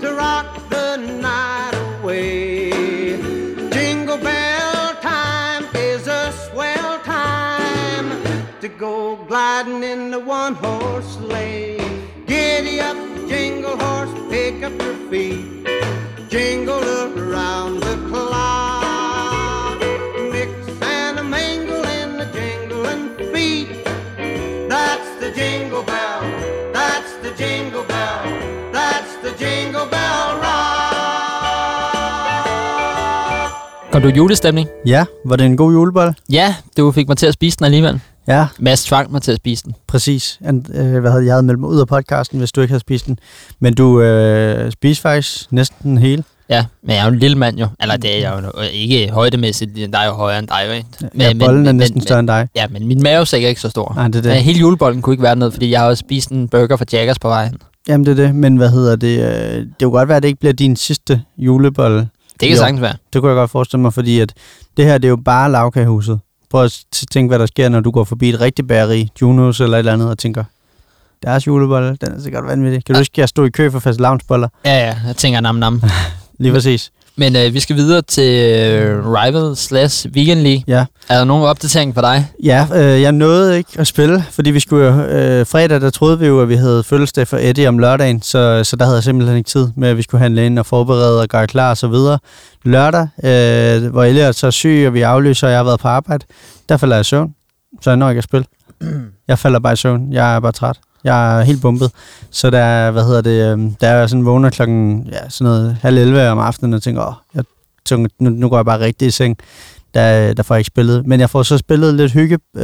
to rock the night away. Jingle bell time is a swell time to go gliding in the one horse sleigh. Giddy up, jingle horse, pick up your feet. Jingle around jingle bell. That's the jingle bell. That's the jingle bell rock. Går du i julestemning? Ja, var det en god julebold? Ja, du fik mig til at spise den alligevel. Ja, Mads tvang mig til at spise den. præcis. And, øh, hvad havde jeg havde meldt mig ud af podcasten, hvis du ikke havde spist den. Men du øh, spiser faktisk næsten den hele. Ja, men jeg er jo en lille mand jo. Eller det er jeg jo ikke højdemæssigt. Der er jo højere end dig, jo, ikke? Ja, bolden er næsten større end dig. Ja, men min mavesæk er ikke så stor. Nej, det er det. Men hele julebollen kunne ikke være noget, fordi jeg har også spist en burger fra Jaggers på vejen. Jamen, det er det. Men hvad hedder det? Øh, det kunne godt være, at det ikke bliver din sidste julebolle. Det kan Jo. sagtens være. Det kunne jeg godt forestille mig, fordi at det her, det er jo bare lavkagehuset. Prøv at tænke, hvad der sker, når du går forbi et rigtigt bageri, Junos eller et eller andet, og tænker, deres julebolle, den er sikkert vanvittig. Kan du huske, at jeg stod i kø for fast boller? Ja, ja, jeg tænker nam nam. [laughs] Lige præcis. Men øh, vi skal videre til øh, Rival slash Weekend League. Ja. Er der nogen opdatering for dig? Ja, øh, jeg nåede ikke at spille, fordi vi skulle øh, fredag, der troede vi jo, at vi havde fødselsdag for Eddie om lørdagen, så, så der havde jeg simpelthen ikke tid med, at vi skulle handle ind og forberede og gøre klar og så videre. Lørdag, øh, hvor Elliot så er syg, og vi aflyser, og jeg har været på arbejde, der falder jeg i søvn, så jeg når ikke at spille. Jeg falder bare i søvn, jeg er bare træt. Jeg er helt bumpet. Så der, hvad hedder det, øhm, der er sådan vågner klokken, ja, sådan noget halv 11 om aftenen og tænker, åh, jeg tænker, nu, nu går jeg bare rigtig i seng. Der, der får jeg ikke spillet. Men jeg får så spillet lidt hygge, øh,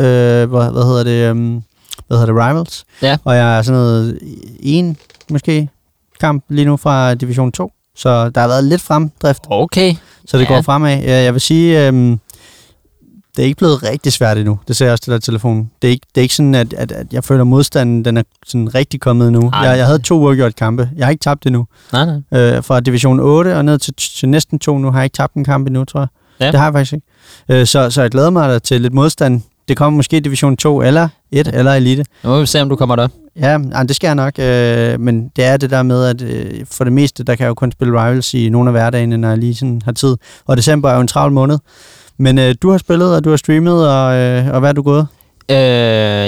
hvad, hvad hedder det, øhm, hvad hedder det, Rivals. Ja. Og jeg er sådan noget en, måske, kamp lige nu fra Division 2. Så der har været lidt fremdrift, Okay. så det Ja. går fremad. Ja, Jeg vil sige, øhm, det er ikke blevet rigtig svært endnu. Det ser jeg også til der telefon. Det er ikke, det er ikke sådan, at, at, at jeg føler, at modstanden den er sådan rigtig kommet nu. Jeg, jeg havde to uafgjort kampe. Jeg har ikke tabt endnu. Nej, nej. Øh, fra Division 8 og ned til, til næsten to nu har jeg ikke tabt en kamp endnu, tror jeg. Ja. Det har jeg faktisk ikke. Øh, så, så jeg glæder mig da til lidt modstand. Det kommer måske Division 2 eller 1 eller Elite. Nu må vi se, om du kommer der. Ja, ej, det skal jeg nok. Øh, men det er det der med, at øh, for det meste, der kan jeg jo kun spille Rivals i nogle af hverdagene, når jeg lige sådan har tid. Og december er jo en travl måned. Men øh, du har spillet, og du har streamet, og, øh, og hvad er du gået? Øh,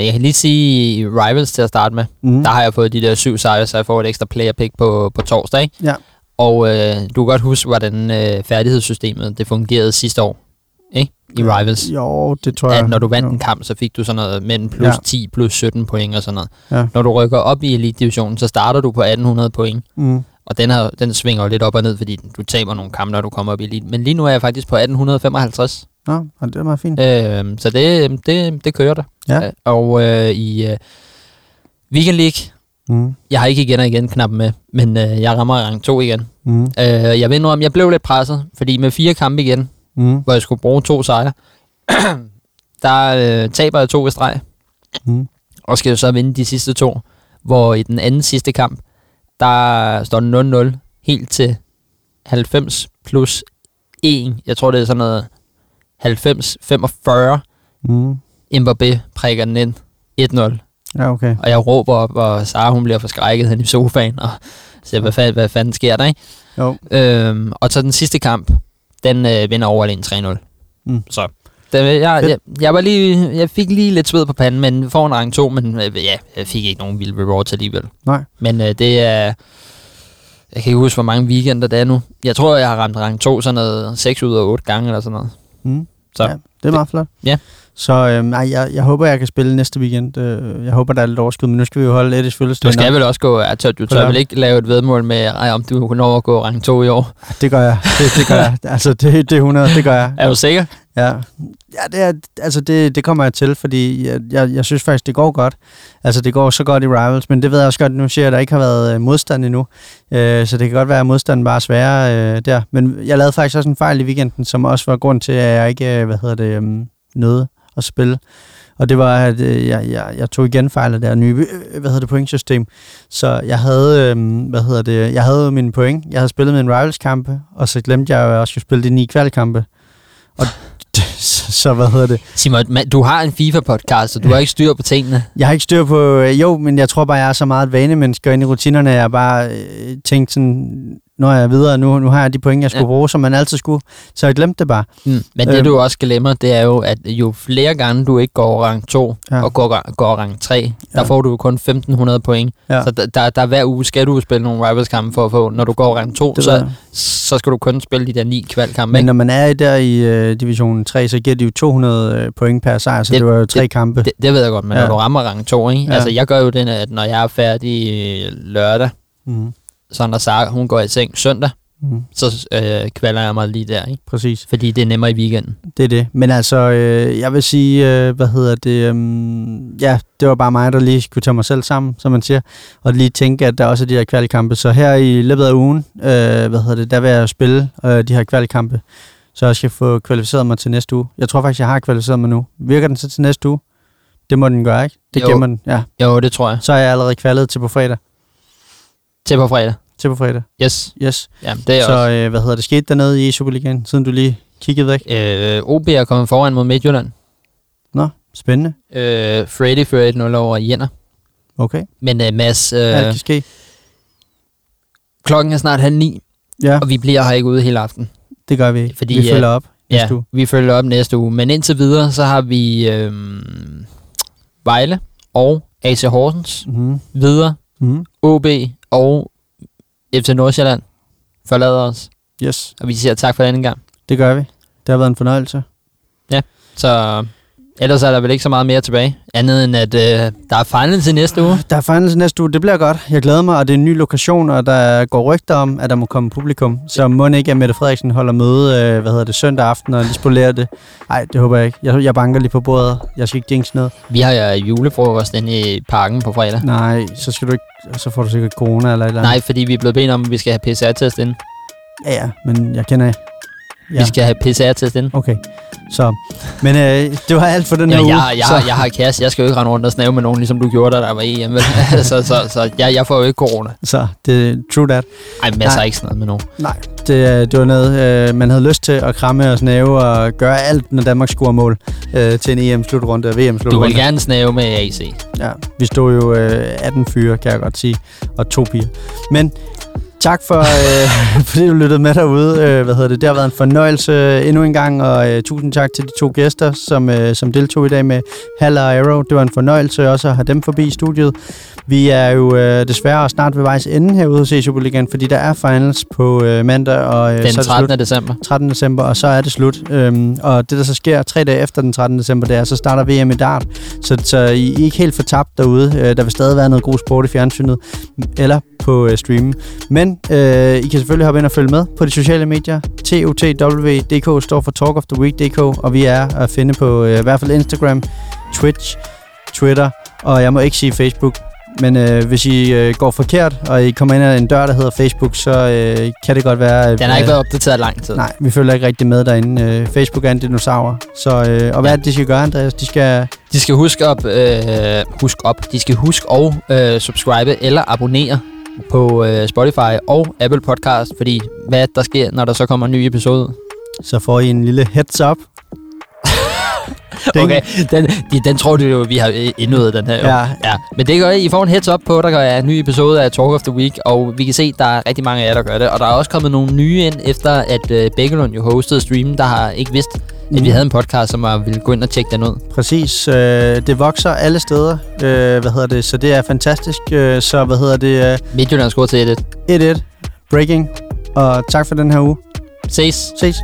jeg kan lige sige Rivals til at starte med. Mm. Der har jeg fået de der syv sejre, så jeg får et ekstra player pick på, på torsdag. ikke? Ja. Og øh, du kan godt huske, hvordan øh, færdighedssystemet det fungerede sidste år. Ikke? I Rivals. Jo, det tror jeg. At når du vandt jo. en kamp, så fik du sådan noget mellem plus Ja. ja. 10, plus 17 point og sådan noget. Ja. Når du rykker op i Elite Divisionen, så starter du på 1800 point. Mm. Og den, her, den svinger jo lidt op og ned, fordi du taber nogle kampe, når du kommer op i Elite. Men lige nu er jeg faktisk på 1855. Nå, og det er meget fint. Øh, så det, det, det kører der. Ja. Øh, Og øh, i øh, Weekend League, Mm. jeg har ikke igen og igen knappen med, men øh, jeg rammer rang 2 igen. Mm. Øh, jeg ved nu om jeg blev lidt presset, fordi med fire kampe igen, Mm. hvor jeg skulle bruge to sejre, [clears throat] der øh, taber jeg to i streg, Mm. og skal jo så vinde de sidste to, hvor i den anden sidste kamp, der står den 0-0 helt til 90 plus 1. Jeg tror, det er sådan noget 90-45. Mm. Mbappé prikker den ind 1-0. Ja, okay. Og jeg råber op, og Sara hun bliver forskrækket hen i sofaen, og siger, hvad fanden, hvad fanden sker der, ikke? Jo. Øhm, og så den sidste kamp, den øh, vinder over alene 3-0. Mm. Så den, jeg, jeg, jeg, var lige, jeg fik lige lidt sved på panden, men får en rang 2, men øh, ja, jeg fik ikke nogen vild rewards alligevel. Nej. Men øh, det er... Jeg kan ikke huske, hvor mange weekender det er nu. Jeg tror, jeg har ramt rang 2 sådan noget 6 ud af 8 gange eller sådan noget. Mm. Så. Ja, det er meget flot. Ja. Så øhm, ej, jeg, jeg håber, jeg kan spille næste weekend. Øh, jeg håber, der er lidt overskud, men nu skal vi jo holde Eddies fødselsdag. Du skal vel også gå... Jeg tør, du tør vel ikke lave et vedmål med, ej, om du når at gå rang 2 i år? Det gør jeg. Det, det gør jeg. Altså, det, det er 100. Det gør jeg. Er du sikker? Ja, ja det, er, altså det, det kommer jeg til, fordi jeg, jeg, jeg synes faktisk, det går godt. Altså, det går så godt i Rivals, men det ved jeg også godt, nu siger jeg, at der ikke har været øh, modstand endnu. Øh, så det kan godt være, at modstanden bare er sværere øh, der. Men jeg lavede faktisk også en fejl i weekenden, som også var grund til, at jeg ikke, øh, hvad hedder det, øh, nåede at spille. Og det var, at øh, jeg, jeg, jeg tog igen fejl af det her nye, øh, øh hvad hedder det, pointsystem. Så jeg havde, øh, hvad hedder det, jeg havde mine point. Jeg havde spillet min Rivals-kampe, og så glemte jeg, at jeg også skulle spille de ni kvalkampe. Og [laughs] så, hvad hedder det? Simon, man, du har en FIFA-podcast, så du har ikke styr på tingene. Jeg har ikke styr på, øh, jo, men jeg tror bare, jeg er så meget et vanemenneske, og inde i rutinerne, jeg har bare øh, tænkt sådan, når jeg er videre, nu, nu har jeg de point, jeg skulle Ja. bruge, som man altid skulle. Så jeg glemte det bare. Mm. Men det Øhm. du også glemmer, det er jo, at jo flere gange du ikke går rang 2 Ja. og går, går rang 3, der Ja. får du jo kun 1500 point. Ja. Så der, der, der hver uge skal du spille nogle Rivals-kampe for at få, når du går rang 2, Det ved så, så skal du kun spille de der ni kvalkampe. Men ikke? når man er der i øh, division 3, så giver de jo 200 øh, point per sejr, så det, Det- var jo tre det- kampe. Det, det ved jeg godt, men Ja. når du rammer rang 2, ikke? Ja. Ja. Altså jeg gør jo den, at når jeg er færdig øh, lørdag, Mm. Så når Sara, hun går i seng søndag, Mm. så øh, kvalder jeg mig lige der, ikke? Præcis. Fordi det er nemmere i weekenden. Det er det. Men altså, øh, jeg vil sige, øh, hvad hedder det, øh, ja, det var bare mig, der lige skulle tage mig selv sammen, som man siger, og lige tænke, at der også er de her kvalkampe. Så her i løbet af ugen, øh, hvad hedder det, der vil jeg spille øh, de her kvalkampe, så jeg skal få kvalificeret mig til næste uge. Jeg tror faktisk, jeg har kvalificeret mig nu. Virker den så til næste uge? Det må den gøre, ikke? Det Jo. gemmer den, ja. Jo, det tror jeg. Så er jeg allerede kvalet til på fredag. Til på fredag. Til på fredag, Yes. yes. Ja, det er så også. øh, hvad hedder det, skete dernede i Superligaen, siden du lige kiggede væk? Øh, OB er kommet foran mod Midtjylland. Nå, spændende. Øh, Freddy fører 1-0 over Jenner. Okay, Men øh, Mads, øh. alt øh, kan ske. klokken er snart halv ni, Ja, og vi bliver her ikke ude hele aften. det gør vi. fordi, vi øh, følger op Ja, næste uge. vi følger op næste uge. Men indtil videre, så har vi øh, Vejle og AC Horsens Mm-hmm. videre. Mm-hmm. OB og FC Nordsjælland forlader os. Yes, Og vi siger tak for denne gang. det gør vi. Det har været en fornøjelse. Så Ellers er der vel ikke så meget mere tilbage. Andet end, at øh, der er finals i næste uge. Der er finals næste uge. Det bliver godt. Jeg glæder mig, og det er en ny lokation, og der går rygter om, at der må komme publikum. Så må ikke, at Mette Frederiksen holder møde, øh, hvad hedder det, søndag aften, og lige spolerer det. Nej, det håber jeg ikke. Jeg, jeg banker lige på bordet. Jeg skal ikke jinx noget. Vi har jo julefrokost inde i parken på fredag. Nej, så skal du ikke... Så får du sikkert corona eller et eller andet. Nej, fordi vi er blevet bedt om, at vi skal have PCR-test ind. Ja, ja, men jeg kender... Ja. Vi skal have PCR-test ind. Okay, så... Men øh, det var alt for den her Ja, uge. jeg, jeg, så, jeg har kæreste. Jeg skal jo ikke rende rundt og snave med nogen, ligesom du gjorde, da der var EM. vel? [laughs] så så, så jeg, jeg får jo ikke corona. så det true that. Ej, men jeg tager ikke sådan noget med nogen. Nej, det, øh, det var noget, øh, man havde lyst til at kramme og snave og gøre alt, når Danmark scorer mål øh, til en EM-slutrunde og Du VM-slutrunde. vil gerne snave med AC. Ja, vi stod jo øh, 18 fyre, kan jeg godt sige, og to piger. Men tak for, øh, [laughs] fordi du lyttede med derude. Øh, hvad hedder det? Det har været en fornøjelse endnu en gang, og øh, tusind tak til de to gæster, som, øh, som deltog i dag med Hal og Arrow. Det var en fornøjelse også at have dem forbi studiet. Vi er jo øh, desværre snart ved vejs ende herude hos Superligaen, fordi der er finals på øh, mandag, og øh, Den så er det 13. slut. december. 13. december, og så er det slut. Øhm, og det, der så sker tre dage efter den 13. december, det er, så starter VM i dart. Så, så I er ikke helt fortabt derude. Øh, der vil stadig være noget god sport i fjernsynet, eller på øh, streamen. Men øh, I kan selvfølgelig hoppe ind og følge med på de sociale medier. TOTW.dk står for Talk of the Week.dk, og vi er at finde på øh, i hvert fald Instagram, Twitch, Twitter, og jeg må ikke sige Facebook, men øh, hvis I øh, går forkert, og I kommer ind ad en dør, der hedder Facebook, så øh, kan det godt være... at, Den har øh, ikke været opdateret lang tid. Nej, vi følger ikke rigtig med derinde. Øh, Facebook er en dinosaur. Så, øh, og hvad Ja. er det, de skal gøre, Andreas? De skal... De skal huske op, øh, husk op. De skal huske at øh, subscribe eller abonnere på øh, Spotify og Apple Podcast, fordi hvad der sker, når der så kommer en ny episode. Så får I en lille heads up. [laughs] Okay, den, de, den tror du jo, vi har indøvet den her. jo. Ja. ja. Men det gør I. I får en heads up på, der er en ny episode af Talk of the Week, og vi kan se, der er rigtig mange af jer, der gør det. Og der er også kommet nogle nye ind, efter at øh, Bækkelund jo hostede streamen, der har ikke vidst, at vi Mm. havde en podcast, som var, ville gå ind og tjekke den ud. Præcis. Øh, det vokser alle steder. Øh, hvad hedder det? Så det er fantastisk. Øh, så hvad hedder det? Midtjylland scorer til 1 Øh, 1-1. Breaking. Og tak for den her uge. Ses. Ses.